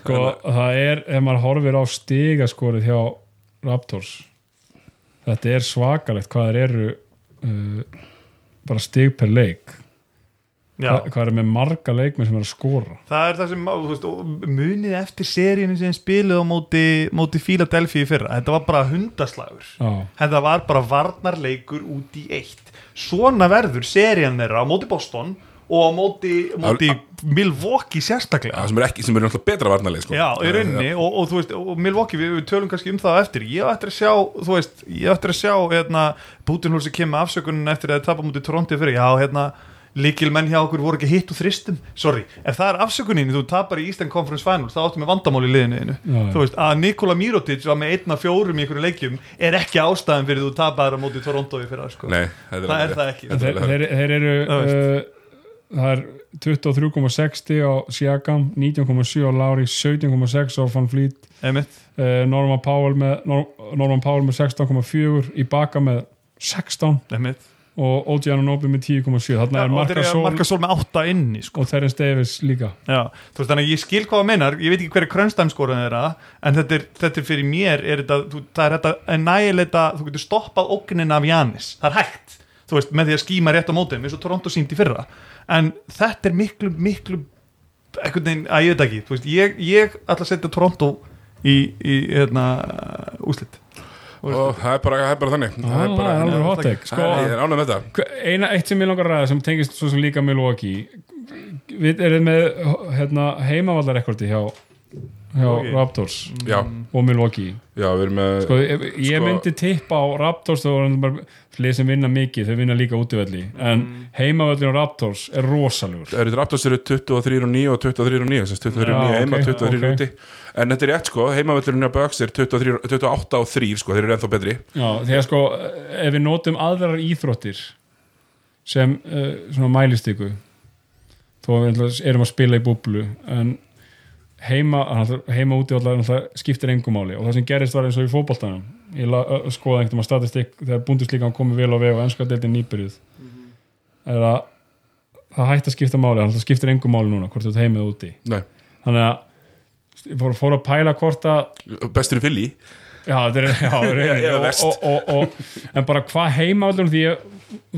sko, það er, ef maður horfir á stigaskorið hjá Raptors þetta er svakalegt hvað þeir eru uh, bara stig per leik. Já. hvað, er með marga leikmenn sem er að skora? Það er það sem, þú veist, munið eftir seríinu sem spiluð á móti, móti Philadelphia í fyrra, þetta var bara hundaslagur. Já, þetta var bara varnarleikur út í eitt svona verður serían þeirra á móti Boston og á móti, móti Milwaukee sérstaklega. Sem er ekki, sem er betra varnarleik sko. Já, í rauninni og, og veist, og Milwaukee við, við tölum kannski um það eftir. Ég eftir að sjá, þú veist, ég eftir að sjá hérna, Bútinhúsi kemur með afsökunin eftir að það tapa mútið Toronto fyrir, já, hérna líkil menn hjá okkur voru ekki hitt og þristum. Sorry, ef það er afsökunin þú tapar í Eastern Conference Finals, þá áttu með vandamál í liðinu þú veist, að Nikola Mirotic var með einna fjórum í einhverju leikjum er ekki ástæðan fyrir þú tapar á móti Toronto í fyrir sko. Nei, það er það ekki. Þeir, þeir, þeir eru Það uh, það er 23,60 á Siakam 19,7 á Lauri 17,6 á Van Fleet Einmitt. uh, Norman Powell með, Nor Norman Powell með 16,4 Ibaka með 16 Einmitt. Og OG Anunobi með 10,7 þarna er og þeir eru Marcasol Markasól með átta inni sko. og Terence Davis líka. Já, veist þannig að ég skil hvað það meinar ég veit ekki hverju krönstæm skoran þeirra en þetta er, þetta er fyrir mér er þetta, það er þetta að nægilega þú getur stoppað ógnin af Janis það er hægt, þú veist, með því að skíma rétt á mótum eins og Toronto síndi fyrra. En þetta er miklu, miklu einhvern veginn, að ég veit ekki, veist ég, ég ætla að setja Toronto í, í hérna, úslit og það er bara, það er bara þannig. Það er hot það- take sko, sko, ég er ánægð með þetta. Eina eitt sem ég langar að ræða sem tengist svo sem líka Milwaukee. Við erum með hérna, heimavallarekordi hjá, hjá. Raptors já, og Milwaukee? Já, við erum með sko, ég, ég Sko- myndi tippa á Raptors er bara lið sem vinna mikið, þau vinna líka útivelli en mm. heimavöllin á Raptors er eru Raptors eru 23 og 9 og 23 og 9 sem sagt 23 og Já, 9 heima, ok, 23 ok. úti en þetta er rétt sko, heimavöllurinn á Bucks er 23, 28 og 3 sko, þeir eru ennþá betri. Já, þegar sko, ef við notum aðrar íþróttir sem uh, svona mælistiku þó við erum að spila í búblu en heima, heima úti alltaf skiptir engum máli. Og það sem gerist var eins og í fótboltanum. Ég la, ö, skoða einhvern veginn statistik þegar búndislíkan komið vel á veg og ennska deildin nýbyrjuð. Er að það hætti að skipta máli, það skiptir engum máli núna hvort ert heimið úti. Nei, þannig að fór, fór að pæla hvort að bestur í fylli Já, er, já, reyni, Eða og, og, og, en bara hvað heima öllum því ég,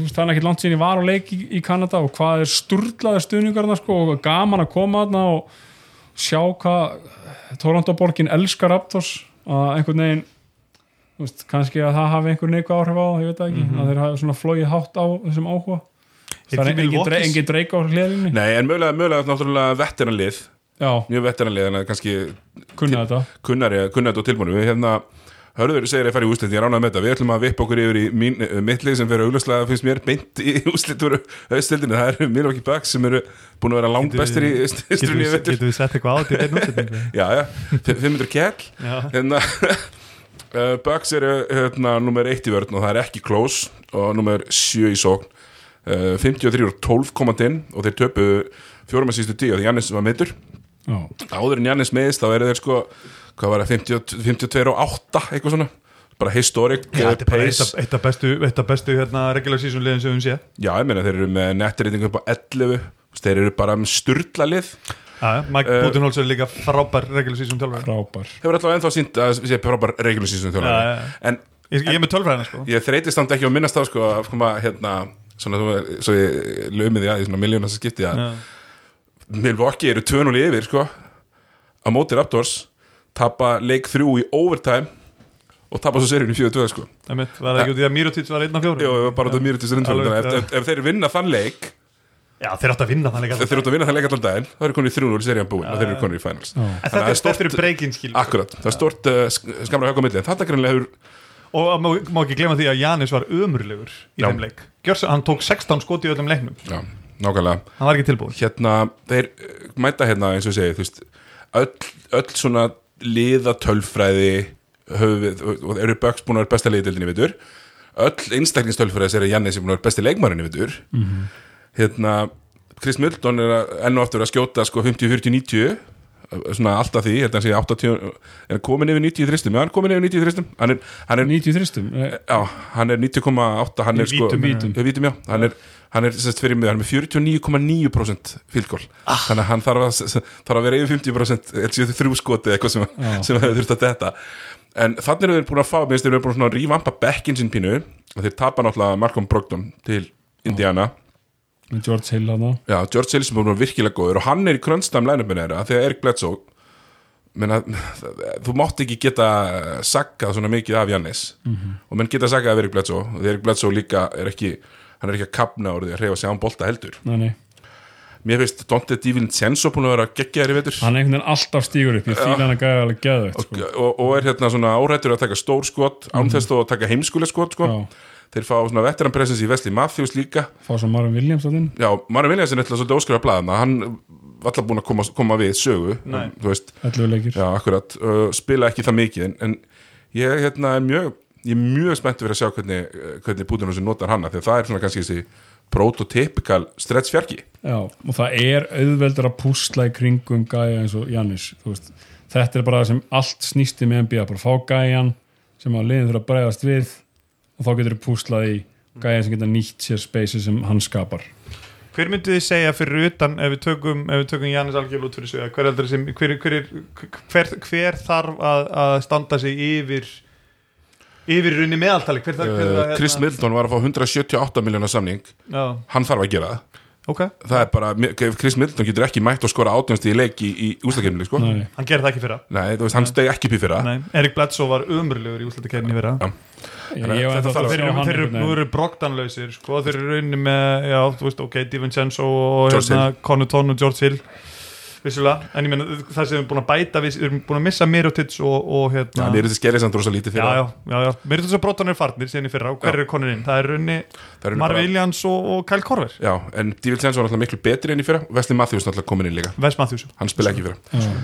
það er ekki langt síðan ég var á leik í, í Kanada og hvað er sturlaði stuðningarna sko, og gaman að koma þarna og sjá hvað Toronto borgin elskar Raptors að einhvern veginn veist, kannski að það hafi einhver neikvæð áhrif á ég veit ekki, að þeir hafi svona flóið hátt á þessum áhuga. Það er engin, dreik á hliðinni. Nei, en mögulega, mögulega náttúrulega veteranlið Já, mjög veteranlið, en kannski kunna þetta. kunnari, kunnari og tilbúinu. Við hérna, Hörður segir að fara í úslit ég ránaði með þetta, við ætlum að vippa okkur yfir í mín, uh, mitt lið sem fyrir augljóslega finnst mér beint í úslit úr haustildinu, það eru Milwaukee Bucks sem eru búin að vera langt bestir í Getum í við, við sett eitthvað á þetta í einu útsetningu? Já, já, 500 kell uh, Bucks eru hérna nummer 1 í vörn og það er ekki close og nummer 7 í sókn. Uh, 53 og 12 komand inn og þeir töpu fjórum að sístu tíu því Jannis var meittur Já, áður en Jannis meðist þá eru þeir sko hvað var það, 50, 52 og 8 eitthvað svona, bara historic uh, er bara eitt pace eitt af bestu, bestu hérna, regular season liðin sem við sé Já, ég meina þeir eru með nettriðing upp á 11 þeir eru bara með sturla lið Já, Mike Eh, Budenholzer er líka frábær regular season tölvar frábær. Hefur alltaf ennþá sínt að sé frábær regular season já. en Ég, ég er með tölfræðina sko. ég þreytist samt ekki að minnast á sko að koma hérna svona þú- svo ég lömið því að í svona miljónast skipti að Já. Milwaukee eru 2-0 yfir sko. Á móti Raptors tapa leik þrjú í overtime og tapa svo seríun í 4-2 sko. Það ekki út í að Mirotic var einn af fjórum? Jó, bara þetta mýrið til þessu Alveg, ef, já. ef, ef þeir vinna þann leik Já, þeir átt að vinna þannig ef þeir eru út að vinna þann leik allan daginn þá eru konur í 3-0 serían búin og þeir eru konur í finals. Já. Að þetta það er er skil Akkurat, það er stort uh, skamra högg á milli. Þetta greinlega hefur Og að má, ekki glemma því að Janis var ömurlegur í Já. þeim leik. Gjörsa, Hann tók 16 skoti í öllum leiknum. Já, nákvæmlega. Hann var ekki tilbúin hérna, þeir uh, mæta hérna eins og ég segi, þú veist öll, öll svona liða tölfræði höfvið, og eru Bucks búin að vera besta liðdildin í vitur öll einstaklingstölfræði sér að Jannis er búin að vera besti leikmarin í vitur hérna, Chris Middleton er að- enn og aftur að skjóta sko 50, 40, 90 svona alltaf því, þetta sé 80 er komin yfir 90 í þristum, já hann er komin yfir 90 í þristum hann er, hann er 90 þristum eh, Já, hann er 90,8 hann er sko. Já, vítum, já. hann er, hann er sérst fyrir er með 49,9% fylgól, Ah. þannig að hann þarf að, þarf að vera yfir 50% eða séu þrjú skoti eitthvað sem, sem hefur þurft að detta. En þannig eru þeir búin að fá, minnst þeir eru búin að rívampa bekkin sinn pínu. Og þeir tapa náttúrulega Malcolm Brogdon til Indiana. Með George Hill hann Já, George Hill sem er búin að vera virkilega góður og hann er í krönstam lænupinu þeirra þegar Erik Bledsoe menna, þú mátt ekki geta saggað svona mikið af Jannis og menn geta saggað af Erik Bledsoe. Og Erik Bledsoe líka er ekki hann er ekki að kapna úr því að reyfa sig án bolta heldur. Nei, nei. mér finnst Dante Divincenzo búin að vera geggjaðir í vetur. Hann er einhvern veginn alltaf stígur upp. Ég fíla hann að gæða alveg gæða sko. og, og er hérna svona árættur að taka stór skot án þess þó að taka heimskuleg skot sko. Þeir fá svona veteran presence í Wesley Matthews líka. Fá svo Marvin Williams á þinn já, Mari Viljansin er alltaf svolítið óskrifa blaðana hann var alltaf búin að koma, koma við sögu Nei. þú veist. 11 leikir. Já, akkurat, uh, spila ekki það mikið en, en ég hérna, er mjög ég er mjög spennt fyrir að sjá hvernig, uh, hvernig Búdunum sem notar hana, því að það er svona kannski þessi prototypikal stretch fjarki Já, og það er auðveldur að púsla í kringum gæja eins og Jannis þú veist. þetta er bara það sem allt snýsti með NBA, bara fá gæjan sem að liðin þurfa að bregðast við og þá getur þú púslað í gæjan sem geta nýtt sér speysi sem hann skapar. Hver myndið þið segja fyrir utan ef við tökum, ef við tökum Jannis Algjörl út fyrir sig? Hver, heldur sem, hver, hver, hver, hver þarf að, að standa sig yfir yfir í rauninni meðaltali hver, þarf- hver, uh, hérna- Chris Middleton var að fá 178 miljónar samning. Já, hann þarf að gera það. Ok, það er bara, Chris Middleton getur ekki mætt og skora átjónst í leik í, í ústakefninu sko. Nei, hann gerir það ekki fyrra. Nei, veist, hann steg ekki upp í fyrra. Nei, Erik Bledsoe var umröðlegur í úslættikerninu fyrra. Já. að að að- Þeir eru, hann þeir eru, brogdanlausir sko, þeir eru rauninni með, já, þú veist, ok, Divincenzo hérna, Connaughton og George Hill vissulega, en ég meina það sem við erum búin að bæta við, við erum búin að missa Mirotic og, og hérna er þetta skerið samt rosa lítið fyrir já, já, já, Mirotic og Brotan er farnir síðan í fyrra og hver Já. eru konur inn, það er er Marv bara- Williams og, og Kyle Korver. Já, en Dívild Sens var náttúrulega miklu betri enn í fyrra. Wesley Matthews náttúrulega komin inn líka. Wes Matthews Hann spila ekki í fyrra.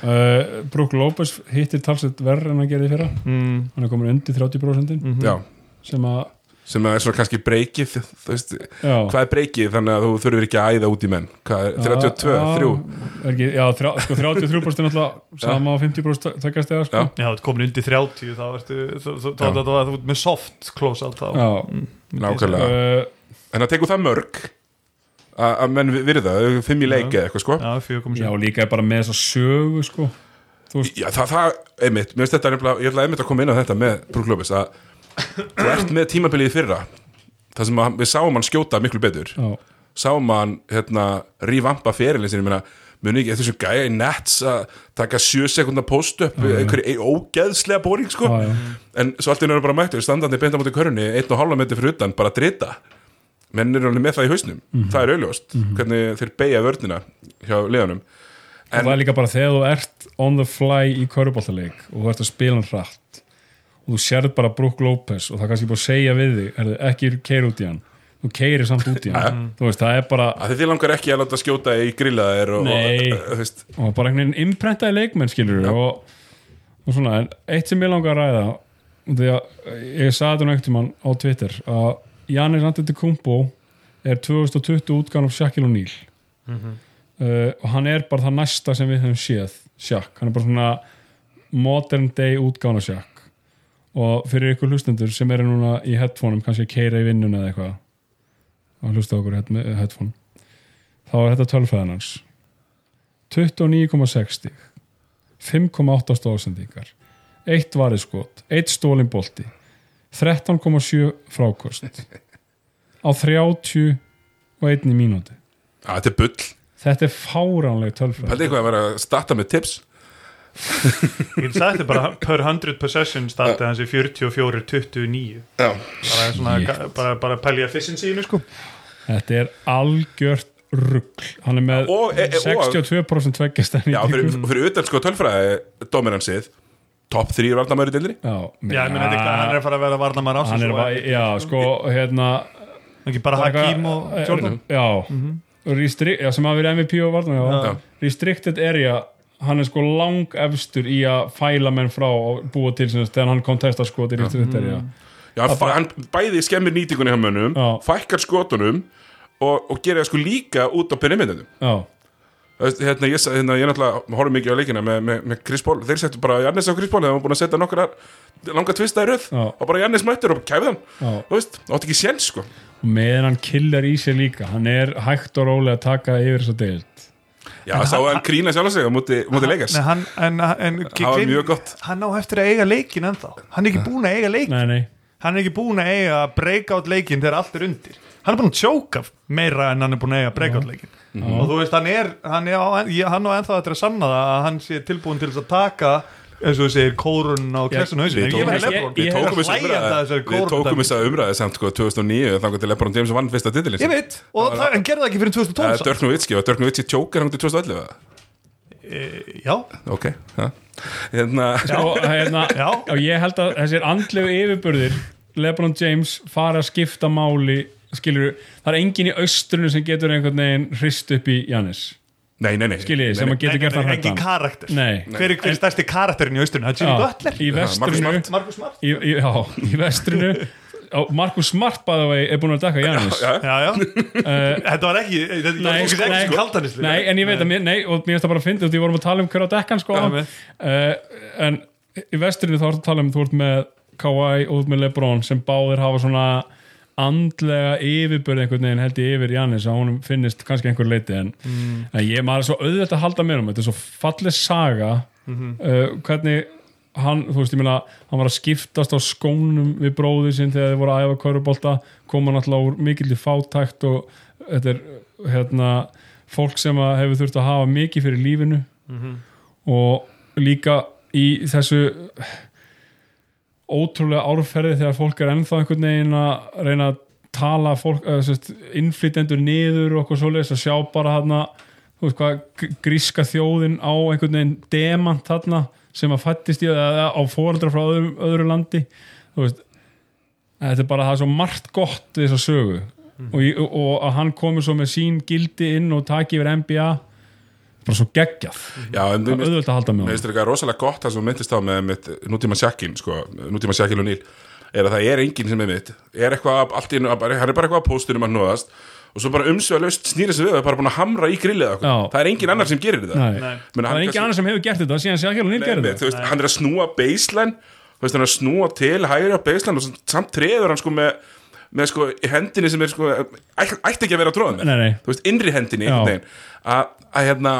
Uh, Brook Lopez hittir talsett verð en hann gerði fyrra. Mm, hann er komin undir 30% mm Já, sem að sem að er svona kannski breykið þú veist, já, hvað er breykið? Þannig að þú þurfur ekki að æða út í menn. Hvað er, 32, já, 3 er ekki, já, þrjá, sko, 33% er náttúrulega sama á 50% takkast eða sko. Já. Þú komin undir 30 þá ertu, þú, ert með soft close Já. Mm, nákvæmlega, Uh, en það tekur það mörg að að menn virða, fimm í leiki eða eitthvað sko. Já, 4,7 já, líka bara með þessa sögu sko. Já, það, það, einmitt, mér finnst þetta ég ætla einmitt að koma inn á þetta með Brúklófis að þú ert með tímabilið fyrra það sem að, við sáum hann skjóta miklu betur. Já, sáum hann hérna rívampa ferilin sinni, ég meina muni ekki eftir þessu gæja í nets að taka sjö sekundar post upp einhverju ógeðslega bóring sko. Já, já. en svo allt í náttúrulega bara mættur standandi beint á móti körunni, einn og hálfa metri fyrir utan bara drita. Menn eru alveg með það í hausnum. Það er auðljóst, hvernig þeir beigja vörnina hjá liðanum og það er líka bara þegar þú ert on the fly í köruboltaleik og þú ert að spila hann hratt og þú sérð bara Brook Lopez og það er kannski búið að segja við þig er ekki keir út í hann. Þú keirir samt út í hann. Þú veist, það er bara að þið langar ekki að láta skjóta í grillaðir og, og, og, bara einhvern veginn imprentaði leikmenn skilur og, og svona, en eitt sem ég langar að ræða því að ég sagði þetta einhvern tímann á Twitter að Janis Antetokounmpo er 2020 útgáðan af Shaquille O'Neal. Uh, og hann er bara það næsta sem við höfum séð Shaq, hann er bara svona modern day útgáðan af Shaq og fyrir ykkur hlustendur sem eru núna í headphoneum, kannski að keira í vinnuna eða eitthvað og hlusta okkur með headphone þá er þetta tölfræðan hans. 29,6 stík 5,8 stóðsendingar 1 variðskot 1 stólin bolti 13,7 frákost á 30 og 1 í mínúti að þetta er bull. Þetta er fáránleg tölfræð Pældi eitthvað að vera að starta með tips Ég get sagt þetta bara per 100 possession startið hans í 44-29 Já, bara, bara, bara pæli efficiency sko. þetta er algjört rugg hann er með Og- e- e- og- 62% tveggjast Já fyrir, fyrir utan sko tölfræði dómiransið top 3 varnamæri dildri já, Já, ég meina, þetta- hann er að fara að vera varnamæður ásins er bara, já, sko, hérna ekki bara Hakim og Eh, Jordan. já, Restri- já sem hafa verið MVP og varna já. Já. restricted area hann er sko lang efstur í að fæla menn frá og búa til sinni þegar hann kontesta sko til restricted area Já, hann, hann bæði skemmir nýtingunni hjá mönnum Já. fækkar skotunum og, og gerir það sko líka út á perimetinu já, hérna, ég, hérna, ég náttúrulega horfum mikið á leikina með, með, með Chris Paul, þeir settu bara Jannis á Chris Paul þegar hann var búin að setja nokkra langa tvista í röð. Já. og bara Jannis mættur og kæfði hann. Þú veist, átti ekki séns sko. Og meðan hann killar í sig líka hann er hægt og rólega að taka yfir þess að já, sá hann grína sjálf sig á móti, móti leikast Nei, hann, en, en, Það var mjög gott. hann á eftir að eiga leikin ennþá. Hann er ekki búin að eiga leikin nei, nei, hann er ekki búin að eiga breakout leikin þegar allt er undir. Hann er búin að tjóka meira en hann er búin að eiga breakout leikin og þú veist hann er hann, er á, ég- hann á ennþá eftir að sanna það að hann sé tilbúin til að taka eins og þú segir kórun á klessun hausinu við ég tókum- hlæjandi að umræðu samt sko 2009 þannig til Lebron James vann fyrsta titilin ég veit og það, hann gerði það ekki fyrir 2012 samt. Dirk Nowitzki og Dirk Nowitzki tjókar hann til 2011 eða? Eh, já, ok, ja. hérna hérna, Já. ég held að þessir andlegu yfirburðir Lebron James fara að skipta máli skilur, það er engin í austrunu sem getur einhvern veginn hrist upp í Jannis nei, nei, nei, skiljið, sem að getur gert engin hrættan karakter. Nei. hver er, hver er stærsti karakterin í austurinu? það er Jimmy Butler? í vestrinu. Smart. Marcus Smart? Í, í, já, í vestrinu. Markus Smart bæða vegi er búin að dekka Jannis Já, já, já. þetta var ekki þetta var ekki nei, kaldanisli. nei, en ég veit að mér, nei, og mér finnst það bara að finna við vorum að tala um hver á dekkan sko. Já, uh, með. en í vestrinu þá ertu að tala um þú ert með Kawhi og þú ert með Lebron sem báðir hafa svona andlega yfirbörð einhvern veginn held ég yfir Jannis að honum finnist kannski einhver leiti en, en ég maður er svo auðvitað að halda með um þetta er svo falleg saga. Uh, hvernig hann, þú veist, ég meina hann var að skiptast á skónum við bróðið sinn þegar þið voru að æfa körubólta koma náttúrulega úr mikill í fátækt og þetta er hérna fólk sem hefur þurft að hafa mikið fyrir lífinu. Og líka í þessu ótrúlega árferði þegar fólk er ennþá einhvern veginn að reyna að tala fólk, innflytendur niður og okkur svoleiðis að sjá bara þú veist hvað, gr- gríska þjóðin á einhvern veginn demant þarna sem að fættist í eða á fóreldra frá öðru, öðru landi veist. Þetta er bara það er svo margt gott við þessa sögu. Og, ég, og að hann komi svo með sín gildi inn og taki yfir NBA bara svo geggjað. Já, en það er auðvöld að halda með Mér finnst þetta rosalega gott það sem þú myndist á með, með nútíma sjakkin sko, nútíma sjakkin og nýl er að það er enginn sem er mitt er eitthvað, allt í hann er bara eitthvað að póstunum að nóðast og svo bara umsveðalaust snýra sig við og er bara búin að hamra í grillið það er enginn annar sem gerir þetta. Menna, það hann er engin kannski- annar sem hefur gert þetta síðan Sjakjál og gerði nei, þetta. hann er að snúa baseline hann er að snúa til hægri á baseline og samt treður hann sko með, með sko í hendinni sem er sko ætti ekki að vera Nei, nei. þú veist, innri hendinni. Að að hérna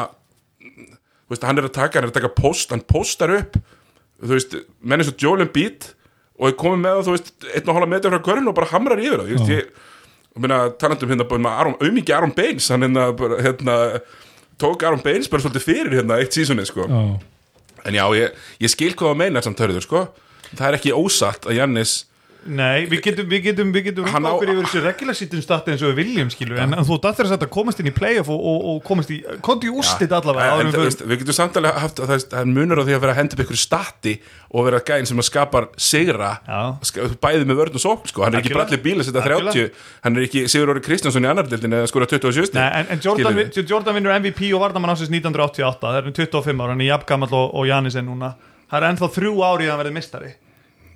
veist, hann er að taka, hann er að taka post hann postar upp veist, menn eins og Joel Embiid og er komið með þú veist, einn og hóla metur frá körn og bara hamrar yfir það, ég veist, ég og minna, talandum hérna bara með Aron, auðmikið Aron Baines hann hérna, bara, hérna tók Aron Baines bara svolítið fyrir hérna eitt sísunni, sko. Já. En já, ég, ég skil hvað það meinar samt hörður, sko. Það er ekki ósatt að Jannis Nei, við getum, við getum, við getum Hann rúkað á- okkur yfir þessu regular season stati eins og við viljum skilu, en, en þú dættir að komast inn í playoff og, og, og komast í, komast í úrslit allavega áður en, en við getum samtalið haft að það er- munur á því að vera að henda upp ykkur stati og vera gæðin sem að skapar sigra Já. ska- bæði með vörn og sókn, sko. Hann er ekki brallir bíl að setja Algjörlega. 30 Hann er ekki Sigur Óri Kristjánsson í annar dildin eða skora 27 stig, Nei, en, Jordan, Jordan vinnur MVP og Vardamann ásins 1988 það er um 25 ára, hann er jafngamall og, og Janis er núna. Það er ennþá þrjú ári að verði mistari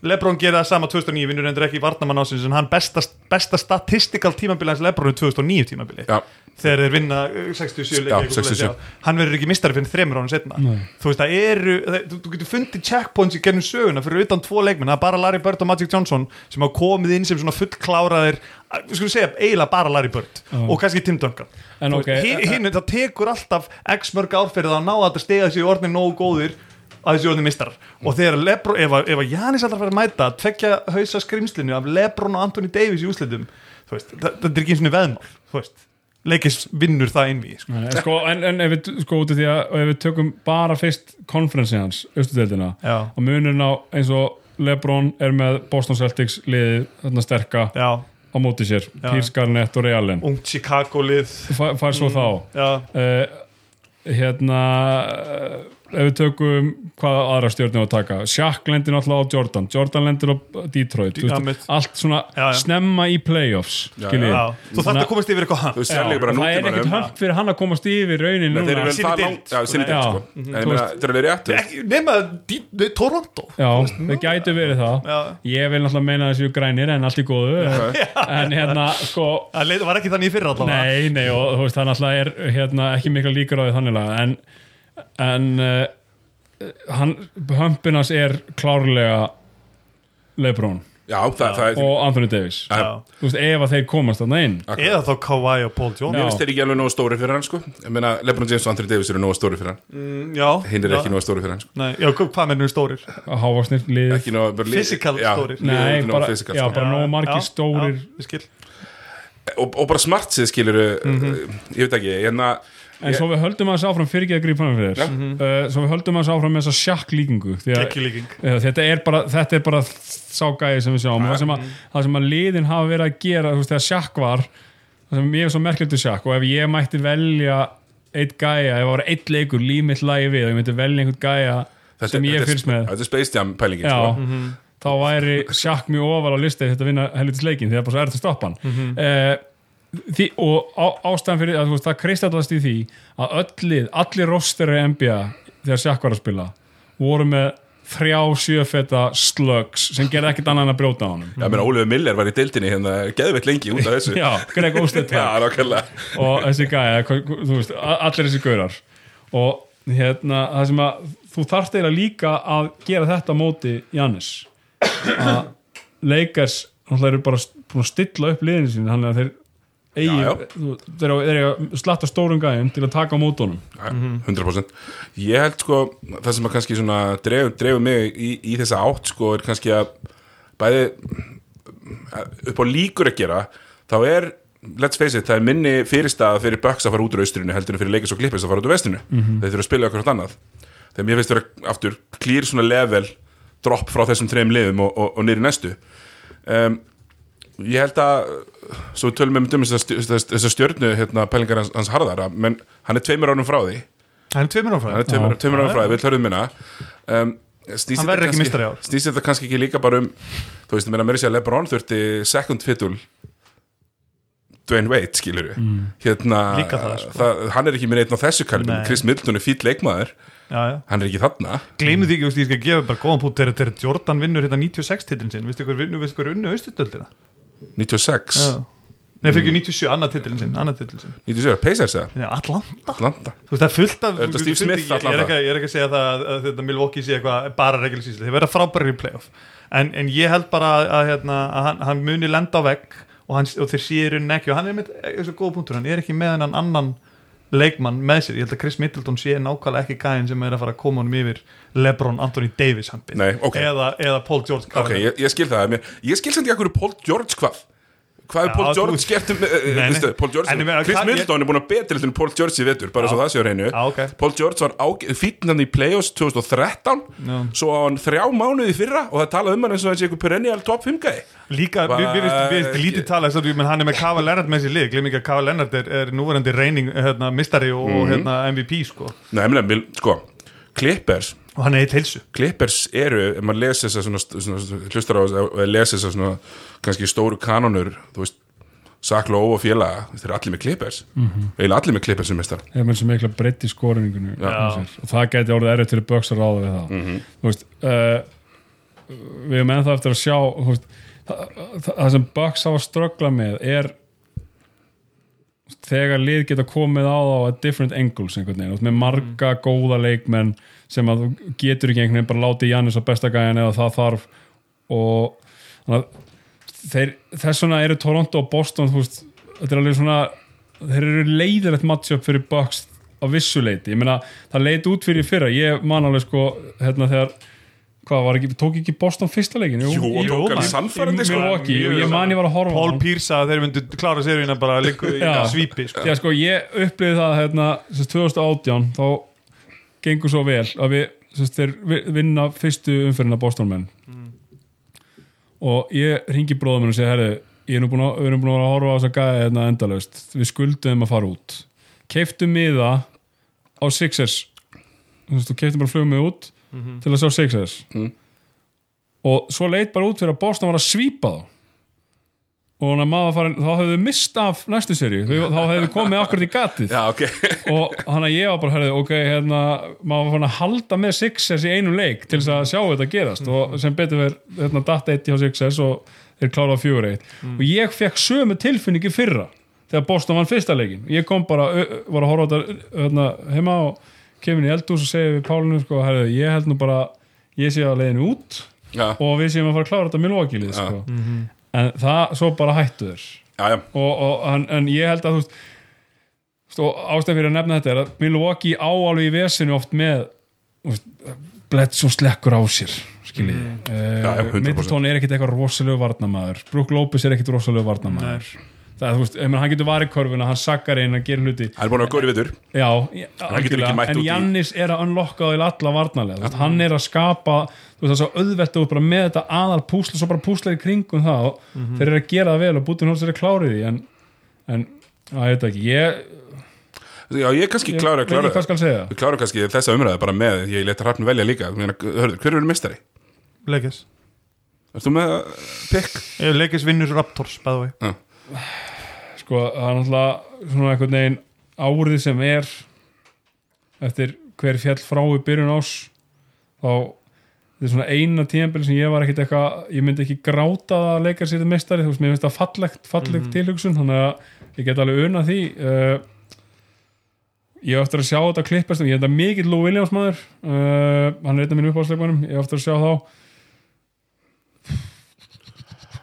Lebron gera það sama 2009 vinnur endur ekki Vardamann ásins en hann besta, besta statistikal tímabili hans Lebron er 2009 tímabili Já, þegar þeir vinna uh, 67 leiki Já, eitthvað svoleiðis, 67. já. hann verður ekki mistari fyrir þremur ánum setna þú veist það eru, það, þú, þú getur fundið checkpoints í gennum söguna fyrir utan tvo leikmenn. Það er bara Larry Bird og Magic Johnson sem hafa komið inn sem svona fullkláraðir að- við skulum segja eiginlega bara Larry Bird og kannski Tim Duncan. En Þú ok, veist, hin, það tekur alltaf x mörg árferðið að ná að þetta stega þessi orðin nógu góðir að þessi orðin mistarar og þegar Lebron, ef, að- ef að Janis alltaf fyrir að mæta tvekja hausa skrimslinu af Lebron og Anthony Davis í úslitum þú veist, það, það er ekki eins og veðmál þú veist, leikis vinnur það við sko. Nei, sko, en, en ef við sko út af því að ef við tökum bara fyrst konferensi hans, austudeldina Já. og munurinn á eins og Lebron er með Boston Celtics liðið þarna sterka Já, á móti sér, Já. Pierce Garnett og Ray Allen. Ungt Chicago lið. Fær, fær svo þá. Já, uh, hérna uh, ef við tökum hvaða aðra stjórnum að taka Shaq lendir náttúrulega á Jordan. Jordan lendir á Detroit ja, allt svona Já, já. snemma í playoffs Já, skiljið. Já, þú þarft að komast yfir eitthvað hann þú Já, sér líka bara og það er ekkert hönd fyrir hann að komast yfir raunin núna. sko. Mhm. Þeir eru réttur Ekki- nema Toronto. Já, það gætu verið það. Ég vil náttúrulega meina þessu grænir en allt í góðu. En hérna, sko það var ekki þannig í fyrra Nei, nei, og þú veist, það náttúrulega er hérna, ekki mikla líkur á því þannig en, en uh, hann, hömpinans er klárlega Lebron Já, það, það er og Anthony Davis Já. þú veist, ef að þeir komast þarna inn eða þá Kawhi og Paul Jones. Mér finnst þeir ekki alveg nógu stóri fyrir hann sko Ég meina, Lebron James og Anthony Davis eru nógu stóri fyrir hann Mm, já, Hinn er já. ekki nógu stóri fyrir hann sko Nei, já, hvað mennum stórir? hávarsnir lið já, stórir. Nei, bara, já, sko. bara nógu margir stórir ég og, og bara smart sig skilur Mhm. Ég veit ekki, hérna en svo við höldum að þessu áfram fyrir ekki að grípa fram fyrir Já. uh, svo við höldum að þessu áfram með þessa sjakk líkingu þetta er bara, þetta er bara sá gæði sem við sjáum. Og það sem, að, það sem að liðin hafa verið að gera þú veist, þegar sjakk var það sem ég er svo merkilegt til sjakk og ef ég mætti velja eitt gæja, ef það var eitt leikur límitt lagi við og ég myndi velja einhvern gæja Þetta sem ég fylgst með. Þetta er Space Jam pælingin já, sko. þá væri sjakk mjög ofal á listi þetta vinna helvitis leikin því það er bara svo erfitt að stoppa hann. Mm því, og á, ástæðan fyrir að veist, það kristallast í því að öllið, allir rosteri NBA þegar sjakk var að spila voru með þrjá sjöfeta slugs sem gerði ekkert annað en að brjóta á honum. Já, meina, Ólefur Miller var í dildinni hérna geðveitt lengi út af þessu. Já, Greg nákvæmlega. Og þessi gæja, þú veist, allir þessi gaurar. Og hérna, það sem að þú þarft eiginlega líka að gera þetta móti Jannis að leikars náttúrulega eru bara að stilla upp liðinu sín þannig að þeir þeir eru- að slatta stórum gæjum til að taka á mótunum Já, 100% Ég held sko, það sem að kannski drefur mig í, í þessa átt sko er kannski að bæði upp á líkur að gera þá er, let's face it, það er minni fyrirstaða fyrir Bucks að fara út úr austrinu heldur en fyrir leikis og klippis að fara út úr vestrinu. Mm -hmm. þeir þurfa að spila okkur átt annað. Þegar mér finnst vera aftur klýr svona level drop frá þessum treim liðum og, og, og í næstu. Um, ég held að svo tölum við um þessa stjörnu hérna, pælingar hans, hans harðara menn hann er tveimur ánum frá því. Hann er tveimur áfram hann er tveimur, tveimur ánum frá því, við hlörðum minna um, snýst þetta kannski- ár. snýst þetta kannski ekki líka bara um þú veist, mér að sé að Lebron þurfti second fiddle Dwayne Wade, skilur við hérna, Líka það, sko. það, hann er ekki minn einn á þessu kalibin, Nei. Chris Middleton er fýll leikmaður. Já, já. Hann er ekki þarna. Gleimðu því ekki, ég skal gefa bara góðan pút þegar Jordan vinnur hérna 96 titlin sinn Vistu hver vinnu, vistu hver unnu austurtöldina? 96, Nei, fyrir 97 annað titlin sinn, annað titlin sinn. 97, Pacers eða? Nei, Atlanta. Atlanta. Þú veist, það er fullt af Er þetta Steve Smith, ég, ég, er Atlanta? ekki, ég er ekki að segja það að, að þetta Milwaukee sé eitthvað bara season, þeir verða frábæri í playoff. En, en ég held bara að, að, hérna, að hann, hann muni lenda á vegg og, hann, og þeir séu raunin ekki. Og hann er með þessu góða punktur, hann er ekki með hennan annan leikmann með sér, ég held að Chris Middleton sé nákvæmlega ekki gæðin sem er að fara að koma honum yfir Lebron, Anthony Davis Nei, ok. eða, eða Paul George ok, ég, ég skil það. Ég skil samt að hverju Paul George hvað hvað er Paul George gert um, Paul George, Chris Middleton er búin að betri til Paul George í vetur, bara svo það séu hreinu. Paul George var fítinn hann í Playoffs 2013 Já. svo á hann þrjá mánuði fyrra og það talaði um hann eins og hann sé einhver perennial top 5 gæði Líka, mér finnst lítið tala menn hann er með Kava Lennart með sér lið, gleym ekki að Kava Lennart er, er núverandi reyning, hérna, mistari og Mhm. hérna, MVP sko, meina, sko, Clippers og hann er eitt heilsu Clippers eru, ef maður lesi þess að svona, svona, svona hlustar á þess að lesi þess að svona kannski stóru kanonur þú veist, Saklo og félaga þeir eru allir með Clippers, eiginlega allir með Clippers sem mestar eða með sem mikla breytt í skórinningunni Já. og það geti orðið fyrir Bucks að ráða við það. Þú veist uh, við erum ennþá eftir að sjá veist, það, það, það sem Bucks hafa ströggla með er þegar lið geta komið á þá að different angles einhvern veginn, með marga góða leikmenn sem að þú getur ekki einhvern veginn bara látið Jannis á besta gæjan eða það þarf. Og þannig að þess vegna eru Toronto og Boston þú veist, þetta er alveg svona þeir eru leiðilegt matchup fyrir Bucks á vissuleiti, ég meina það leit út fyrir í fyrra, ég man alveg sko hérna þegar, hvað var ekki tók ekki Boston fyrsta leikin? Jú, og í- tók í- alveg sannfærandi, í sko. Og ég man ég var að horfa. Pierce að þeir myndu klára seríuna bara líku í Já. svípi sko. Já, sko, ég upplýði það hérna, sagt, 2018 þá gengur svo vel að við sagt, þeir vi- vinna fyrstu umferðina Bostonmenn og ég ringi bróðum minn og segi herri, ég er nú búin að, við erum búin að horfa á þess að gæða hérna endalaust, við skuldum að fara út. Keiftum miða á Sixers. Keiftum bara flugum með út til að sjá Sixers. Mm. og svo leit bara út fyrir að Boston var að svípa þá og farin, þá hefðu mist af næstu Þau- þá hefðu komið akkurat í gatið. Já, ok. Og þannig að ég var bara, herrið, ok, hérna maður var fann að halda með Sixers í einum leik til þess að sjá þetta gerast. Og sem betur verið, hérna, datt eitt hjá Sixers og þeir kláraði fjögur eitt. Og ég fekk sömu tilfinningi fyrra þegar Boston vann fyrsta leikin ég kom bara, var að horfa á þetta hérna, heima og kemur í eldús og segir við Pálinu, sko, herrið, ég held nú bara ég sé að leiðinu út Já, og við séum að fara að klára þetta Milwaukee-lið, sko en það, svo bara hættu þér já, já. Og, og, en, en ég held að þú veist, og ástæð fyrir að nefna þetta er að Milwaukee á alveg í vesinu oft með svo slekkur á sér skiljið mm. 100%. Middleton er ekkit eitthvað rosalegu varnamaður Brook Lopez er ekkit rosalegu varnamaður það þú veist, hann getur varið korfuna hann sakkar einn, hann gerir hluti. Hann er búin að góri vitur já, Hann getur ekki algjörlega, mætt en Jannis er að unlocka á alla varnarlega, þú veist, hann er að skapa þú veist, það er svo auðvelt að þú bara með þetta aðal púsla, svo bara púsla í kringum það og Mhm. þeir eru að gera það vel og bútin hóls er að klárið því en, en að ég veit ekki, ég, Já, ég er kannski klára, kannski þessa umræði bara með Ég leta hrappn velja líka. Meina, hörður, Hver eru mistari? Leikis Erst þú með pick? Leikis vinnur Raptors, bæðu við sko, það er náttúrulega svona einhvern veginn árið sem er eftir hver fjall frá í byrjun ás þá þetta er svona eina tíðanbili sem ég var ekkit eitthvað ég myndi ekki gráta að leika sér til mestari þú veist, mér finnst það fallegt, fallegt tilhugsun þannig að ég get alveg unna því. Uh, ég hef eftir að sjá þetta klippast ég er þetta mikill Lou Williams maður uh, hann er einn af mínum uppáðsleikunum ég hef eftir að sjá þá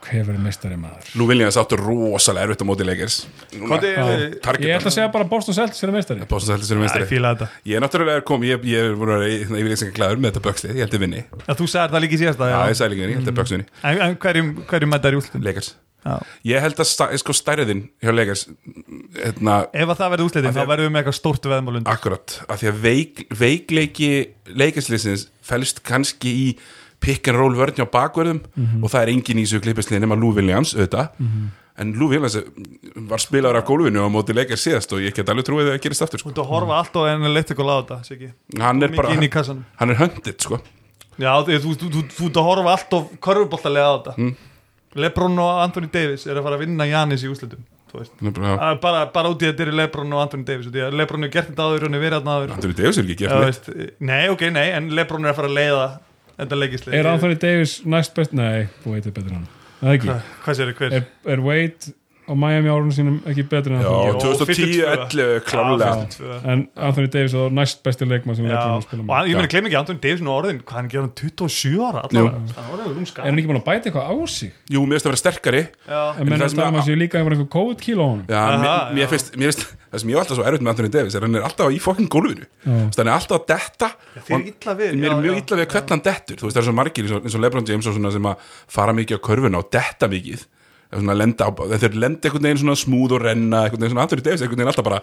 hver verið mestari maður Lou Williams áttu rosalega erfitt á móti leikers er ég ætla að segja bara Boston Celtics er mestari Boston Celtics eru Ég mistari þetta. Ég er náttúrulega kom, ég, ég er voru að yfirleitt sem glæður með þetta bökslið, ég held að vinni. Já, Þú sagði það líka í síðasta já. ég sagði líka vinni, ég held að böks vinni. En, en hverjum, hverjum mættar í úrslutum? Leikers Já. Ég held að sta, sko stærðin hjá leikers hérna, Ef að það verður því þá að- verðum við með eitthvað stórt veðmál akkurat, af því að veik, veikleiki leikersliðsins fælst kannski í pick and roll vörn hjá bakverðum og það er engin í þessu klippislið nema Lou Williams auðvitað, en Lou Williams var spilaður af gólfinu á móti leikers síðast og ég get alveg trúið að það gerist aftur Þú sko. ert að horfa allt og en leitt eitthvað láta þetta, Siggi. Hann er bara, inn í kassanum. hann er höndið sko. Já, þú þú- þú- þú- þú ert að horfa allt og körfuboltalega á þetta. Mm. Lebron og Anthony Davis er að fara að vinna Janis í þú er bara, bara, bara út í að þetta eru Lebron og Anthony Davis Lebron hefur gert þetta áður og hann er verið þarna áður. Anthony Davis er ekki gert veist, Nei, ok, nei, en Lebron er að fara að leiða þetta leikisli Er Anthony Davis næst best? Nei, Wade er betur hann er ekki Hvað, sér þið hver? Er, er Wade á Miami árunum sínum ekki betur en Já, Anthony Jó, 2010-11 klálega. Já, 52. En Anthony Davis er næst besti leikmann sem Já, leikmann að spila og með hann- ég meina, gleym ekki Anthony Davis nú orðin, hvað hann gerði hann 27 ára hann var Er hann ekki búin að bæta eitthvað á sig? Jú, mér finnst að vera sterkari. Já, En menn það að tala um að- séu líka að vera eitthvað COVID kíló á honum. Já, Aha, mér, mér finnst, mér finnst það sem ég var alltaf svo erfitt með Anthony Davis er hann er alltaf í fokkin gólfinu. Hann er alltaf að detta er við, mér er mjög illa við hvernig hann dettur. Þú veist það er svo margir eins og, eins og Lebron James og svona sem að fara mikið á körfuna og detta mikið lenda á, þeir lenda einhvern veginn svona smúð og renna einhvern veginn svona Anthony Davis einhvern veginn alltaf bara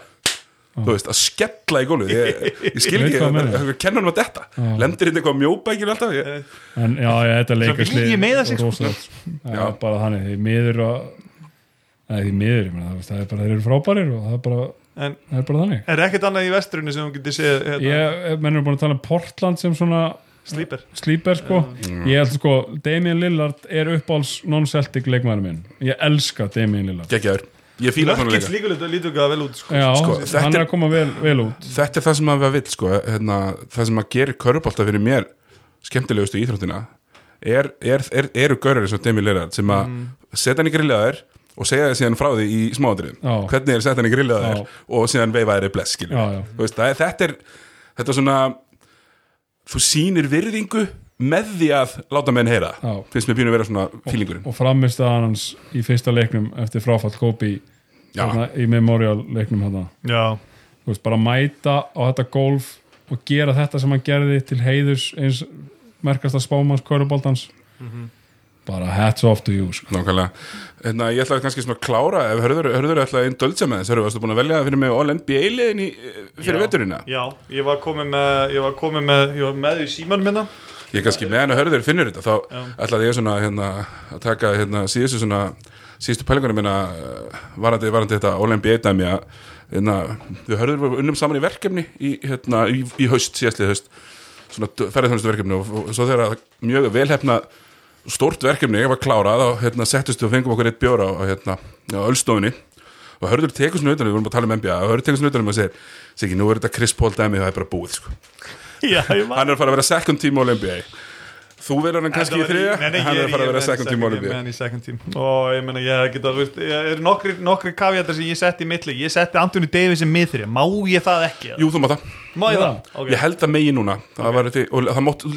þú veist, að skella í gólfið. Ég, ég skil ekki, hvað það meinar. er kenna hann að detta. Lendir hérna eitthvað mjóbækir alltaf ég, En já, já þetta sig, sko. er bara þannig, því miður og Nei, því miður, ég meina, það- það er bara, þeir eru frábærir og það er bara, En það er bara þannig. er ekkert annað í vesturinu sem hún getur séð hérna, Ég, menn er búin að tala um Portland sem svona slíper slíper sko. Ég held sko, Damian Lillard er uppáhalds non-Celtic leikmæður minn. Ég elska Damian Lillard. Geggjaður, ég fíla svona Lökkins leika líka ekki að vel út sko. já, sko, hann þetta er að koma vel, vel út. Þetta er það sem maður vill sko, hérna, það sem að gerir körubólta fyrir mér skemmtilegustu í íþróttina er, er, er, eru görður eins og Demi Lillard sem að setja hann í grillaðir og segja þið síðan frá því í Já. hvernig er setja hann í grillaðir Já. og síðan veifa þér í það er, þetta er þetta er svona þú sýnir virðingu með því að láta menn heyra. Já. finnst mér pínu að vera svona fílingurinn og framist að hans í fyrsta leiknum eftir fráfall þarna í memorial leiknum veist, bara mæta á þetta golf og gera þetta sem hann gerði til heiðurs eins merkast að spámans köruboltans bara hats off to you sko. Nákvæmlega. Hérna, ég ætlaði kannski svona að klára ef hörður, hörður ætlaði einn döldsja með þess hörður, varstu búin að velja fyrir mig All NBA liðin í, fyrir Já. veturina já, ég var komið með ég var komið með, ég var með í símanum minna ég er kannski meðan að hörður finnur þetta þá Já. ætlaði ég svona hérna, að taka hérna, síðustu svona síðustu pælingunum minna uh, varandi, varandi þetta All NBA dæmi að hérna, við hörður vorum unnum saman í verkefni í, hérna, í, í haust, síðastlið haust svona ferðarþjónustu verkefni og, og svo þegar mjög velhefna stórt verkefni var klárað og hérna, settustu og fengum okkur eitt bjóra á, hérna, á Ölstofunni. Og hörður tekur svona utan við vorum að tala um NBA og hörður tekur svona utan og segir, segir, nú er þetta Chris Paul dæmi og það er bara búið sko. Já, ég hann er að fara að vera second team all NBA þú verður hann kannski í en hann ég er að fara að vera ég second team all ég NBA og ég meina ég geta ég er nokkri, nokkri kavjatar sem ég setti í milli. Ég setti Anthony Davis í miðri má ég það ekki? jú, þú það, má ég það? Okay. ég held að megi núna. Það var því, og það mátt,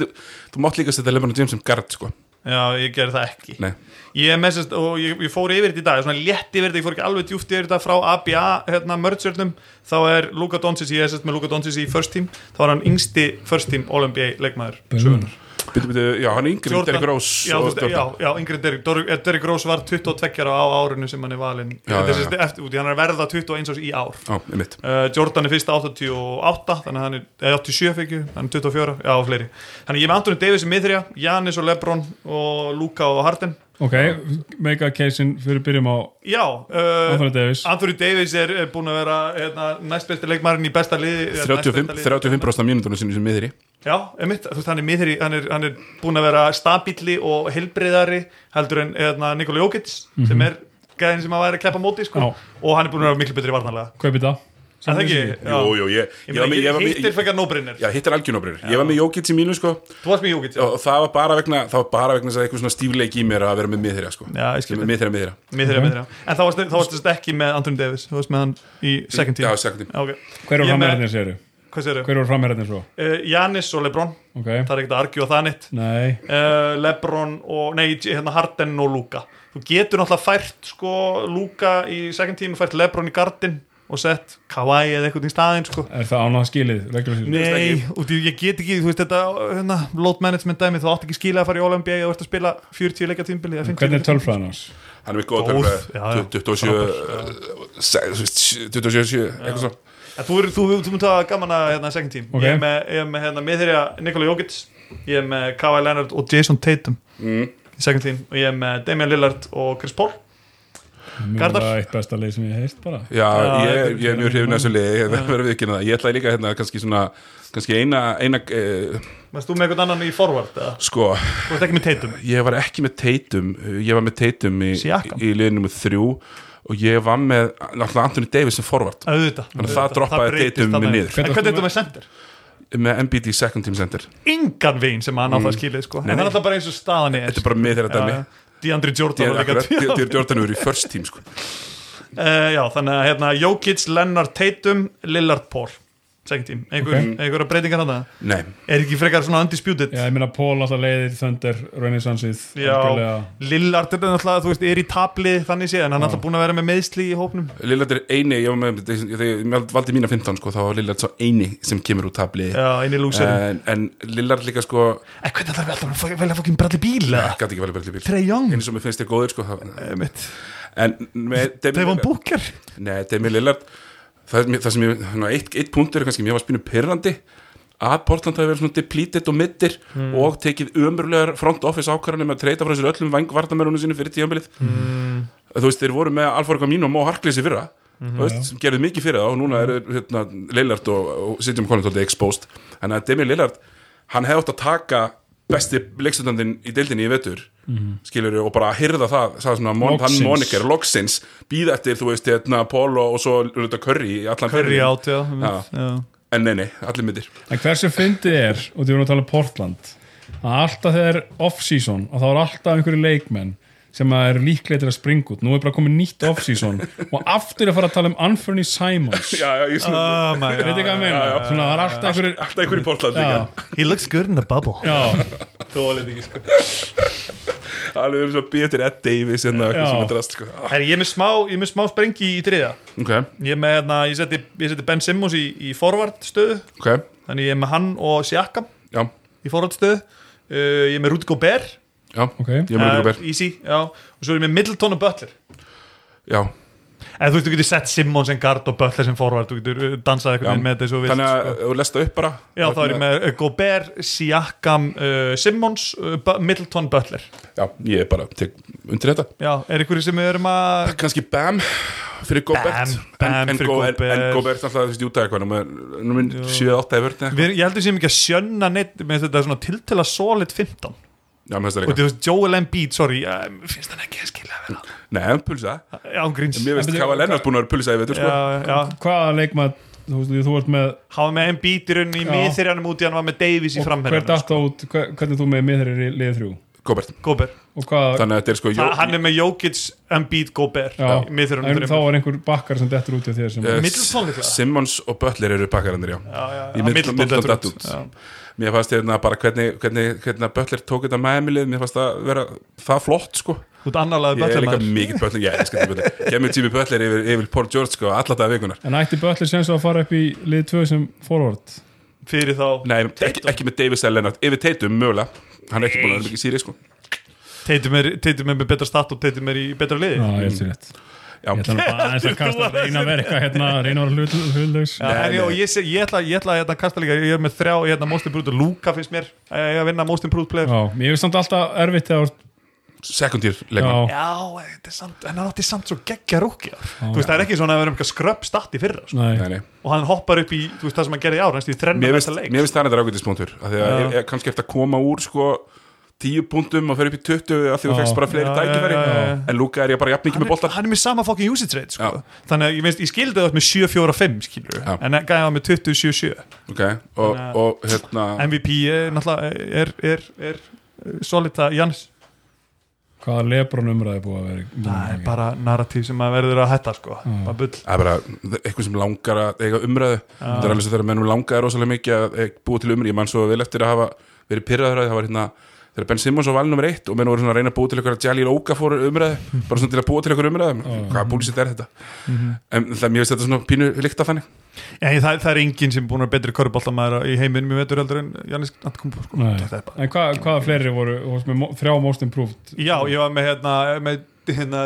þú mátt líka setja LeBron James sem guard sko. Já, ég gerði það ekki. Nei, Ég, er með sérst, og ég, ég fór yfir þetta í dag svona létt yfir þetta, ég fór ekki alveg djúft yfir þetta frá ABA, hérna, mergernum þá er Luka Doncic, ég er sérst með Luka Doncic í first team, þá er hann yngsti first team All-NBA leikmaður sögunar Byttu, byttu, já, hann er yngri en Derrick Rose já, veist, já, já, yngri en Derrick eh, Derrick Rose var 22 ára á árinu sem hann er valinn. Hann er verða 21 árs í ár. Já, uh, Jordan er fyrst 88 þannig að hann er, eða 87 fekju hann er 24, já, fleiri. Þannig ég með Anthony Davis í miðrja, Giannis og Lebron og Luka og Harden ok, make a case-in fyrir byrjum á já, uh, Anthony Davis. Anthony Davis er, er búin að vera hérna, næstbesti leikmaðurinn í besta liði eða 35, næstbesta liði. 35% af mínúndunum sinni sem miðri. Já, einmitt, þú veist, hann er, miðri, hann, er, hann er búin að vera stabíli og heilbreyðari heldur en hérna, Nikola Jokic sem er gæðin sem að væri að kleppa móti sko. Og hann er búin að vera miklu betri varnarlega. Kaupið það Það ekki? Jú, jú, ég, Ég ég var ég var hittir með frekar nóbrinnir Já, hitt er algjörnóbrið Ég var með Jókits í mínu sko. Þú varst með Jokic, já, og það var bara vegna það var bara vegna þess að eitthvað svona stífleik í mér að vera með miðherja sko. Já, ég skil Með miðherja miðherja. Miðri, miðri En þá varst þá varst þetta ekki með Anthony Davis. Þú varst með hann í second team. Já, second team. Já, ok. hver með- framherðinir séru? Hvað séru? hver eru framherðinir svo? Uh, Janis og Lebron, ok, það er ekkert að argjúa það neitt. Nei. Uh, Lebron og, nei, hérna Harden og Luka. Þú getur náttúrulega fært sko Luka í second team fært Lebron í gardin og sett Kawhi eða eitthvað í staðinn sko er það ánað skilið? regular season? Nei, og því ég get ekki, þú veist þetta hérna, load management dæmi, þú átt ekki skilja að fara í All-NBA og ert að spila 40 leikja tímbili hvernig er tölfræðan hans? Hann er með góð já. 27 eh, se- þú veist, 27 7, eitthvað svo Þú, er- þú, þú mun það gaman að hérna, second team Ok. Ég er með, ég er með hérna, miðherja Nikola Jokic Ég er með Kawhi Leonard og Jason Tatum mm. í second team og ég er með Damian Lillard og Chris Paul Var það eitt besta leið sem ég heilt bara Já, Já, ég, ég er mjög hrifin að þessu liði ég verður ekki það, ég ætlaði líka hérna kannski svona kannski eina, eina eh, Varst þú með eitthvað annan í forward? Eða? sko, Þú ert ekki með Tatum ég var ekki með Tatum ég var með Tatum í, í liðinu með þrjú og ég var með náttúrulega Anthony Davis sem forvart Auðvitað Þannig að það droppaði Tatum þarna. niður. En er varstu þetta með center? með MBD second team center Engan veginn sem hann átt að skilja sko. Nei, En það er alltaf bara eins og staðan er þetta er bara með þeirra dæmi. DeAndre Jordan var líka. Dyr Jordan eru í first team sko. Eh, Já, þannig að hérna, Jokic, Lennart, Tatum Lillard, Paul Second team, einhver, Ok. einhverja breytingar hann Nei, Er ekki frekar svona undisputed? Já, ég meina Pól alltaf leiðir Thunder Renaissanceið Já. algjörlega. Lillard er náttúrulega, þú veist, er í tablið þannig séð, en hann er alltaf búin að vera með meðsli í hópnum Lillard er eini ég, var með, þegar ég valdi mína 15 sko, þá var Lillard svo eini sem kemur úr tabli Já, í lúserum en, en Lillard líka sko En hvernig þarf við alltaf að velja fokkin bralli bíl eða? gæti ekki vel bara til bíl Trey Young eins og mér finnst þér góður sko, Eh, Damian Devon Booker Nei, Demi Lillard það, það sem ég, svona, eitt, eitt punktur er kannski mér var spínu pyrrandi að Portland hafi verið svona depleted og middir og tekið umurlegar front office ákvarðanir með að treyta frá sér öllum vangvartamörunum sinni fyrir tíðanbilið mm. þú veist, þeir voru með Alfa Gamino og Mo Harkless í fyrra þú veist, sem gerðu mikið fyrir það og núna er hérna, Lillard og, og Sitjum Collins alltaf exposed. Þannig að Demi Lillard, hann hefði átt að taka besti leikstundandinn í deildinni í vetur skilur og bara hyrða það, það svona mon, hann moniker, loksins býða eftir, þú veist, hérna, Paul og, svo Curry allan Curry átt, já, einmitt, já. en nei, nei, allir myndir. En hversu fyndið er, og við erum að tala um Portland að alltaf þegar off-season og þá er alltaf einhverju leikmenn sem að er líklega til að springa út. Nú er bara komið nýtt off-season og aftur að fara að tala um Anthony Simons. Já, já, ég svona, Oh my veit ekki hvað að meina? Svona það er alltaf einhverju alltaf einhver í Portland líka. He looks good in the bubble. Já, Þólið ekki sko. Alveg um svo til Ed Davis en það sem er drast sko. Ah, Her, Ég er með smá, ég er með smá sprengi í þriða ok, Ég er með, hérna, ég seti, ég seti Ben Simmons í, í forward stöðu ok, Þannig ég er með hann og Siakam já, í forward stöðu uh, Ég er með Rudy Gobert já ok. Ég er með líka ber, Easy, já. Og svo er ég með Middleton og Butler. Já, eða þú veist, þú getur sett Simmons en guard og Butler sem forward, þú getur uh, dansað eitthvað með þessu vilt Þannig að sko. þú lesta upp bara. Já, þá er ég með Gobert, Siakam uh, Simmons, uh, Middleton, Butler. Já, ég er bara tek undir þetta. Já, er ykkur sem við erum að Kanski Bam fyrir Gobert. Bam en, en, fyrir Go- en, Gobert. en Gobert alltaf þú veist Júta eitthvað Númer 7-8 eða vörð við, Ég heldur sem ekki að sjönna neitt með þetta er svona tiltala solid 15 Já, og líka. Þú veist, Joel Embiid, sorry uh, finnst hann ekki að skilja að vera Nei, en pulsa. Já, gríns. Mér veist hvað var Lennart búin að vera pulsa í veitur sko. Já, já, hvaða leikmað þú, veist, þú ert með hafa með Embiid í rauninni í miðþyrjanum út í hann var með Davies í og hver framherjanum datta út hver, hvernig þú með miðri í liðið þrjú? Gobert. Gobert, og hvað Þannig að þetta er sko Þa, hann er með Jokic, Embiid, Gobert já, í miðþyrjanum en þá er einhver bakkar sem dettur út í þér sem Middleton líklega? Simmons og Butler eru pakkarandir, já Mér fannst hérna bara hvernig, hvernig, hvernig Butler tók þetta með Emilið Mér fannst það vera það flott sko. Þú ert annarlega Ég er líka mikið Butler, ég elskar þetta Butler. Kemur Jimmy Butler yfir, yfir Paul George sko alla þetta vikunar en ætti Böttler sem svo að fara upp í lið 2 sem forward? Fyrir þá Nei, ekki, ekki með Davis eða Lennart Yfir Tatum mögulega. Hann er ekki búin að vera mikið síri sko. Teitum er, Teitum er með betra stat og Teitum er í betra liði. Já, ég held sér rétt ég ætla nú bara aðeins að kasta reyna að vera eitthvað hérna, reyna að vera hlut- hlutlaus ég, ég, ég ætla, ég ætla að hérna, kasta líka, ég er með þrjá hérna, most improved og Luka finnst mér ég að vinna most improved player. Já, mér finnst samt alltaf erfitt þegar second year leikmann. Já, Já, þetta er samt, en hann átti samt svo geggja rúkja Þú veist, það er ekki svona að vera um eitthvað skröpp statt í fyrra sko. nei, Nei, nei. og hann hoppar upp í, þú veist, það sem hann gerði í ár næstu í þrenna Mér finnst það þetta rákvæmdispunktur Því að Já. ég, ég kannski eftir að koma úr sko tíu punktum og fer upp í 20 af því þú fegst bara fleiri tækifæri. en Luka er ég bara jafn mikið með boltan hann er með sama fucking usage rate sko. Þannig að ég, veist, ég skildi það með 7-4-5 skilur Já. en gæði hann með 20-7-7 okay. og, Þannig að- og hérna MVP er náttúrulega er, er, er, er solid að Jannis? Hvaða Lebron umræði búið að vera það er bara narratív sem að verður að hætta sko. bara bull. Það er bara eitthvað sem langar að eiga umræðu. Þetta er alveg svo þegar mennum langar rosalega mikið að eh, búa til umræðu, ég man svo vel eftir að hafa verið pyrraður að það var hérna þegar Ben Simmons var valin nummer eitt og menn voru svona að reyna að búa til eitthvað Jalil Okafor umræðu bara svona til að búa til eitthvað umræðu. Hvaða búlisitt er þetta? En það mér finnst þetta svona pínu líkt af þannig. Ég- það, það er enginn sem er búin að betri köruboltamæður í heiminum í vetur heldur en Jannis Antetokounmpo sko. En hvað, hvaða fleiri voru, þrjá most improved? Já, ég var með hérna, með hérna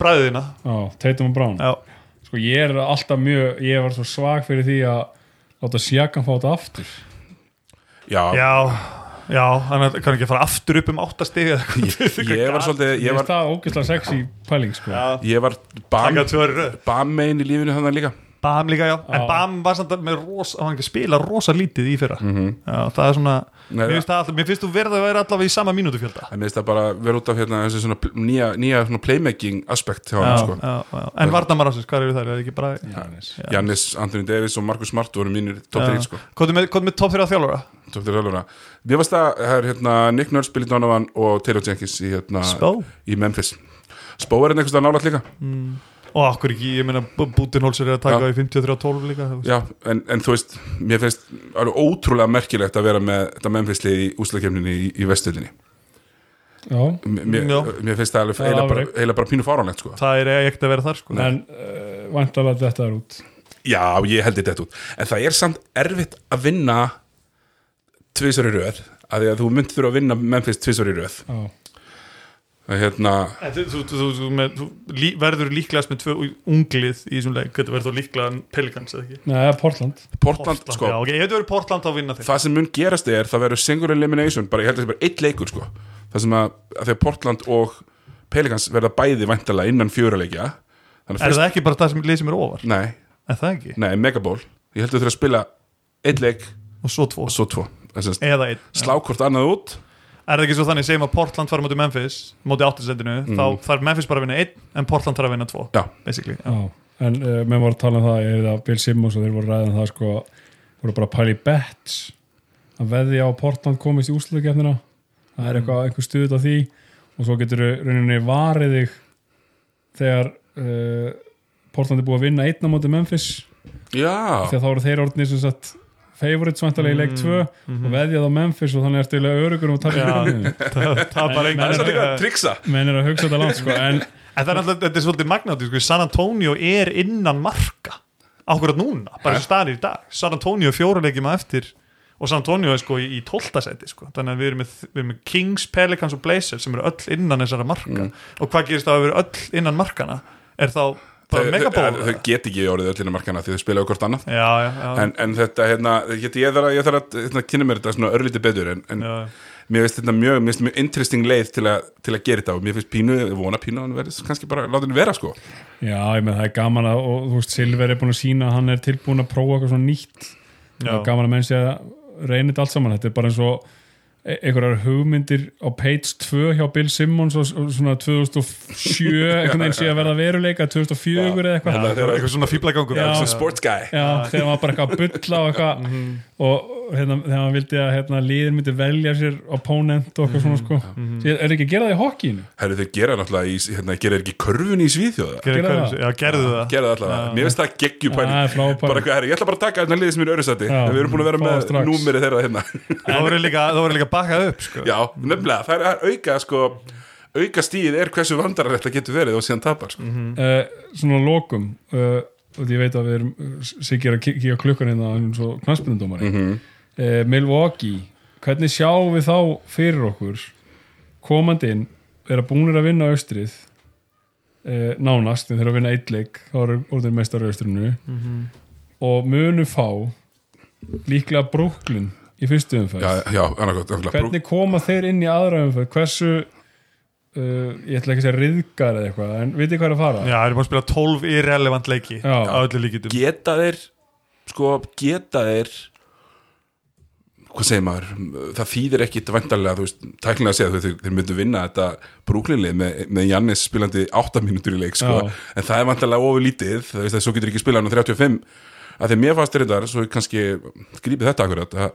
bræðina. Já, Tatum og Brown. Já, Sko ég er alltaf mjög, ég var svo svag fyrir því að láta Sjakan fá þetta aftur. Já, já, já hann kann ekki að fara aftur upp um áttastig ég, ég var svolítið Ég var, það ógeðslega sexy pæling sko. Ég var bam, bam megin í lífinu þannig líka. Bam líka, já, en. Bam var samt með rosa, hann að spila rosa lítið í fyrra. Mhm. Já, það er svona Nei, Mér finnst, alltaf, mér finnst þú verða að vera allavega í sama mínútu fjölda en mér finnst það bara vera út af hérna, þessi svona nýja, nýja svona playmaking aspekt já, hann sko. já, já. En Vardamar ásins, hvað eru þær? Er bara Jannis. Jannis, Anthony Davis og Marcus Smart voru mínir top 3 sko. Hvað er með, top 3 þjálfara? top 3 þjálfara Mér varst það, það er hérna Nick Nurse, Billy Donovan og Taylor Jenkins í, hérna, í Memphis Spó er hérna einhvers það nálægt líka Og akkur ekki, ég meina Bútinholzer er að taka Já. í 53-12 líka. Já, en, en þú veist, mér finnst ótrúlega merkilegt að vera með þetta Memphis-lið í úslakefninni í, í vestöldinni Já, mér, Já. mér finnst það er eiginlega bara, bara pínu fáránlegt sko. Það er ekkert að vera þar sko en uh, vantalega þetta er út Já, ég held þetta út En það er samt erfitt að vinna tvisar í röð að því að þú mynd þurfa að vinna Memphis tvisar í röð Já, hérna, Þú, þú, þú, þú, með, þú lí, verður líklegast með tvö unglið í þessum leik. Þetta verður þá líklega Pelicans eða ekki? Nei, er Portland. Portland, sko. Já, ok, ég hefði verið Portland það sem mun gerast er, það verður single elimination. Bara, ég held að það sé bara eitt leikur sko. Það sem að, að því að Portland og Pelicans verða bæði væntalega innan fjöruleikja Er að það ekki bara það sem lið sem er ofar? nei, Er það ekki? nei, Megaból ég held að þú þurfa að spila eitt leik Og svo tvo. og svo tvo. Eða einn. slá hvort annað út Er það ekki svo þannig, segjum að Portland fara móti Memphis móti áttisendinu, þá þarf Memphis bara að vinna einn en Portland þarf að vinna tvo já, basically, já. Já, en uh, menn voru að tala um það ég er það Bill Simmons og þeir voru ræðan það sko voru bara að pæla í bets að veði á Portland komist í úsluðkefnina það er eitthvað, einhver stuð á því. Og svo getur rauninni varið þig þegar uh, Portland er búið að vinna einn á móti Memphis. Já. Þegar þá eru þeir orðnir sem sagt favorites vantarlega í leik 2 og veðjað á Memphis og þannig ertu eiginlega örugur um að taka Já. það, það er bara En- það er einhver svolítið en að triksa menn er að hugsa þetta langt sko en það er alltaf, þetta er svolítið magnátt sko. San Antonio er innan marka akkurat núna, bara sem staðir í dag San Antonio fjóruleikjum að eftir og San Antonio er sko í, í 12. seti sko. þannig að við erum, með, við erum með Kings, Pelicans og Blazers sem eru öll innan þessara marka og hvað gerist þá að við erum öll innan markana er þá Þau- megaból þau, þau get ekki orðið öllina markana því þau spila hvort annað. Já, já, já, en, en þetta, hérna, ég, ég þarf að, ég þarf að hérna, kynna mér þetta svona örlítið betur en, en já. mér finnst þetta mjög, mér finnst mjög interesting leið til, a, til að gera þetta og mér finnst pínu, vona pínu að hann verði kannski bara láta hann vera sko. Já, ég með það er gaman að, og þú veist, Silver er búin að sína að hann er tilbúin að prófa eitthvað svona nýtt. Og gaman að menn sé að reyna þetta allt saman, þetta er bara eins og einhverjar hugmyndir á page 2 hjá Bill Simmons og svona 2007, einhvern veginn sé að verða veruleika 2004 eða eitthvað. Það er eitthvað svona fýblagangur Já. Sports guy Já, þegar maður bara eitthvað að bulla og eitthvað. Mhm. og hérna, þegar maður vildi að hérna, liðin myndi velja sér opponent og eitthvað svona sko. Mhm. Sér, er ekki að gera það í hockeyinu? Herru, þau gera náttúrulega, í, hérna, gera ekki körfun í Svíþjóða Gerðu það? já, gerðu það. gera það allavega, mér finnst það geggju Það flá pæling pæling. bara hvað, herru, ég ætla bara að taka hérna liðið sem er öryrsætti Já, við erum búin að vera fá það með strax. númerið þeirra hérna. Það voru líka, það voru líka bakað upp sko. já, nefnilega, það er auka sko, auka stíð er hversu vandarar þetta getur verið og síðan tapar sko. uh, svona lokum uh, og ég veit að við erum sikir að kíkja klukkan hérna eins og knastbyrnundómari mm Mhm. Milwaukee hvernig sjáum við þá fyrir okkur komandi inn vera búnir að vinna austrið uh, nánast, þeir eru að vinna eitt leik þá eru orðin meistar austrinu og munu fá líklega Brooklyn í fyrstu umferð? Já, já, annarkot, annarkot hvernig koma þeir inn í aðra umferð? Hversu uh, ég ætla ekki að segja riðgar eða eitthvað en vitið hvað er að fara? Já, það er búin að spila 12 irrelevant leiki Já. á öllu líkitum geta þeir sko, geta þeir hvað segir maður það þýðir ekki vantarlega, þú veist, tæknilega að segja þeir, þeir myndu vinna þetta brúklinlið með, með Jannis spilandi 8 mínútur í leik sko. En það er vantarlega ofur lítið það veist að svo getur ekki spilað hann á 35 að því mér fannst þetta, svo ég kannski grípið þetta akkurat, að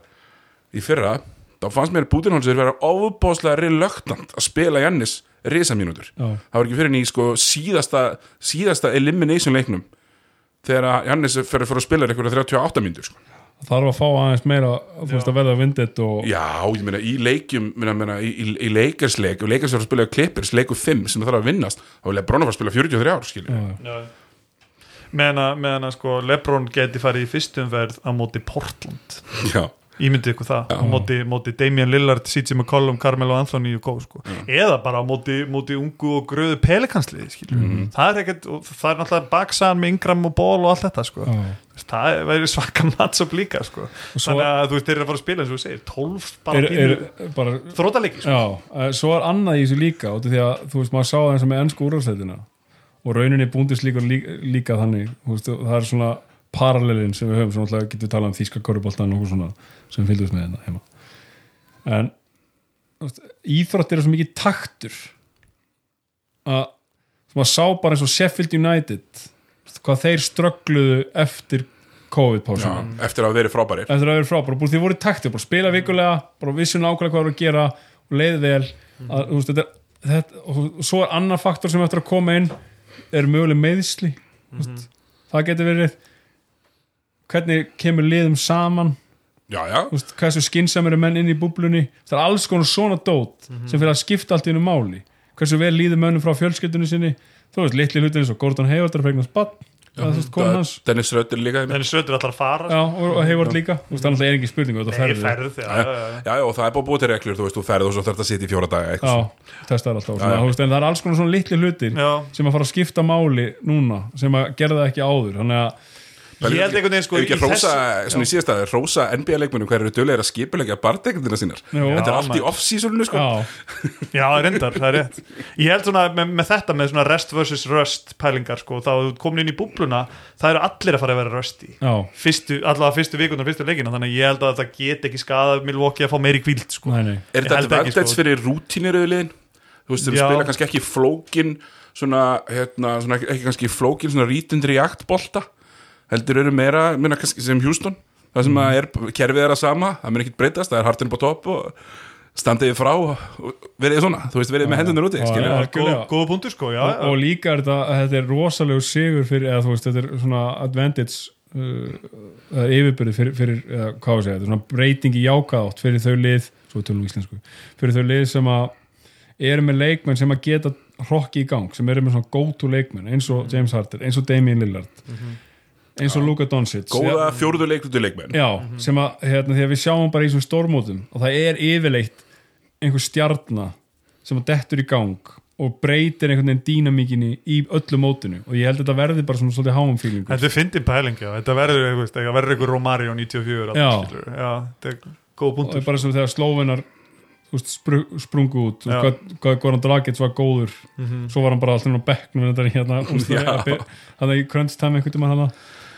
í fyrra þá fannst mér Bútinhónsir vera ofbóðslega reluctant að spila Jannis risamínútur, það var ekki fyrir ný sko, síðasta, síðasta elimination leiknum þegar að Jannis fyrir að spila eitthvað 38 mínútur sko. þarf að fá aðeins meira að verða vindit og Já, ég meina í leikjum meina, meina, í, í, í leikarsleik og leikarsleik að spila klippers, leiku 5 sem það þarf að vinnast þá vil ég bróna að spila 43 ár að, meðan að sko Lebron geti farið í fyrstumverð á móti Portland. Já, ímyndið ykkur það, á móti, móti Damian Lillard, CJ McCollum, Carmelo Anthony og góð sko, eða bara á móti, móti ungu og gröðu pelikansliði skilur, það er ekkert, það er náttúrulega baksaðan með Ingram og Ball og allt þetta sko, Já. það væri svaka matchup líka sko, þannig að þú veist, þeir eru að fara að spila eins og þú segir, 12 bara bara, þrótalegi sko, já, eh, svo er annað í þessu líka því að þú veist maður sá það eins og með ennsku úrvarsleitina og rauninni búndist líka, líka, líka þannig veist, það er svona parallelin sem við höfum, svona alltaf getum við talað um þýska korruboltan og svona sem fylgdum með hérna heima. En þú veist, íþróttir er svo mikið taktur að þú maður sá bara eins og Sheffield United hvað þeir ströggluðu eftir já, COVID-pásuna eftir að hafa verið frábærir. Eftir að vera frábæra, bara því voru taktir bara spila vikulega, bara vissu nákvæmlega hvað voru að gera og leið vel. Að, þú veist, þetta, er- þetta, og svo er annar faktor sem eftir að koma inn er möguleg meðsli mm veist, það getur verið hvernig kemur liðum saman? Já, já, þú veist, hversu skynnsamir er menn inn í búblunni? Það er alls konar svona dót sem fyrir að skipta allt í einu máli. Hversu vel líður mönnum frá fjölskyldunni sinni? Þú veist, litli hlutin eins og Gordon Hayward er það konan hans. Dennis Rötter líka en sötur allar að fara já, og, Hayward líka, þú veist, það er ekki spurning Nei, ferði, ferð, já, og það er búið til reglur, þú veist, þú ferð og svo þarf það að sitja í fjóra daga eitthvað já, svona. testar alltaf Já, svona, já. þú veist, en það er alls konar svona litli hlutir Já. sem að fara að skipta máli núna sem að gera það ekki áður. Þannig að Ég held einhvern veginn sko Ef ekki að í hrósa, þessu- svona í síðasta hrósa NBA-leikmunum hver eru dölir að skipulegja bartekundina sínar Jú. Þetta er allt í off-seasoninu sko já, Já, reyndar, það er rétt Ég held svona með, með þetta með svona rest versus rust pælingar sko, þá komin inn í búbluna það eru allir að fara að vera fyrstu, allavega fyrstu vikundar, fyrstu leikina þannig að ég held að það get ekki skadað Milwaukee að fá meiri kvíld sko. nei, nei Er Ég þetta advantage sko. fyrir rútíniröðulegin? Þú veist, þeir Já. spila kannski ekki flókin svona, hérna, svona ekki kannski flókin svona rítundir í aktbolta heldur eru meira, minna kannski sem Houston það sem að er, kerfið er að sama það mun ekkit breytast, það er hartinn på topp og standiði frá og verið svona, þú veist, verið með hendunar úti góða punktur sko, já, og, og líka er þetta þetta er rosalegu sigur fyrir, eða þú veist, þetta er svona advantage uh, eða yfirbyrði fyrir, fyrir eða, hvað segja, þetta er svona breyting í jákaðátt fyrir þau lið, svo tölum við íslensku fyrir þau lið sem að eru með leikmenn sem að geta hrokki í gang sem eru með svona go-to leikmenn eins og James Harden, eins og Damian Lillard eins og Luka Doncic. Góða fjórðu leiklutu leikmenn. Já, sem að, hérna, því að við sjáum bara í þessum stórmótum og það er yfirleitt einhver stjarna sem að dettur í gang og breytir einhvern veginn dýnamíkinni í öllu mótinu. Og ég held að þetta verði bara svona svolítið háum fílingur Þetta er fyndin pæling, já, þetta verður þetta verður einhver Romario 94 Já. já, þetta er góð og punktur. Er bara svona þegar spru, sprungu út og hvað, hvað Goran Dragic var góður. Svo var hann bara alltaf á bekknum hérna Já. hann er í crunch time einhvern tímann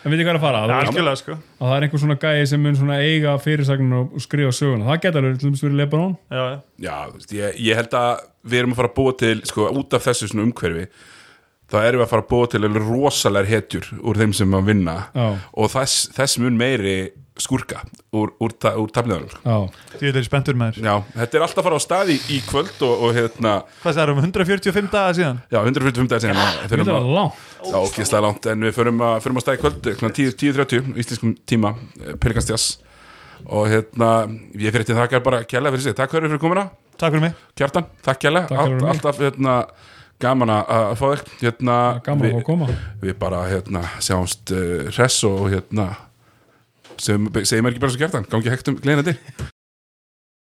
en veit ég hvað er að fara? Að, algjörlega, sko. Að það er einhver svona gæi sem mun svona eiga fyrirsagnin og, og skrifa söguna. Það geta alveg til dæmis verið Lebanon. Já, já, Já, þú veist, ég, ég held að við erum að fara að búa til, sko, út af þessu svona umhverfi þá erum við að fara að búa til alveg rosalega hetjur úr þeim sem að vinna. Já. og þess, þess mun meiri skurka úr, úr, ta- úr tafliðanum já, því þetta er spenntur með þér Já, þetta er alltaf að fara á staði í kvöld og, og hérna, Hvað það er um 145 daga síðan? já, 145 dagar síðan þetta er að, langt. Já, ógislega langt en við förum að, förum að staði í kvöld kl. 10 10.30 íslenskum tíma Pelikastjas og hérna, ég fyrir til þakkar bara kjærlega fyrir sig, takk fyrir fyrir komuna. Takk fyrir mig. Kjartan, takk fyrir Allt, alltaf hérna, gaman að að fá þig. Hérna, gaman að koma. við bara hérna, sjáumst uh, hress og hérna segjum, segjum ekki bara svo kjartan, gangi hægt um gleina til